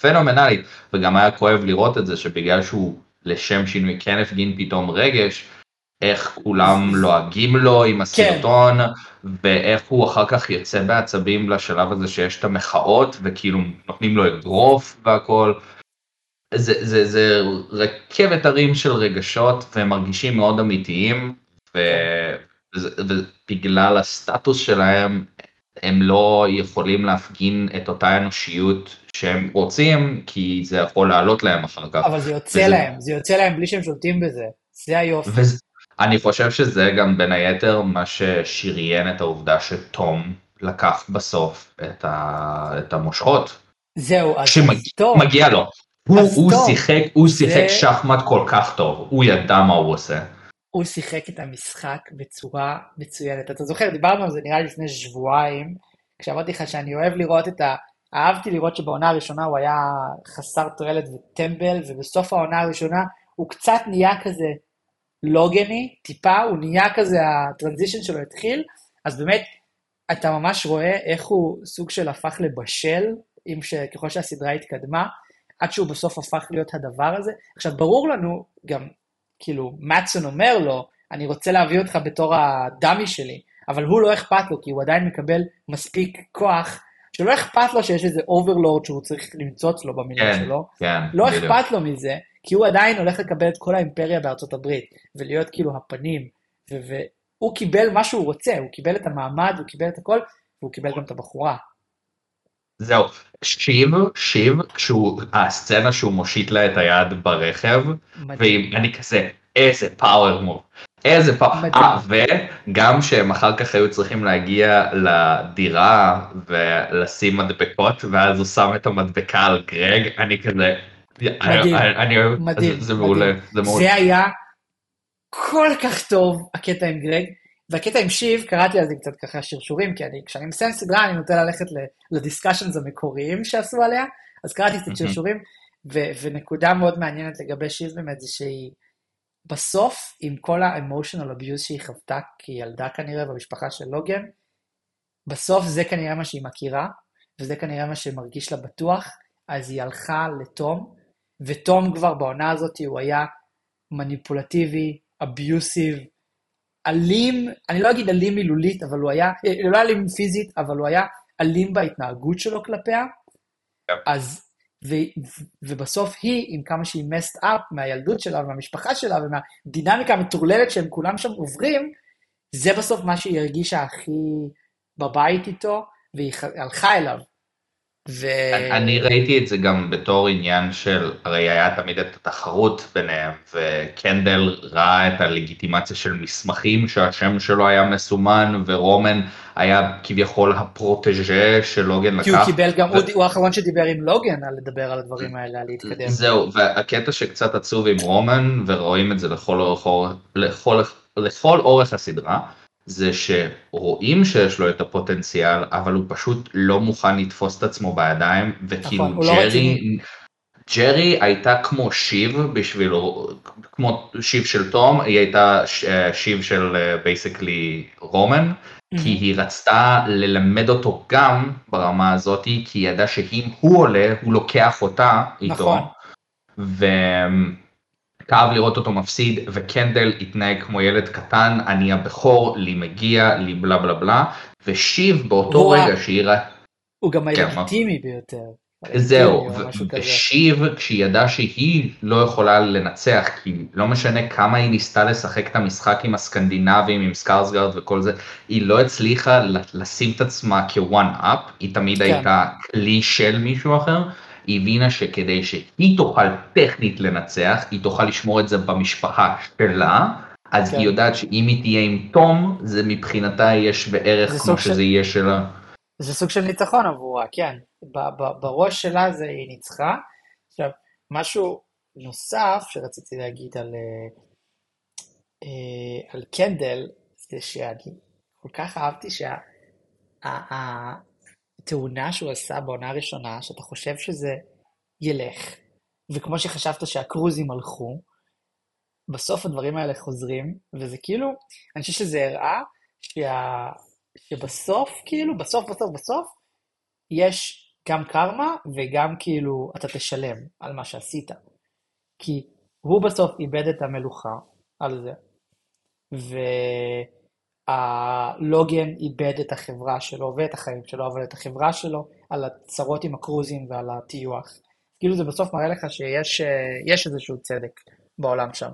פנומנלית, וגם היה כואב לראות את זה שבגלל שהוא לשם שינוי כן הפגין פתאום רגש, איך כולם לועגים לו עם הסרטון, כן. ואיך הוא אחר כך יוצא בעצבים לשלב הזה שיש את המחאות, וכאילו נותנים לו אגרוף והכל. זה, זה, זה רכבת הרים של רגשות, והם מרגישים מאוד אמיתיים, ו, ובגלל הסטטוס שלהם, הם לא יכולים להפגין את אותה אנושיות שהם רוצים, כי זה יכול לעלות להם אחר כך. אבל זה יוצא וזה... להם, זה יוצא להם בלי שהם שולטים בזה, זה היופי. וזה... אני חושב שזה גם בין היתר מה ששריין את העובדה שתום לקח בסוף את, ה... את המושכות. זהו, אז שמג... טוב. מגיע לו. הוא, הוא שיחק, הוא שיחק זה... שחמט כל כך טוב, הוא ידע מה הוא עושה. הוא שיחק את המשחק בצורה מצוינת. אתה זוכר, דיברנו על זה נראה לי לפני שבועיים, כשאמרתי לך שאני אוהב לראות את ה... אהבתי לראות שבעונה הראשונה הוא היה חסר תועלת וטמבל, ובסוף העונה הראשונה הוא קצת נהיה כזה לוגני, טיפה, הוא נהיה כזה, הטרנזישן שלו התחיל, אז באמת, אתה ממש רואה איך הוא סוג של הפך לבשל, ש... ככל שהסדרה התקדמה, עד שהוא בסוף הפך להיות הדבר הזה. עכשיו, ברור לנו, גם כאילו, מאטסון אומר לו, אני רוצה להביא אותך בתור ה dummy שלי, אבל הוא לא אכפת לו, כי הוא עדיין מקבל מספיק כוח, שלא אכפת לו שיש איזה overlord שהוא צריך למצוץ לו במילים כן, שלו, כן, לא בדיוק. אכפת לו מזה, כי הוא עדיין הולך לקבל את כל האימפריה בארצות הברית, ולהיות כאילו הפנים, והוא קיבל מה שהוא רוצה, הוא קיבל את המעמד, הוא קיבל את הכל, והוא קיבל גם את הבחורה. זהו, שיב, שיב, כשהוא, הסצנה שהוא מושיט לה את היד ברכב. ואני כזה, איזה פאוור מוב, איזה פאוור. אה, וגם שהם אחר כך היו צריכים להגיע לדירה ולשים מדבקות, ואז הוא שם את המדבקה על גרג, אני כזה, מדהים, אני- מדהים, זה- מעולה. זה מעולה. זה היה כל כך טוב, הקטע עם גרג, והקטע עם שיב, קראתי על זה קצת ככה שרשורים, כי אני, כשאני מסיים סדרה, אני נוטה ללכת לדיסקשנס המקוריים שעשו עליה, אז קראתי קצת מהמם. שרשורים, ו- ונקודה מאוד מעניינת לגבי שיב באמת, זה שהיא בסוף, עם כל ה-emotional abuse שהיא חוותה כילדה כנראה במשפחה של לוגן, בסוף זה כנראה מה שהיא מכירה, וזה כנראה מה שמרגיש לה בטוח, אז היא הלכה לתום, ותום כבר בעונה הזאת הוא היה מניפולטיבי, אביוסיב, אלים, אני לא אגיד אלים מילולית, אבל הוא היה, אה, לא אלים פיזית, אבל הוא היה אלים בהתנהגות שלו כלפיה. כן. אז, ו, ו, ובסוף היא, עם כמה שהיא messed up מהילדות שלה ומהמשפחה שלה ומהדינמיקה המטורללת שהם כולם שם עוברים, זה בסוף מה שהיא הרגישה הכי בבית איתו, והיא הלכה אליו. ו... אני ראיתי את זה גם בתור עניין של, הרי היה תמיד את התחרות ביניהם, וקנדל ראה את הלגיטימציה של מסמכים שהשם שלו היה מסומן, ורומן היה כביכול הפרוטג'ה של לוגן כי הוא לקח. קיבל גם, ו- הוא, האחרון שדיבר עם לוגן על לדבר על הדברים האלה, על להתקדם. זהו, והקטע שקצת עצוב עם רומן, ורואים את זה לכל אורך- לכל, לכל אורך הסדרה, זה שרואים שיש לו את הפוטנציאל, אבל הוא פשוט לא מוכן לתפוס את עצמו בידיים, וכאילו נכון, לא ג'רי, רציני. ג'רי הייתה כמו שיב בשבילו, כמו שיב של תום, היא הייתה ש- שיב של basically רומן, כי היא רצתה ללמד אותו גם ברמה הזאת, כי היא ידעה שאם הוא עולה, הוא לוקח אותה איתו. נכון. וכאב לראות אותו מפסיד, וקנדל התנהג כמו ילד קטן, אני הבכור, לי מגיע, לי בלה בלה בלה, ושיב באותו רגע שהיא ראתה... הוא גם כן? הלגיטימי ביותר. זהו. ושיב כשהיא ידעה שהיא לא יכולה לנצח, כי לא משנה כמה היא ניסתה לשחק את המשחק עם הסקנדינבים, עם סקארסגרד וכל זה, היא לא הצליחה לשים את עצמה כוואן אפ, היא תמיד כן. הייתה כלי של מישהו אחר, היא הבינה שכדי שהיא תוכל טכנית לנצח, היא תוכל לשמור את זה במשפחה שלה, אז כן. היא יודעת שאם היא תהיה עם תום, זה מבחינתה יהיה שווה ערך זה כמו סוג של- שזה יהיה שלה. זה סוג של ניצחון עבורה, כן. ב- ב- בראש שלה זה היא ניצחה. עכשיו, משהו נוסף שרציתי להגיד על, אה, אה, על קנדל, זה שאני כל כך אהבתי שהתאונה שהוא עשה בעונה הראשונה, שאתה חושב שזה ילך, וכמו שחשבת שהקרוזים הלכו, בסוף הדברים האלה חוזרים, וזה כאילו, אני חושב שזה הראה שה... שבסוף, כאילו, בסוף, בסוף, בסוף, יש גם קרמה וגם כאילו אתה תשלם על מה שעשית. כי הוא בסוף איבד את המלוכה על זה, והלוגן איבד את החברה שלו ואת החיים שלו, אבל את החברה שלו על הצרות עם הקרוזים ועל הטיוח. כאילו זה בסוף מראה לך שיש אה, איזשהו צדק בעולם שם.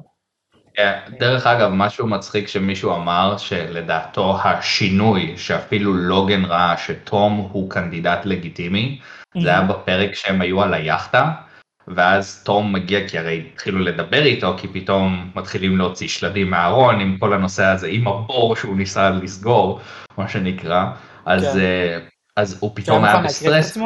כן, דרך אגב, משהו מצחיק שמישהו אמר שלדעתו השינוי שאפילו לוגן ראה שתום הוא קנדידט לגיטימי, זה היה בפרק שהם היו על היאכטה, ואז תום מגיע כי הרי התחילו לדבר איתו, כי פתאום מתחילים להוציא שלדים מהארון עם כל הנושא הזה, עם הבור שהוא ניסה לסגור, מה שנקרא, אז, כן. אה, אז הוא פתאום היה בסטרס?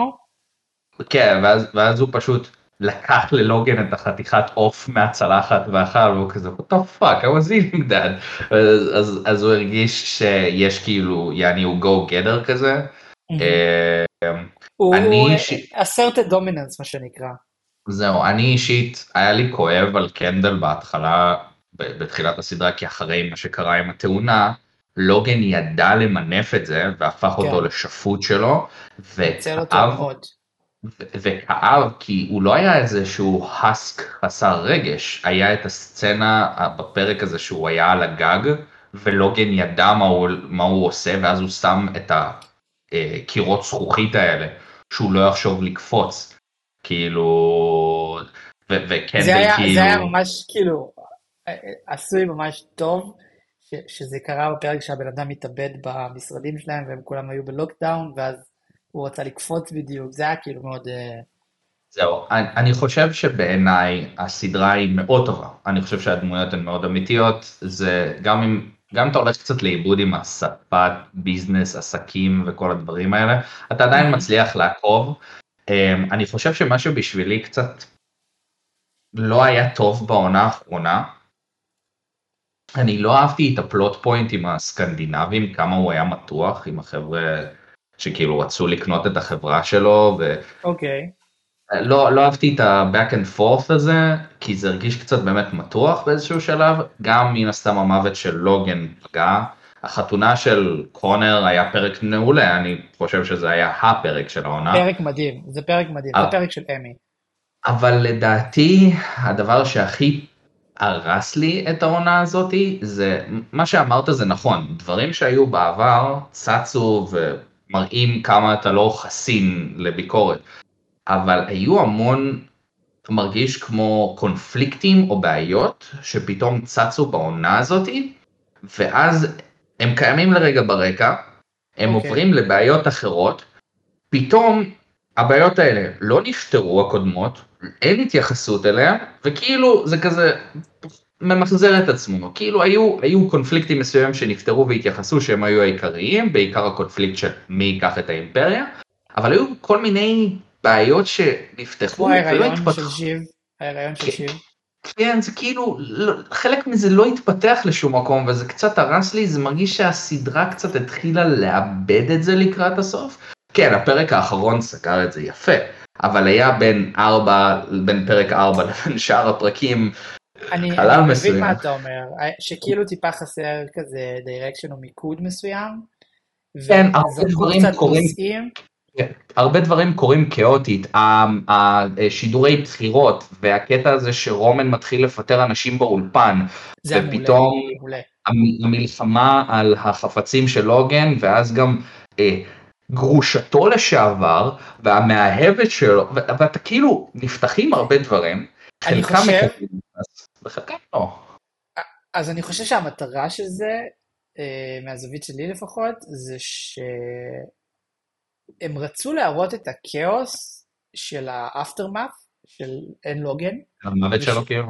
כן, ואז, ואז הוא פשוט לקח ללוגן את החתיכת עוף מהצלחת ואכל, והוא כזה, what the fuck, I was eating that. אז, אז, אז הוא הרגיש שיש כאילו, יעני הוא go getter כזה. אה, הוא אני הוא, אה, asserted dominance מה שנקרא. זהו, אני אישית, היה לי כואב על קנדל בהתחלה, בתחילת הסדרה, כי אחרי מה שקרה עם התאונה, לוגן ידע למנף את זה, והפך אותו כן. לשפוט שלו, אותו וכאב. וכאב כי הוא לא היה איזשהו האסק חסר רגש, היה את הסצנה בפרק הזה שהוא היה על הגג ולוגן ידע מה הוא, מה הוא עושה ואז הוא שם את הקירות זכוכית האלה שהוא לא יחשוב לקפוץ, כאילו, וכן זה היה, כאילו... זה היה ממש כאילו עשוי ממש טוב. שזה קרה בפרק שהבן אדם התאבד במשרדים שלהם והם כולם היו בלוקדאון ואז הוא רצה לקפוץ בדיוק, זה היה כאילו מאוד... אה, זהו, אני, אני חושב שבעיניי הסדרה היא מאוד טובה, אני חושב שהדמויות הן מאוד אמיתיות, זה גם אם, גם אתה הולך קצת לאיבוד עם השפת ביזנס, עסקים וכל הדברים האלה, אתה עדיין. מצליח לעקוב. אמ, אני חושב שמה שבשבילי קצת לא היה טוב בעונה האחרונה, אני לא אהבתי את הפלוט פוינט עם הסקנדינבים, כמה הוא היה מתוח עם החבר'ה שכאילו רצו לקנות את החברה שלו. ו... אוקיי. Okay. לא, לא אהבתי את ה-back and forth הזה, כי זה הרגיש קצת באמת מתוח באיזשהו שלב, גם מן הסתם המוות של לוגן פגע. החתונה של קונר היה פרק מעולה, אני חושב שזה היה הפרק של העונה. פרק מדהים, זה פרק מדהים, זה פרק של אמי. אבל לדעתי, הדבר שהכי הרס לי את העונה הזאתי, זה, מה שאמרת זה נכון, דברים שהיו בעבר צצו ומראים כמה אתה לא חסין לביקורת, אבל היו המון, מרגיש כמו קונפליקטים או בעיות שפתאום צצו בעונה הזאתי, ואז הם קיימים לרגע ברקע, הם okay. אוקיי. עוברים לבעיות אחרות, פתאום הבעיות האלה לא נפתרו הקודמות, אין התייחסות אליה, וכאילו זה כזה ממחזר את עצמו, כאילו היו, היו קונפליקטים מסוימים שנפתרו והתייחסו שהם היו העיקריים, בעיקר הקונפליקט של מי ייקח את האימפריה, אבל היו כל מיני בעיות שנפתחו ולא התפתחו. כמו ההיריון של שיב, ההיריון של שיב. כן, זה כאילו, לא, חלק מזה לא התפתח לשום מקום וזה קצת הרס לי, זה מרגיש שהסדרה קצת התחילה לאבד את זה לקראת הסוף. כן, הפרק האחרון סגר את זה יפה, אבל היה בין ארבע, בין פרק ארבע לבין שאר הפרקים אני, אני מבין מה אתה אומר, שכאילו טיפה חסר כזה דירקשן או מיקוד מסוים. כן, הרבה דברים קורים. כן, הרבה דברים קורים כאוטית, השידורי בחירות והקטע הזה שרומן מתחיל לפטר אנשים באולפן, ופתאום המלחמה על החפצים של לוגן, ואז גם אה, גרושתו לשעבר והמאהבת שלו ואתה כאילו נפתחים הרבה דברים. אני חושב. וחלקם לא. אז אני חושב שהמטרה של זה, אה, מהזווית שלי לפחות, זה שהם רצו להראות את הכאוס של ה aftermath של אין לוגן. המוות שלו כאילו.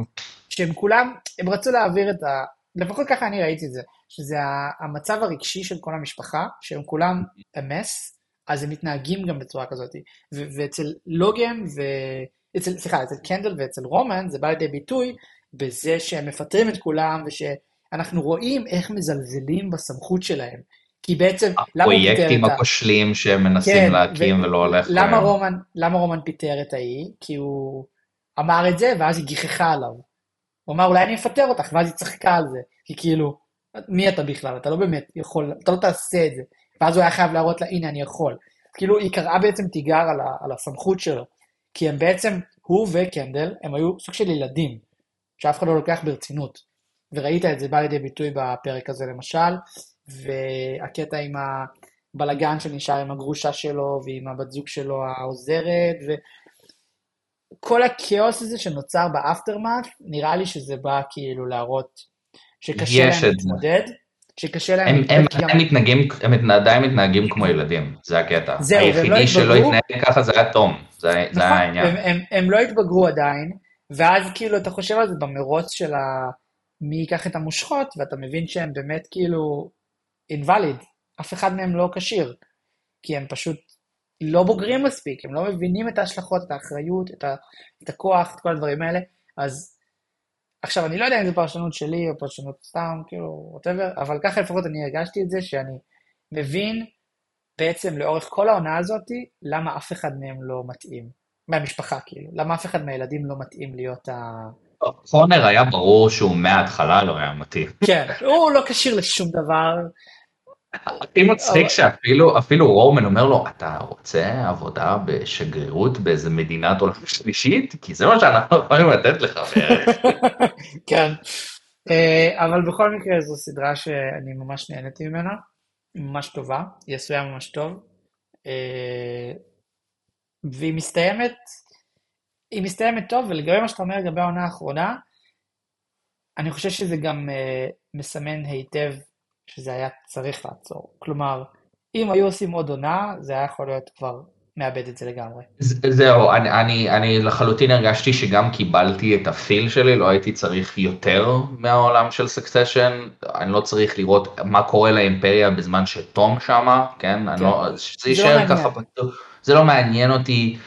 שהם כולם, הם רצו להעביר את ה... לפחות ככה אני ראיתי את זה, שזה המצב הרגשי של כל המשפחה, שהם כולם a mess, אז הם מתנהגים גם בצורה כזאת. ואצל לוגן, ו... אצל, סליחה, אצל קנדל ואצל רומן, זה בא לידי ביטוי בזה שהם מפטרים את כולם, ושאנחנו רואים איך מזלזלים בסמכות שלהם. כי בעצם, למה הוא פיטר את ה... הפרויקטים הכושלים שהם מנסים כן, להקים ו... ולא הולך למה רומן, למה רומן פיטר את ההיא? כי הוא אמר את זה, ואז היא גיחכה עליו. הוא אמר, אולי אני אפטר אותך, ואז היא צחקה על זה. כי כאילו, מי אתה בכלל? אתה לא באמת יכול, אתה לא תעשה את זה. ואז הוא היה חייב להראות לה, הנה, אני יכול. כאילו, היא קראה בעצם תיגר על, ה, על הסמכות שלו. כי הם בעצם, הוא וקנדל, הם היו סוג של ילדים, שאף אחד לא לוקח ברצינות. וראית את זה בא לידי ביטוי בפרק הזה למשל, והקטע עם הבלגן שנשאר עם הגרושה שלו, ועם הבת זוג שלו העוזרת, וכל הכאוס הזה שנוצר באפטרמאט, נראה לי שזה בא כאילו להראות שקשה להם להתמודד. שקשה להם... הם, הם, גם... הם, מתנהגים, הם עדיין מתנהגים כמו ילדים, זה הקטע. זהו, היחידי לא שלא התנהג ככה זה היה תום, זה, נכון, זה היה העניין. הם, הם, הם לא התבגרו עדיין, ואז כאילו אתה חושב על זה במרוץ של ה... מי ייקח את המושכות, ואתה מבין שהם באמת כאילו אינווליד, אף אחד מהם לא כשיר, כי הם פשוט לא בוגרים מספיק, הם לא מבינים את ההשלכות, את האחריות, את, ה, את הכוח, את כל הדברים האלה, אז עכשיו, אני לא יודע אם זו פרשנות שלי או פרשנות סתם, כאילו, ווטאבר, אבל ככה לפחות אני הרגשתי את זה, שאני מבין בעצם לאורך כל העונה הזאת, למה אף אחד מהם לא מתאים. מהמשפחה, כאילו. למה אף אחד מהילדים לא מתאים להיות ה... קונר היה ברור שהוא מההתחלה לא היה מתאים. כן, הוא לא כשיר לשום דבר. הכי מצחיק שאפילו אפילו רומן אומר לו אתה רוצה עבודה בשגרירות באיזה מדינת עולם שלישית? כי זה מה שאנחנו יכולים לתת לך כן. אה, אבל בכל מקרה זו סדרה שאני ממש נהניתי ממנה. ממש טובה. היא עשויה ממש טוב. אה, והיא מסתיימת היא מסתיימת טוב ולגבי מה שאתה אומר לגבי העונה האחרונה אני חושב שזה גם uh, מסמן היטב שזה היה צריך לעצור. כלומר, אם היו עושים עוד עונה, זה היה יכול להיות כבר מאבד את זה לגמרי. זהו, אני, אני, אני לחלוטין הרגשתי שגם קיבלתי את הפיל שלי, לא הייתי צריך יותר מהעולם של סקסשן, אני לא צריך לראות מה קורה לאימפריה בזמן שתום שמה, כן? כן. אני לא, זה יישאר לא ככה, זה לא מעניין אותי.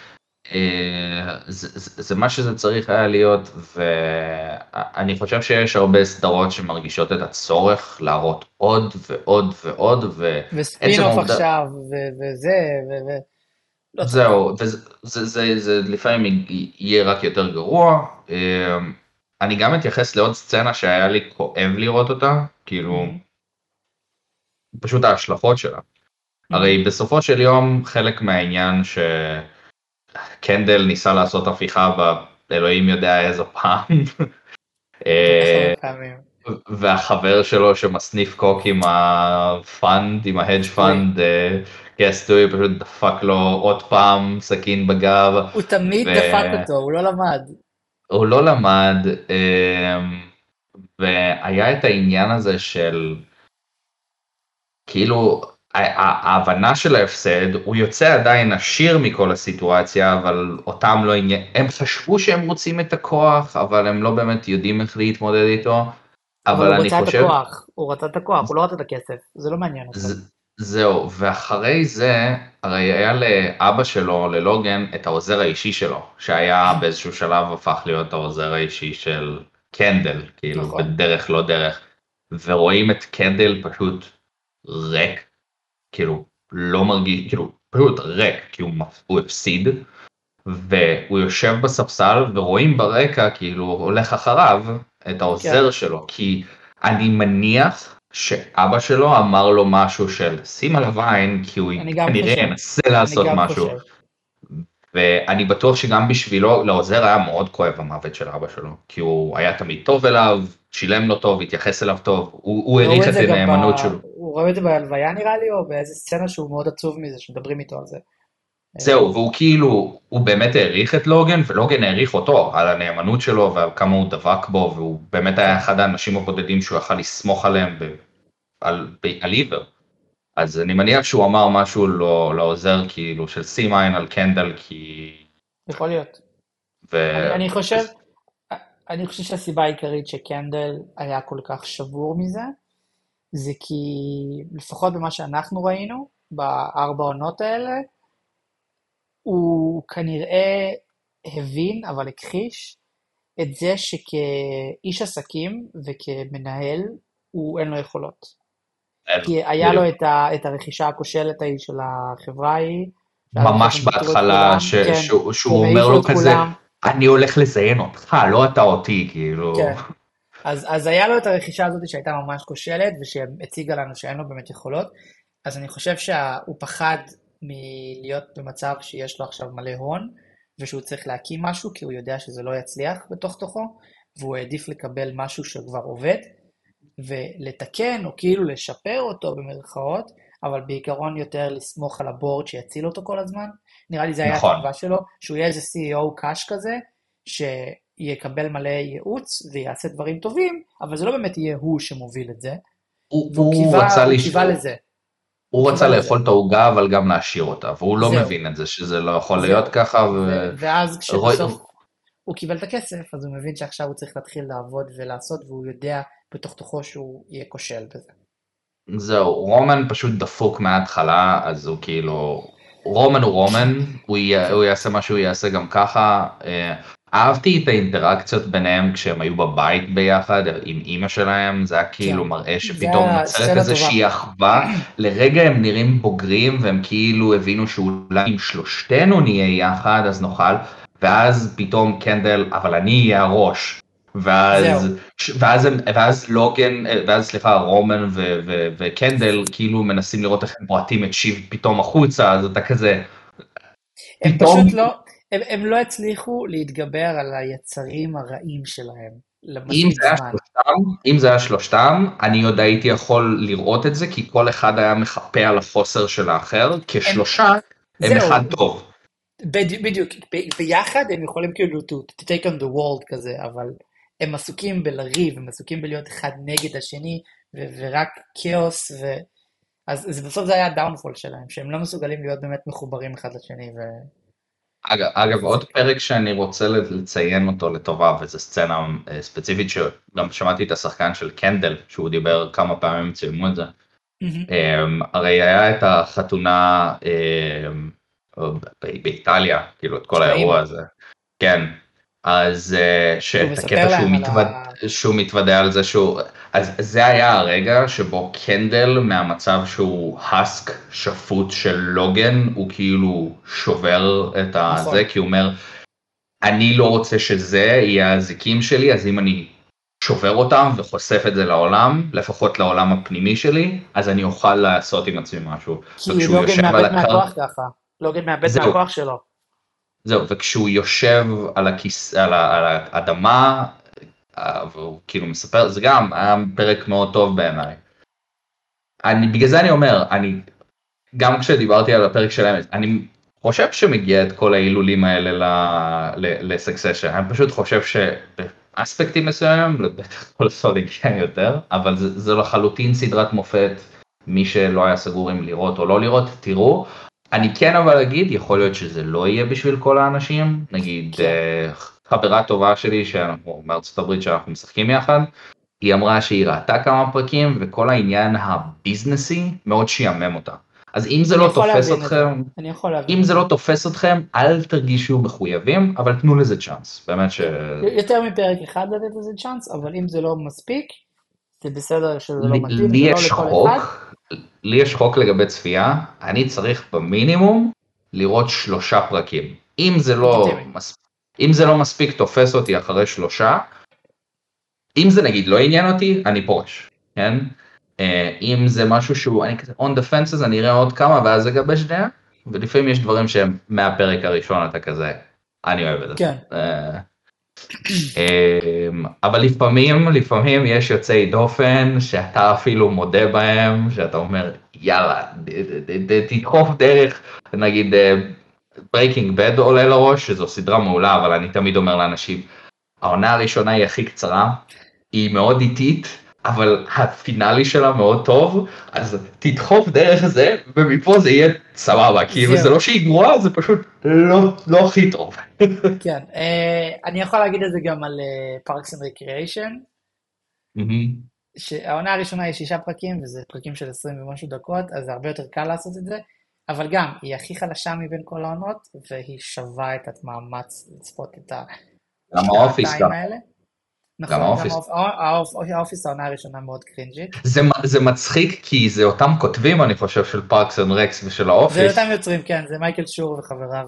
אה, זה, זה, זה מה שזה צריך היה להיות ואני חושב שיש הרבה סדרות שמרגישות את הצורך להראות עוד ועוד ועוד וספינוף עכשיו וזה ו... לא זהו וזה זה, זה, זה לפעמים יהיה רק יותר גרוע. אה, אני גם אתייחס לעוד סצנה שהיה לי כואב לראות אותה כאילו פשוט ההשלכות שלה. הרי בסופו של יום חלק מהעניין ש... קנדל ניסה לעשות הפיכה באלוהים יודע איזה פעם. אה, והחבר שלו שמסניף קוק עם ה fund, עם ה hedge fund, just ו פשוט דפק לו עוד פעם סכין בגב. הוא תמיד דפק אותו, הוא לא למד. הוא לא למד, אה, והיה את העניין הזה של כאילו ההבנה של ההפסד, הוא יוצא עדיין עשיר מכל הסיטואציה, אבל אותם לא עניין, הם חשבו שהם רוצים את הכוח, אבל הם לא באמת יודעים איך להתמודד איתו. אבל אני חושב... הוא רצה את הכוח, הוא רצה את הכוח, הוא לא רצה את הכסף, זה לא מעניין אותו. זהו, ואחרי זה, הרי היה לאבא שלו, ללוגן, את העוזר האישי שלו, שהיה באיזשהו שלב הפך להיות העוזר האישי של קנדל, כאילו, נכון. בדרך לא דרך, ורואים את קנדל פשוט ריק כאילו לא מרגיש, כאילו פשוט ריק, כי הוא, הוא הפסיד, והוא יושב בספסל ורואים ברקע כאילו הולך אחריו את העוזר כן. שלו, כי אני מניח שאבא שלו אמר לו משהו של שים עליו עין, כי הוא כנראה ינסה לעשות משהו. חושב. ואני בטוח שגם בשבילו, לעוזר היה מאוד כואב המוות של אבא שלו, כי הוא היה תמיד טוב אליו, שילם לו טוב, התייחס אליו טוב, הוא העריך את הנאמנות שלו. הוא רואה את זה בהלוויה נראה לי, או באיזה סצנה שהוא מאוד עצוב מזה, שמדברים איתו על זה. זהו, והוא כאילו, הוא באמת העריך את לוגן, ולוגן העריך אותו על הנאמנות שלו וכמה הוא דבק בו, והוא באמת היה אחד האנשים הבודדים שהוא יכל לסמוך עליהם ב, על, ב, על עיוור. אז אני מניח שהוא אמר משהו לא, לעוזר כאילו של שים עין על קנדל כי... יכול להיות. ו... אני, אני חושב, אני חושב שהסיבה העיקרית שקנדל היה כל כך שבור מזה, זה כי לפחות במה שאנחנו ראינו, בארבע עונות האלה, הוא כנראה הבין, אבל הכחיש, את זה שכאיש עסקים וכמנהל, הוא אין לו יכולות. כי היה לו את, ה, את הרכישה הכושלת ההיא של החברה ההיא. ממש בהתחלה, ש, כן, שהוא, שהוא אומר לו כזה, כולם. אני הולך לזיין אותך, לא אתה אותי, כאילו. כן. אז, אז היה לו את הרכישה הזאת שהייתה ממש כושלת, ושהציגה לנו שאין לו באמת יכולות, אז אני חושב שהוא פחד מלהיות במצב שיש לו עכשיו מלא הון, ושהוא צריך להקים משהו, כי הוא יודע שזה לא יצליח בתוך תוכו, והוא העדיף לקבל משהו שכבר עובד, ולתקן, או כאילו לשפר אותו במרכאות, אבל בעיקרון יותר לסמוך על הבורד שיציל אותו כל הזמן. נראה לי זה היה נכון. התקווה שלו, שהוא יהיה איזה CEO קאש כזה, שיקבל מלא ייעוץ ויעשה דברים טובים, אבל זה לא באמת יהיה הוא שמוביל את זה. הוא, הוא, קיווה, רצה הוא קיווה לזה. הוא רצה לאכול את העוגה אבל גם להשאיר אותה, והוא לא מבין את זה, שזה לא יכול להיות ככה. ו... ואז כשבסוף הוא קיבל את הכסף, אז הוא מבין שעכשיו הוא צריך להתחיל לעבוד ולעשות, והוא יודע בתוך תוכו שהוא יהיה כושל בזה. זהו, רומן פשוט דפוק מההתחלה, אז הוא כאילו, רומן הוא רומן, הוא, י... הוא יעשה מה שהוא יעשה גם ככה. אה, אהבתי את האינטראקציות ביניהם כשהם היו בבית ביחד עם אימא שלהם, זה היה כאילו כן. מראה שפתאום נוצרת איזושהי אחווה, לרגע הם נראים בוגרים והם כאילו הבינו שאולי אם שלושתנו נהיה יחד אז נוכל, ואז פתאום קנדל, אבל אני אהיה הראש. ואז, ואז, ואז לוגן, ואז סליחה, רומן ו, ו, וקנדל כאילו מנסים לראות איך הם בועטים את שיב פתאום החוצה, אז אתה כזה... הם פתאום... פשוט לא, הם, הם לא הצליחו להתגבר על היצרים הרעים שלהם. אם זה, שלושתם, אם זה היה שלושתם, אני עוד הייתי יכול לראות את זה, כי כל אחד היה מחפה על החוסר של האחר, כשלושה הם, הם אחד טוב. בדיוק, ביחד הם יכולים כאילו to, to take on the world כזה, אבל הם עסוקים בלריב, הם עסוקים בלהיות אחד נגד השני, ו- ורק כאוס, ו... אז זה בסוף זה היה הדאונפול שלהם, שהם לא מסוגלים להיות באמת מחוברים אחד לשני. ו... אגב, אגב, עוד פרק שאני רוצה לציין אותו לטובה, וזו סצנה אה, ספציפית שגם שמעתי את השחקן של קנדל, שהוא דיבר כמה פעמים, צילמו את זה. Mm-hmm. הרי היה את החתונה אמ, באיטליה, כאילו את כל האירוע הזה. כן, אז אה, שאת הקטע שהוא, מתווד... ה... שהוא מתוודה על זה שהוא, אז זה היה הרגע שבו קנדל מהמצב שהוא האסק שפוט של לוגן, הוא כאילו שובר את נכון. הזה, כי הוא אומר, אני לא רוצה שזה יהיה הזיקים שלי, אז אם אני שובר אותם וחושף את זה לעולם, לפחות לעולם הפנימי שלי, אז אני אוכל לעשות עם עצמי משהו. כי לוגן מאבד מהכוח ככה, לוגן מאבד מהכוח שלו. זהו, וכשהוא יושב על, הכיס, על, ה, על האדמה, אה, והוא כאילו מספר, זה גם היה פרק מאוד טוב בעיניי. אני, בגלל זה אני אומר, אני, גם כשדיברתי על הפרק של האמת, אני חושב שמגיע את כל ההילולים האלה לסקסשן, אני פשוט חושב שבאספקטים מסוימים, בטח כל סוד הגיע יותר, אבל זה, זה לחלוטין סדרת מופת, מי שלא היה סגור אם לראות או לא לראות, תראו. אני כן אבל אגיד, יכול להיות שזה לא יהיה בשביל כל האנשים, נגיד כן. אה, חברה טובה שלי שאנחנו מארצות הברית שאנחנו משחקים יחד, היא אמרה שהיא ראתה כמה פרקים וכל העניין הביזנסי מאוד שיאמם אותה. אז אם זה לא תופס אתכם, אם זה לא תופס אתכם, אל תרגישו מחויבים, אבל תנו לזה צ'אנס, באמת ש... יותר מפרק אחד לתת לזה צ'אנס, אבל אם זה לא מספיק, זה בסדר שזה לא מתאים, לי יש לא חוק, לי יש חוק לגבי צפייה, אני צריך במינימום לראות שלושה פרקים. אם זה לא, מס... אם זה לא מספיק תופס אותי אחרי שלושה, אם זה נגיד לא עניין אותי, אני פורש, כן? Uh, אם זה משהו שהוא, אני כזה on the fences, אני אראה עוד כמה ואז אגבש דעה, ולפעמים יש דברים שהם מהפרק הראשון אתה כזה, אני אוהב את זה. כן. אמ, אבל לפעמים, לפעמים יש יוצאי דופן שאתה אפילו מודה בהם, שאתה אומר יאללה, תדחוף דרך, נגיד Breaking Bad עולה לראש, שזו סדרה מעולה, אבל אני תמיד אומר לאנשים, העונה הראשונה היא הכי קצרה, היא מאוד איטית, אבל ה finale שלה מאוד טוב, אז תדחוף דרך זה, ומפה זה יהיה סבבה, כאילו זה לא שהיא גרועה, זה פשוט לא, לא הכי טוב. כן, אה, אני יכול להגיד את זה גם על Parks and Recreation, שהעונה הראשונה היא שישה פרקים, וזה פרקים של 20 ומשהו דקות, אז זה הרבה יותר קל לעשות את זה, אבל גם, היא הכי חלשה מבין כל העונות, והיא שווה את המאמץ לצפות את השעתיים האלה. נכון, גם ה Office. ה Office העונה הראשונה מאוד cringe'ית. זה, זה מצחיק כי זה אותם כותבים אני חושב של Parks and Rec ושל ה Office. זה אותם יוצרים כן, זה מייקל שור וחבריו.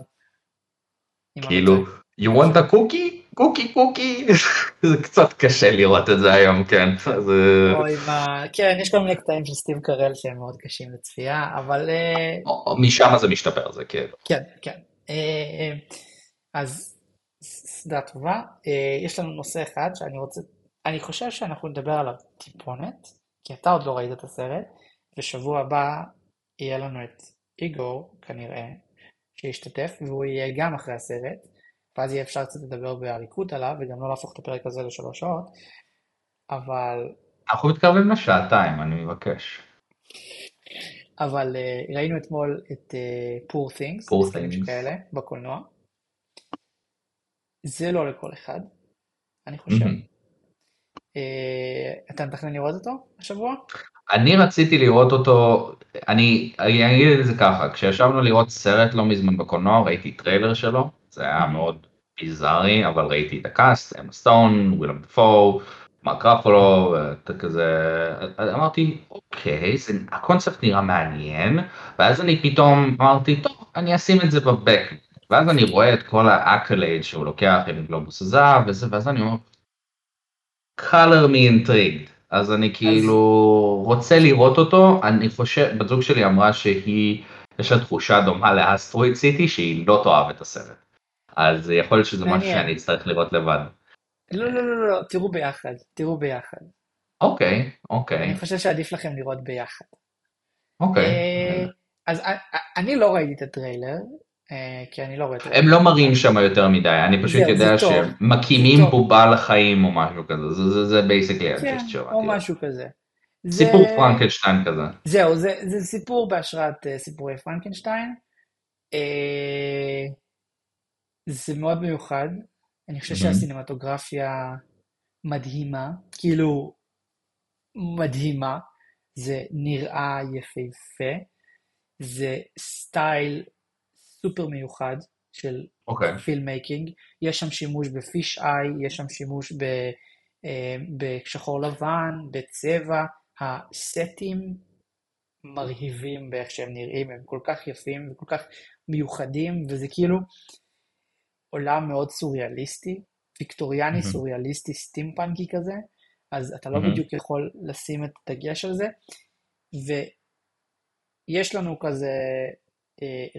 כאילו, you want a cookie? קוקי קוקי. זה קצת קשה לראות את זה היום, כן. זה... אוי מה, כן, יש כל מיני קטעים של סטיב קרל שהם מאוד קשים לצפייה, אבל... אה, משם זה משתפר, זה כן. כן, כן. אה, אז סדרה טובה. אה, יש לנו נושא אחד שאני רוצה, אני חושב שאנחנו נדבר עליו טיפונת, כי אתה עוד לא ראית את הסרט, ושבוע הבא יהיה לנו את איגור, כנראה, שישתתף, והוא יהיה גם אחרי הסרט, ואז יהיה אפשר קצת לדבר באריקות עליו, וגם לא להפוך את הפרק הזה לשלוש שעות, אבל... אנחנו מתקרבים לשעתיים, אני מבקש. אבל uh, ראינו אתמול את uh, תינגס, פור תינגס כאלה, בקולנוע. זה לא לכל אחד, אני חושב. אה, אתה מתכנן לראות אותו השבוע? אני רציתי לראות אותו, אני, אני אגיד את זה ככה, כשישבנו לראות סרט לא מזמן בקולנוע, ראיתי טריילר שלו, זה היה מאוד ביזארי, אבל ראיתי את ה cast, אמה סטון, וויליאם דפו, מרק רופלו, כזה, אמרתי, אוקיי, זה, הקונספט נראה מעניין, ואז אני פתאום אמרתי, טוב, אני אשים את זה ב back, ואז אני רואה את כל ה accolade שהוא לוקח עם גלובוס הזהב וזה, ואז אני אומר, color me intrigued, אז אני כאילו רוצה לראות אותו, אני חושב, בת זוג שלי אמרה שהיא, יש לה תחושה דומה ל Asteroid City שהיא לא תאהב את הסרט. אז יכול להיות שזה משהו שאני אצטרך לראות לבד. לא, לא, לא, לא, תראו ביחד, תראו ביחד. אוקיי, אוקיי. אני חושב שעדיף לכם לראות ביחד. אוקיי. אה, אז אני לא ראיתי את הטריילר, אה, כי אני לא רואה את זה. הם לא מראים שם יותר מדי, אני פשוט יודע שמקימים בובה לחיים או משהו כזה, זה basically ה gist שלו. או משהו כזה. סיפור פרנקנשטיין כזה. זהו, זה סיפור בהשראת אה, סיפורי פרנקנשטיין. זה מאוד מיוחד, אני חושב שהסינמטוגרפיה מדהימה, כאילו מדהימה, זה נראה יפהפה, זה style סופר מיוחד של okay. אוקיי. Filmmaking, יש שם שימוש ב fish eye, יש שם שימוש ב, אה, בשחור לבן, בצבע, הסטים מרהיבים באיך שהם נראים, הם כל כך יפים וכל כך מיוחדים, וזה כאילו עולם מאוד סוריאליסטי, ויקטוריאני mm-hmm. סוריאליסטי סטימפאנקי כזה, אז אתה לא mm-hmm. בדיוק יכול לשים את הדגש על זה, ויש לנו כזה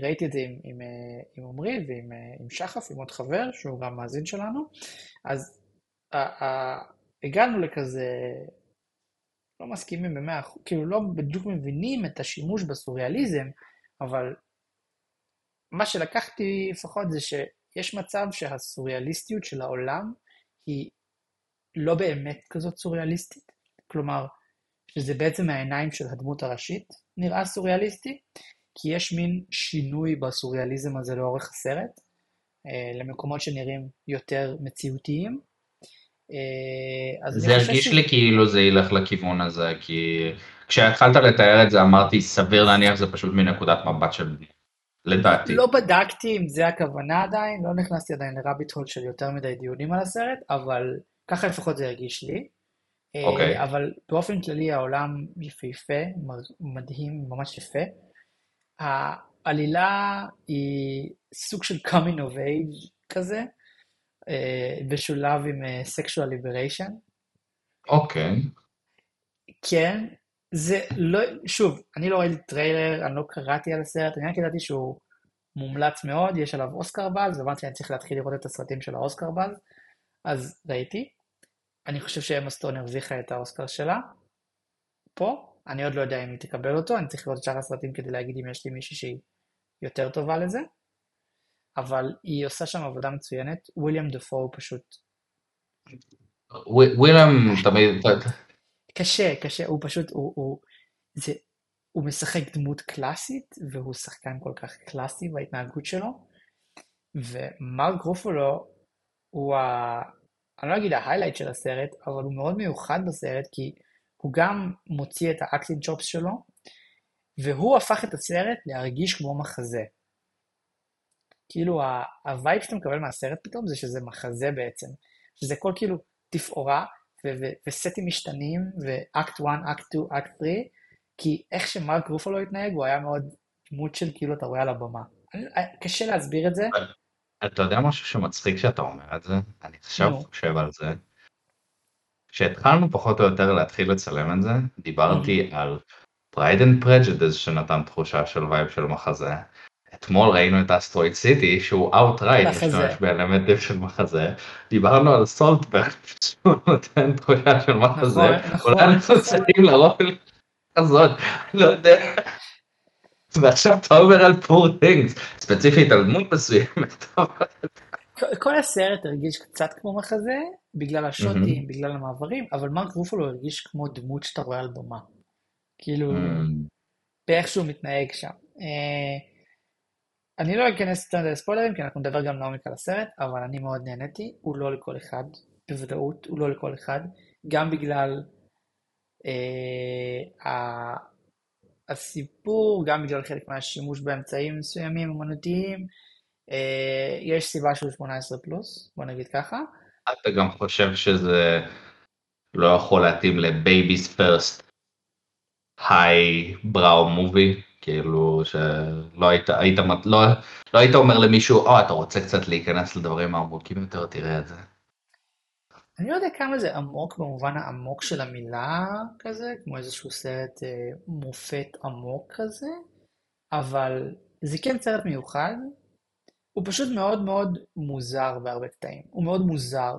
ראיתי את זה עם, עם, אה, עם עמרי ועם אה, עם שחף, עם עוד חבר, שהוא גם מאזין שלנו, אז ה, ה, הגענו לכזה, לא מסכימים במאה אחוז, כאילו לא בדיוק מבינים את השימוש בסוריאליזם, אבל מה שלקחתי לפחות זה שיש מצב שהסוריאליסטיות של העולם היא לא באמת כזאת סוריאליסטית, כלומר, שזה בעצם מהעיניים של הדמות הראשית נראה סוריאליסטי, כי יש מין שינוי בסוריאליזם הזה לאורך הסרט, אה, למקומות שנראים יותר מציאותיים. אה, זה הרגיש ש... לי כאילו זה ילך לכיוון הזה, כי כשהתחלת לתאר את זה אמרתי סביר להניח זה פשוט מנקודת מבט של לדעתי. לא בדקתי אם זה הכוונה עדיין, לא נכנסתי עדיין לרביט הול של יותר מדי דיונים על הסרט, אבל ככה לפחות זה הרגיש לי. אה, אוקיי. Okay. אבל באופן כללי העולם יפהפה, מדהים, ממש יפה. העלילה היא סוג של coming of age כזה, בשולב עם sexual liberation. אוקיי. כן, זה לא, שוב, אני לא ראיתי טריילר, אני לא קראתי על הסרט, אני רק ידעתי שהוא מומלץ מאוד, יש עליו אוסקר באז, והבנתי שאני צריך להתחיל לראות את הסרטים של האוסקר באז, אז ראיתי. אני חושב שאמה סטון הרוויחה את האוסקר שלה, פה, אני עוד לא יודע אם היא תקבל אותו, אני צריך לראות את שאר הסרטים כדי להגיד אם יש לי מישהי שהיא יותר טובה לזה, אבל היא עושה שם עבודה מצוינת, וויליאם דפו הוא פשוט... וויליאם תמיד... קשה, קשה, הוא פשוט, הוא, הוא, זה, הוא משחק דמות קלאסית, והוא שחקן כל כך קלאסי בהתנהגות שלו, ומרק רופולו הוא ה... אני לא אגיד ה highlight של הסרט, אבל הוא מאוד מיוחד בסרט, כי הוא גם מוציא את ה acting chops שלו, והוא הפך את הסרט להרגיש כמו מחזה. כאילו ה vibe שאתה מקבל מהסרט פתאום זה שזה מחזה בעצם, שזה כל כאילו תפאורה וסטים משתנים ואקט 1, אקט 2, אקט 3, כי איך שמרק רופלו התנהג הוא היה מאוד דמות של כאילו אתה רואה על הבמה. קשה להסביר את זה. אתה יודע משהו שמצחיק שאתה אומר את זה? אני עכשיו חושב על זה. כשהתחלנו פחות או יותר להתחיל לצלם את זה, דיברתי על Pride and Prejudice שנתן תחושה של vibe של מחזה. אתמול ראינו את Asteroid City שהוא outright משתמש באלמנטים של מחזה. דיברנו על סולטבורן שהוא נותן תחושה של מחזה. נכון, נכון. אולי אנחנו צריכים לרוב כזאת, לא יודע. ועכשיו אתה אומר על Poor Things, ספציפית על דמות מסוימת. כל הסרט הרגיש קצת כמו מחזה, בגלל השוטים, mm-hmm. בגלל המעברים, אבל מרק רופלו הרגיש כמו דמות שאתה רואה על במה. כאילו, mm-hmm. באיך שהוא מתנהג שם. Uh, אני לא אכנס יותר לספוילרים, כי אנחנו נדבר גם לעומק על הסרט, אבל אני מאוד נהניתי, הוא לא לכל אחד, בוודאות, הוא לא לכל אחד, גם בגלל uh, הסיפור, גם בגלל חלק מהשימוש באמצעים מסוימים אמנותיים, אה, יש סיבה שהוא 18 פלוס, בוא נגיד ככה. אתה גם חושב שזה לא יכול להתאים לבייביס פרסט היי בראו מובי, כאילו שלא היית, היית, לא, לא היית אומר למישהו, או, אתה רוצה קצת להיכנס לדברים העמוקים יותר, תראה את זה. אני לא יודע כמה זה עמוק במובן העמוק של המילה כזה, כמו איזשהו סרט אה, מופת עמוק כזה, אבל זה כן סרט מיוחד. הוא פשוט מאוד מאוד מוזר בהרבה קטעים. הוא מאוד מוזר.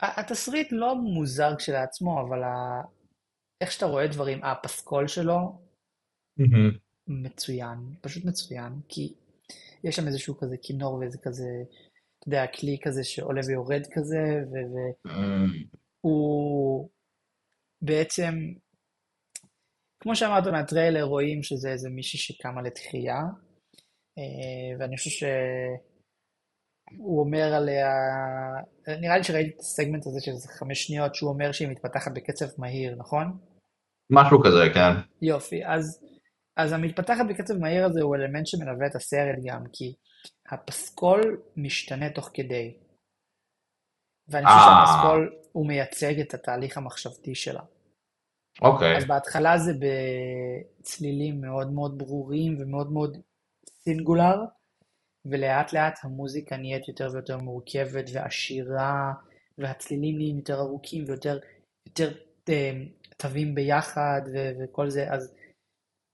התסריט לא מוזר כשלעצמו, אבל איך שאתה רואה דברים, הפסקול שלו, מצוין, פשוט מצוין, כי יש שם איזשהו כזה כינור ואיזה כזה, אתה יודע, כלי כזה שעולה ויורד כזה, והוא בעצם, כמו שאמרת מהטריילר, רואים שזה איזה מישהי שקמה לתחייה, אה, ואני חושב שהוא אומר עליה, נראה לי שראיתי את הסגמנט הזה של חמש שניות, שהוא אומר שהיא מתפתחת בקצב מהיר, נכון? משהו כזה, כן. יופי, אז, אז המתפתחת בקצב מהיר הזה הוא אלמנט שמלווה את הסרט גם, כי הפסקול משתנה תוך כדי. ואני חושב אה. שהפסקול הוא מייצג את התהליך המחשבתי שלה. אוקיי. אז בהתחלה זה בצלילים מאוד מאוד ברורים ומאוד מאוד סינגולר, ולאט לאט המוזיקה נהיית יותר ויותר מורכבת ועשירה, והצלילים נהיים יותר ארוכים ויותר יותר, אה, תווים ביחד ו- וכל זה, אז,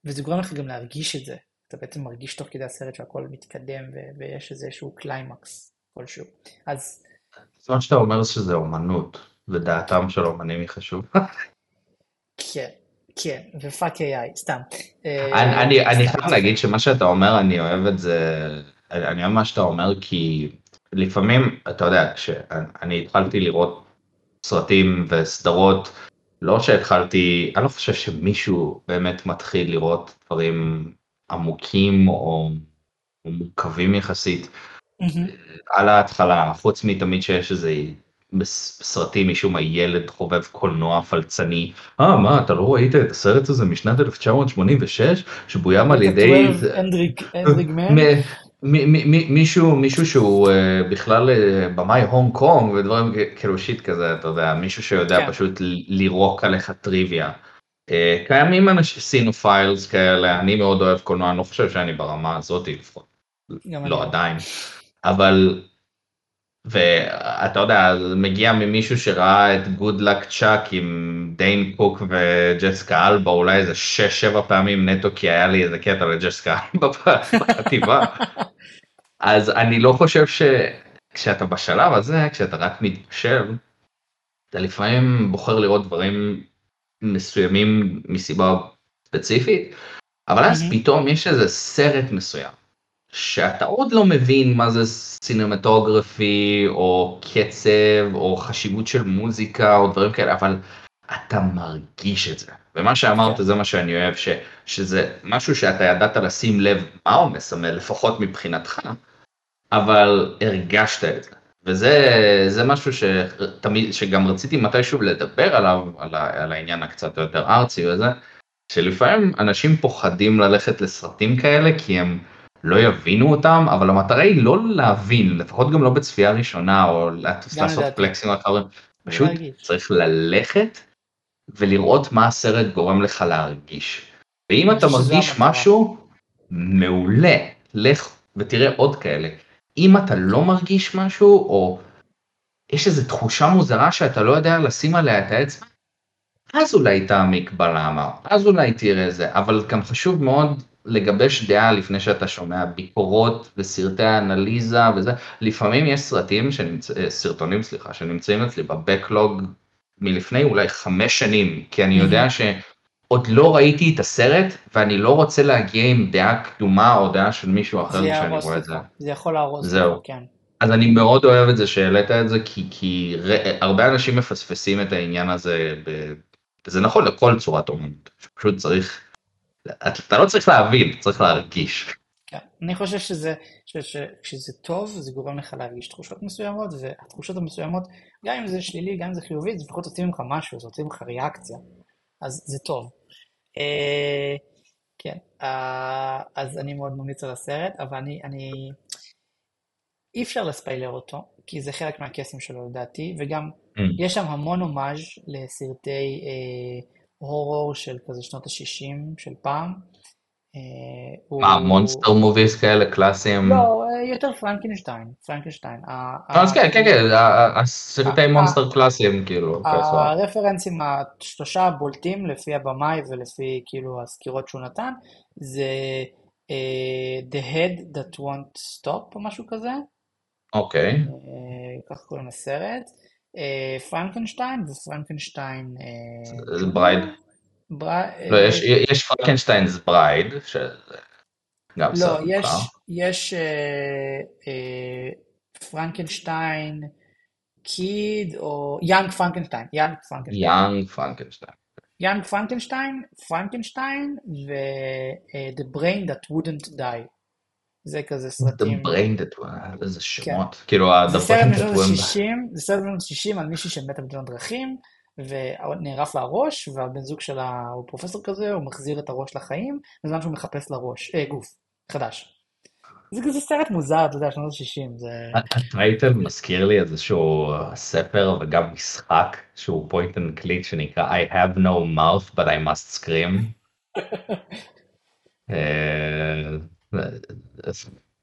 וזה גורם לך גם להרגיש את זה. אתה בעצם מרגיש תוך כדי הסרט שהכל מתקדם ו- ויש איזשהו קליימקס כלשהו. אז... זאת אומרת שאתה אומר שזה אומנות, ודעתם של אומנים היא חשובה. כן, כן, ו fuck AI, סתם. אה, אני, אני חייב להגיד שמה שאתה אומר, אני אוהב את זה, אני אוהב מה שאתה אומר, כי לפעמים, אתה יודע, כשאני התחלתי לראות סרטים וסדרות, לא שהתחלתי, אני לא חושב שמישהו באמת מתחיל לראות דברים עמוקים או, או מורכבים יחסית mm-hmm. על ההתחלה, חוץ מתמיד שיש איזה בסרטים משום מה ילד חובב קולנוע פלצני, אה מה אתה לא ראית את הסרט הזה משנת 1986 שבוים על ידי מישהו מישהו שהוא uh, בכלל uh, במאי הונג קונג ודברים כאילו shit כזה אתה יודע מישהו שיודע כן. פשוט לירוק עליך טריוויה. אה, קיימים אנשים cinephiles כאלה אני מאוד אוהב קולנוע אני לא חושב שאני ברמה הזאת לפחות. לא. עדיין. אבל ואתה יודע מגיע ממישהו שראה את Good Luck Chuck עם דיין קוק וג'סיקה אלבה אולי איזה 6-7 פעמים נטו כי היה לי איזה קטע לג'סקה אלבה בחטיבה. אז אני לא חושב שכשאתה בשלב הזה כשאתה רק מתבשל אתה לפעמים בוחר לראות דברים מסוימים מסיבה ספציפית אבל אז פתאום יש איזה סרט מסוים שאתה עוד לא מבין מה זה סינמטוגרפי או קצב או חשיבות של מוזיקה או דברים כאלה אבל אתה מרגיש את זה ומה שאמרת כן. זה מה שאני אוהב ש, שזה משהו שאתה ידעת לשים לב מה הוא מסמל לפחות מבחינתך אבל הרגשת את זה וזה משהו שתמיד שגם רציתי מתישהו לדבר עליו על, על העניין הקצת יותר ארצי וזה שלפעמים אנשים פוחדים ללכת לסרטים כאלה כי הם. לא יבינו אותם אבל המטרה היא לא להבין לפחות גם לא בצפייה ראשונה או לעשות פלקסים אחרים פשוט צריך ללכת ולראות מה הסרט גורם לך להרגיש. ואם אתה מרגיש משהו מעולה. לך ותראה עוד כאלה. אם אתה לא מרגיש משהו או יש איזו תחושה מוזרה שאתה לא יודע לשים עליה את האצבע אז אולי תעמיק בלמה אז אולי תראה זה. אבל גם חשוב מאוד לגבש דעה לפני שאתה שומע ביקורות וסרטי אנליזה וזה, לפעמים יש סרטים, שנמצ... אה, סרטונים סליחה, שנמצאים אצלי בבקלוג מלפני אולי חמש שנים, כי אני יודע שעוד לא ראיתי את הסרט ואני לא רוצה להגיע עם דעה קדומה או דעה של מישהו אחר כשאני רואה את זה. זה יכול להרוס לך, כן. אז אני מאוד אוהב את זה שהעלית את זה, כי, כי ר... הרבה אנשים מפספסים את העניין הזה, ב... וזה נכון לכל צורת אומנות, פשוט צריך אתה לא צריך להבין, צריך להרגיש. כן, אני חושב שזה, שכשזה טוב, זה גורם לך להרגיש תחושות מסוימות, והתחושות המסוימות, גם אם זה שלילי, גם אם זה חיובי, זה לפחות עושים ממך משהו, זה עושים ממך ריאקציה, אז זה טוב. אה, כן, אה, אז אני מאוד ממליץ על הסרט, אבל אני, אני... אי אפשר לספיילר אותו, כי זה חלק מהקסם שלו לדעתי, וגם mm. יש שם המון הומאז' לסרטי... אה, הורור של כזה שנות ה-60 של פעם, מה, מונסטר מוביס כאלה קלאסיים? לא, יותר פרנקנשטיין, פרנקנשטיין. אז כן, כן, כן, הסרטי מונסטר קלאסיים, כאילו. הרפרנסים השלושה הבולטים לפי הבמאי ולפי כאילו הסקירות שהוא נתן, זה The Head That Won't Stop או משהו כזה. אוקיי. כך קוראים לסרט. פרנקנשטיין ופרנקנשטיין... זה Bride. לא, יש Frankenstein's Bride, שזה גם סרט מוכר. לא, יש Frankenstein Kid או Young Frankenstein. יאנג פרנקנשטיין. Young Frankenstein, פרנקנשטיין ו-The Brain That Wouldn't Die. זה כזה סרטים. The Brain That Wouldn't, איזה שמות. כאילו, The Brain That Wouldn't Die. זה סרט משנות ה-60 על מישהי שמתה בתאונת דרכים. ונערף לה הראש, והבן זוג שלה הוא פרופסור כזה, הוא מחזיר את הראש לחיים, בזמן שהוא מחפש לה ראש, אה, גוף, חדש. זה כזה סרט מוזר, אתה יודע, שנות ה-60, זה... הטייטל מזכיר לי איזשהו ספר וגם משחק שהוא point and click שנקרא I have no mouth but I must scream.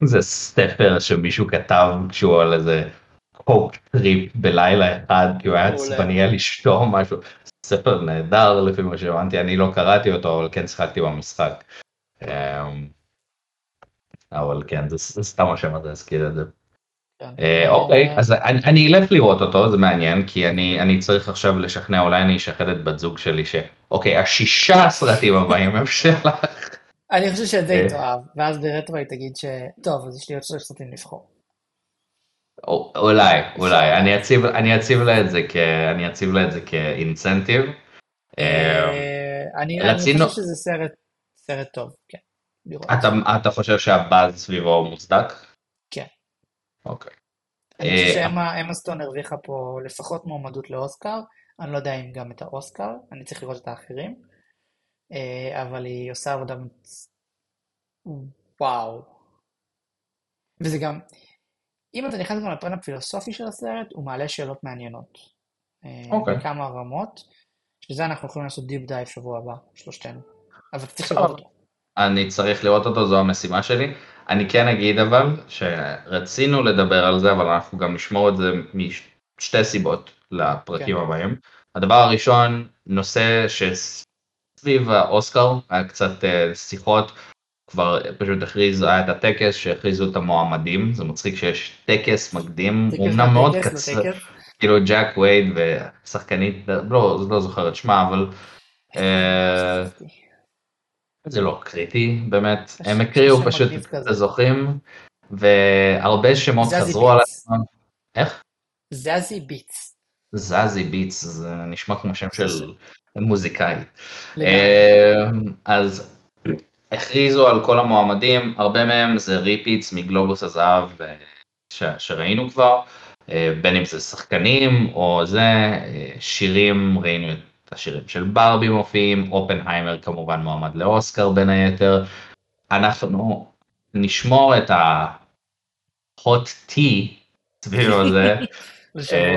זה ספר שמישהו כתב כשהוא על איזה coke trip בלילה אחד כי הוא היה עצבני על אשתו או משהו. ספר נהדר לפי מה שהבנתי אני לא קראתי אותו אבל כן שיחקתי במשחק. אבל כן זה סתם השם הזה הזכיר את זה. כן. אה, אוקיי אז אני אלך לראות אותו זה מעניין כי אני אני צריך עכשיו לשכנע אולי אני אשחד את בת זוג שלי שאוקיי השישה סרטים הבאים הם שלך. אני חושב שאת זה היא תאהב ואז ברטרו היא תגיד שטוב אז יש לי עוד שלוש סרטים לבחור. אולי אולי אני אציב אני אציב לה את זה כ... אני אציב לה את זה כאינסנטיב. אה, אני חושב שזה סרט סרט טוב כן. אתה, אתה חושב שהבאז סביבו מוצדק? כן. אוקיי. אני חושב אה, שאמה סטון הרוויחה פה לפחות מועמדות לאוסקר, אני לא יודע אם גם את האוסקר, אני צריך לראות את האחרים, אה, אבל היא עושה עבודה וואו. וזה גם, אם אתה נכנס גם לפן הפילוסופי של הסרט, הוא מעלה שאלות מעניינות. אה, אוקיי. בכמה רמות, שזה אנחנו יכולים לעשות deep dive שבוע הבא, שלושתנו. אבל צריך לראות אותו. אני צריך לראות אותו, זו המשימה שלי. אני כן אגיד אבל, שרצינו לדבר על זה, אבל אנחנו גם נשמור את זה משתי סיבות לפרקים כן. הבאים. הדבר הראשון, נושא שסביב האוסקר, היה קצת אה, שיחות, כבר פשוט הכריז, היה את הטקס שהכריזו את המועמדים, זה מצחיק שיש טקס מקדים, הוא אמנם מאוד קצר, כאילו ג'ק קווייד ושחקנית, לא, לא זוכר את שמה, אבל... אה, זה לא קריטי באמת, הם הקריאו פשוט את הזוכים, והרבה שמות חזרו על עצמם. איך? זזי ביטס. זזי ביטס, זה נשמע כמו שם של מוזיקאי. אמ, אז הכריזו על כל המועמדים, הרבה מהם זה repeats מגלובוס הזהב שראינו כבר, אה, בין אם זה שחקנים או זה, אה, שירים, ראינו את השירים של ברבי מופיעים, אופנהיימר כמובן מועמד לאוסקר בין היתר. אנחנו נשמור את ה-hot tea סביב הזה, אה,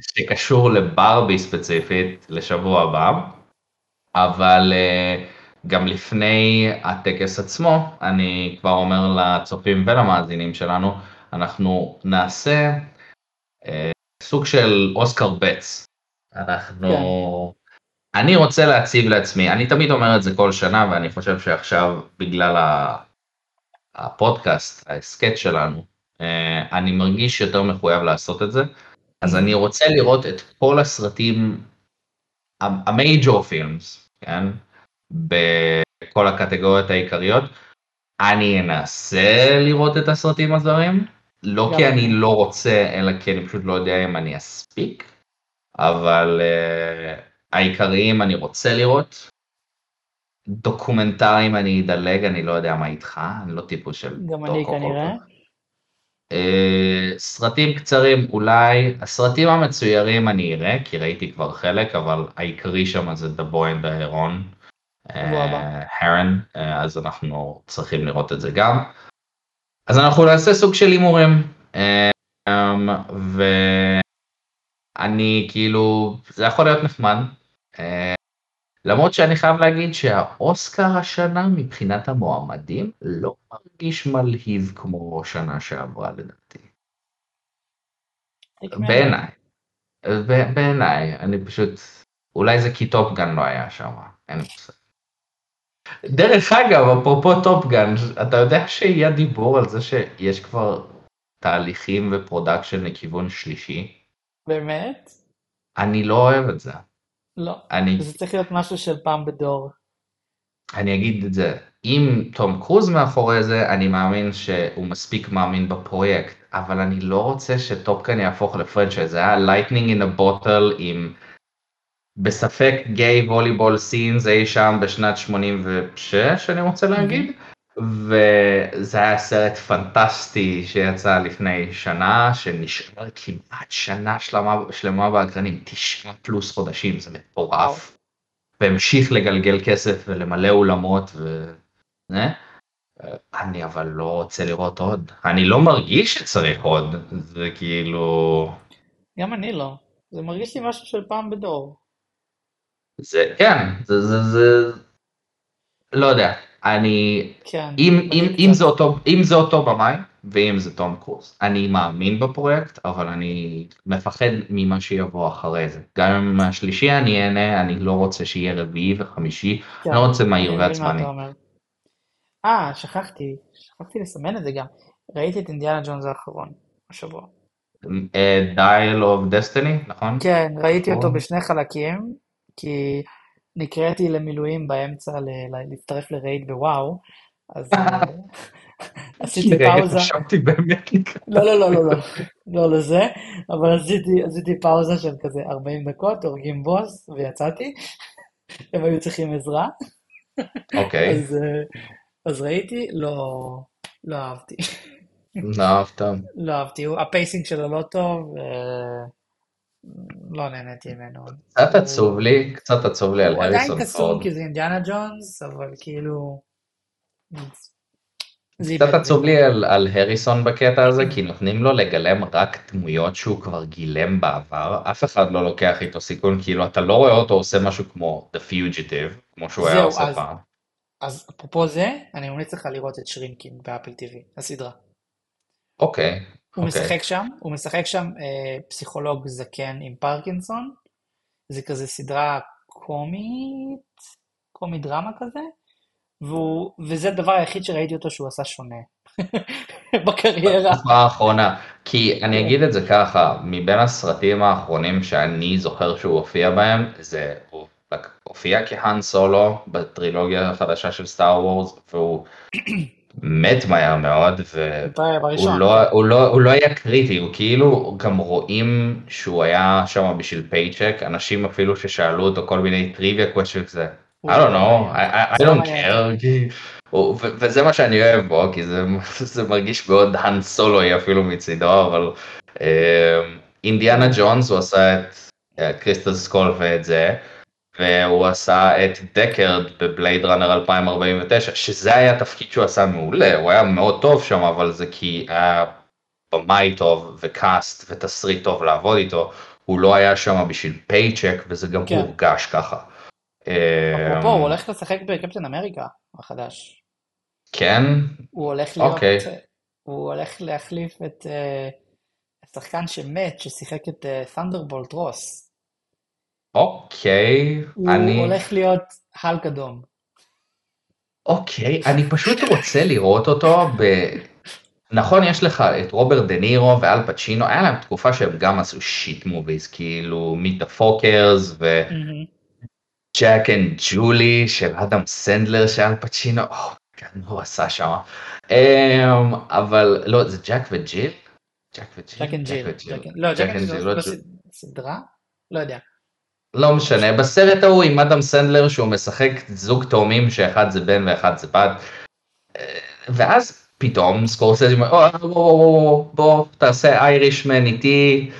שקשור לברבי ספציפית לשבוע הבא, אבל uh, גם לפני הטקס עצמו, אני כבר אומר לצופים ולמאזינים שלנו, אנחנו נעשה uh, סוג של אוסקר בטס. אנחנו... כן. אני רוצה להציב לעצמי, אני תמיד אומר את זה כל שנה, ואני חושב שעכשיו, בגלל הפודקאסט, ההסכת שלנו, אה, אני מרגיש יותר מחויב לעשות את זה. אז אני רוצה לראות את כל הסרטים, המייג'ור פילמס, כן? בכל הקטגוריות העיקריות. אני אנסה לראות את הסרטים הזרים, לא כי אני לא רוצה, אלא כי אני פשוט לא יודע אם אני אספיק. אבל uh, העיקריים אני רוצה לראות. דוקומנטריים אני אדלג, אני לא יודע מה איתך, אני לא טיפוס של גם אני כנראה. Uh, סרטים קצרים אולי, הסרטים המצוירים אני אראה, כי ראיתי כבר חלק, אבל העיקרי שם זה The Boy and the Heron, הרן, uh, אז אנחנו צריכים לראות את זה גם. אז אנחנו נעשה סוג של הימורים, uh, um, אני כאילו, זה יכול להיות נחמד. למרות שאני חייב להגיד שהאוסקר השנה מבחינת המועמדים לא מרגיש מלהיב כמו שנה שעברה לדעתי. בעיניי. בעיניי, אני פשוט, אולי זה כי טופגן לא היה שם, אין מושג. דרך אגב, אפרופו טופגן, אתה יודע שיהיה דיבור על זה שיש כבר תהליכים ו production לכיוון שלישי? באמת? אני לא אוהב את זה. לא, אני... זה צריך להיות משהו של פעם בדור. אני אגיד את זה, אם תום קרוז מאחורי זה, אני מאמין שהוא מספיק מאמין בפרויקט, אבל אני לא רוצה שטופגן יהפוך ל franchise, זה היה lightning in ה bottle עם בספק gay volleyball scenes אי שם בשנת 86 אני רוצה להגיד. וזה היה סרט פנטסטי שיצא לפני שנה שנשאר כמעט שנה שלמה, שלמה באקרנים, תשעה פלוס חודשים, זה מטורף. והמשיך לגלגל כסף ולמלא אולמות ו... אני אבל לא רוצה לראות עוד, אני לא מרגיש שצריך עוד, זה כאילו... גם אני לא, זה מרגיש לי משהו של פעם בדור. זה כן, זה זה זה, לא יודע, אני, כן, אם, אם, אם, זה אותו, אם זה אותו במאי ואם זה תום קורס, אני מאמין בפרויקט אבל אני מפחד ממה שיבוא אחרי זה, גם אם השלישי אני אהנה, אני לא רוצה שיהיה רביעי וחמישי, כן, אני לא רוצה מהיר ועצבני. אה, שכחתי, שכחתי לסמן את זה גם, ראיתי את אינדיאנה ג'ונס האחרון, השבוע. Dial of Destiny, נכון? כן, ראיתי אותו בשני חלקים, כי נקראתי למילואים באמצע להצטרף ל raid ב WoW, אז אה, עשיתי פאוזה. חשבתי באמת לא, לא, לא, לא, לא, לא לזה, אבל עשיתי פאוזה של כזה 40 דקות, הורגים בוס, ויצאתי. הם היו צריכים עזרה. אוקיי. אז ראיתי, לא, לא אהבתי. לא אהבת? לא אהבתי, ה pacing שלו לא טוב. לא נהניתי ממנו. קצת עצוב לי, קצת עצוב לי על הריסון פורד. הוא עדיין קסום כי זה אינדיאנה ג'ונס, אבל כאילו... קצת עצוב לי על, על הריסון בקטע הזה, כי נותנים לו לגלם רק דמויות שהוא כבר גילם בעבר, אף אחד לא לוקח איתו סיכון, כאילו אתה לא רואה אותו עושה משהו כמו The Fugitive, כמו שהוא היה עושה פעם. אז אפרופו זה, אני ממליץ לך לראות את שרינקין באפל TV, הסדרה. אוקיי, הוא okay. אוקיי. משחק שם, הוא משחק שם אה, פסיכולוג זקן עם פרקינסון, זה כזה סדרה קומית, קומית דרמה כזה, והוא, וזה הדבר היחיד שראיתי אותו שהוא עשה שונה בקריירה. בתקופה האחרונה, כי אני אגיד את זה ככה, מבין הסרטים האחרונים שאני זוכר שהוא הופיע בהם, זה הוא הופיע כהאן סולו בטרילוגיה החדשה של סטאר וורס, והוא מת מהר מאוד והוא לא, הוא לא, הוא לא היה קריטי, הוא כאילו גם רואים שהוא היה שם בשביל paycheck, אנשים אפילו ששאלו אותו כל מיני trivia question כזה, I don't know, I, I don't care, וזה מה שאני אוהב בו, כי זה, זה מרגיש מאוד האן סולוי אפילו מצידו, אבל אינדיאנה ג'ונס הוא עשה את Crystal Skull ואת זה. והוא עשה את דקרד בבלייד ראנר 2049, שזה היה תפקיד שהוא עשה מעולה, הוא היה מאוד טוב שם, אבל זה כי היה במאי טוב ו cast ותסריט טוב לעבוד איתו, הוא לא היה שם בשביל paycheck וזה גם כן. הורגש ככה. אפרופו, הוא הולך לשחק בקפטן אמריקה החדש. כן? הוא הולך להיות, אוקיי. הוא הולך להחליף את אה, השחקן שמת, ששיחק את ת'נדרבולט אה, רוס. אוקיי, הוא אני... הוא הולך להיות הלק אדום. אוקיי, אני פשוט רוצה לראות אותו ב... נכון, יש לך את רוברט דה נירו ואל פצ'ינו, היה להם תקופה שהם גם עשו shit movies, כאילו Meet the Fockers ו Jack and Julie של אדם סנדלר של אל פצ'ינו, כן, הוא עשה שם. אמ, אבל לא, זה ג'ק וג'יל? ג'ק וג'יל? Jack and Jill. לא, Jack and Jill לא סדרה? לא יודע. לא משנה, בסרט ההוא עם אדם סנדלר שהוא משחק זוג תאומים שאחד זה בן ואחד זה בת, ואז פתאום סקורסזי אומר, בוא, בוא, תעשה Irishman איתי,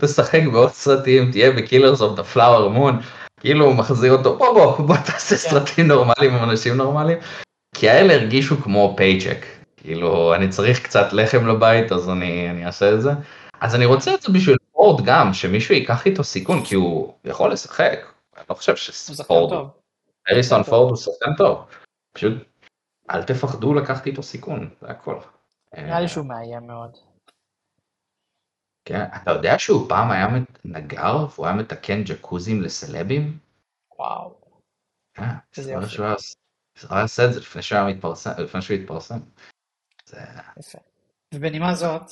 תשחק בעוד סרטים, תהיה ב Killers of the Flower Moon, כאילו הוא מחזיר אותו, בוא בוא, בוא תעשה כן. סרטים נורמליים עם אנשים נורמליים, כי האלה הרגישו כמו פייצ'ק, כאילו אני צריך קצת לחם לבית אז אני, אני אעשה את זה, אז אני רוצה את זה בשביל פורד גם, שמישהו ייקח איתו סיכון, כי הוא יכול לשחק, לא חושב שפורד, אריסון פורד הוא שחקן טוב, פשוט אל תפחדו לקחת איתו סיכון, זה הכל. נראה לי שהוא מאיים מאוד. כן, אתה יודע שהוא פעם היה נגר והוא היה מתקן ג'קוזים לסלבים? וואו. כן, הוא היה עושה את זה לפני שהוא התפרסם. יפה. ובנימה זאת.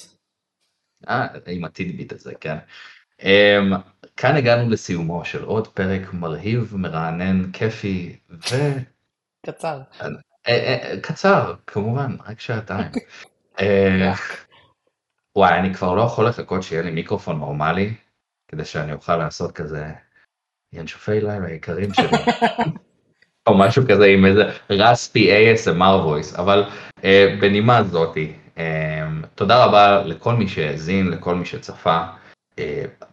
אה, עם הטידביט הזה, כן. Um, כאן הגענו לסיומו של עוד פרק מרהיב, מרענן, כיפי ו... קצר. Uh, uh, uh, קצר, כמובן, רק שעתיים. וואי, אני כבר לא יכול לחכות שיהיה לי מיקרופון נורמלי, כדי שאני אוכל לעשות כזה ינשופי לילה יקרים שלי. או משהו כזה עם איזה רספי ASMR voice, אבל uh, בנימה זאתי, תודה רבה לכל מי שהאזין, לכל מי שצפה. Uh,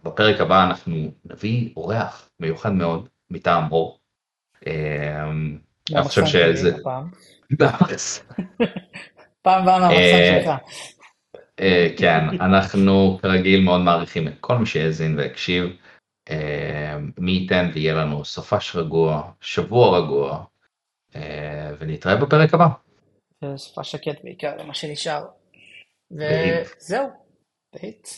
בפרק הבא אנחנו נביא אורח מיוחד מאוד מטעם אור. Uh, אני חושב שזה... פעם באה מהמחסן שלך. כן, אנחנו כרגיל מאוד מעריכים את כל מי שהאזין והקשיב. מי ייתן ויהיה לנו סופש רגוע, שבוע רגוע, ונתראה בפרק הבא. סופה שקט בעיקר, למה שנשאר. וזהו, דייט.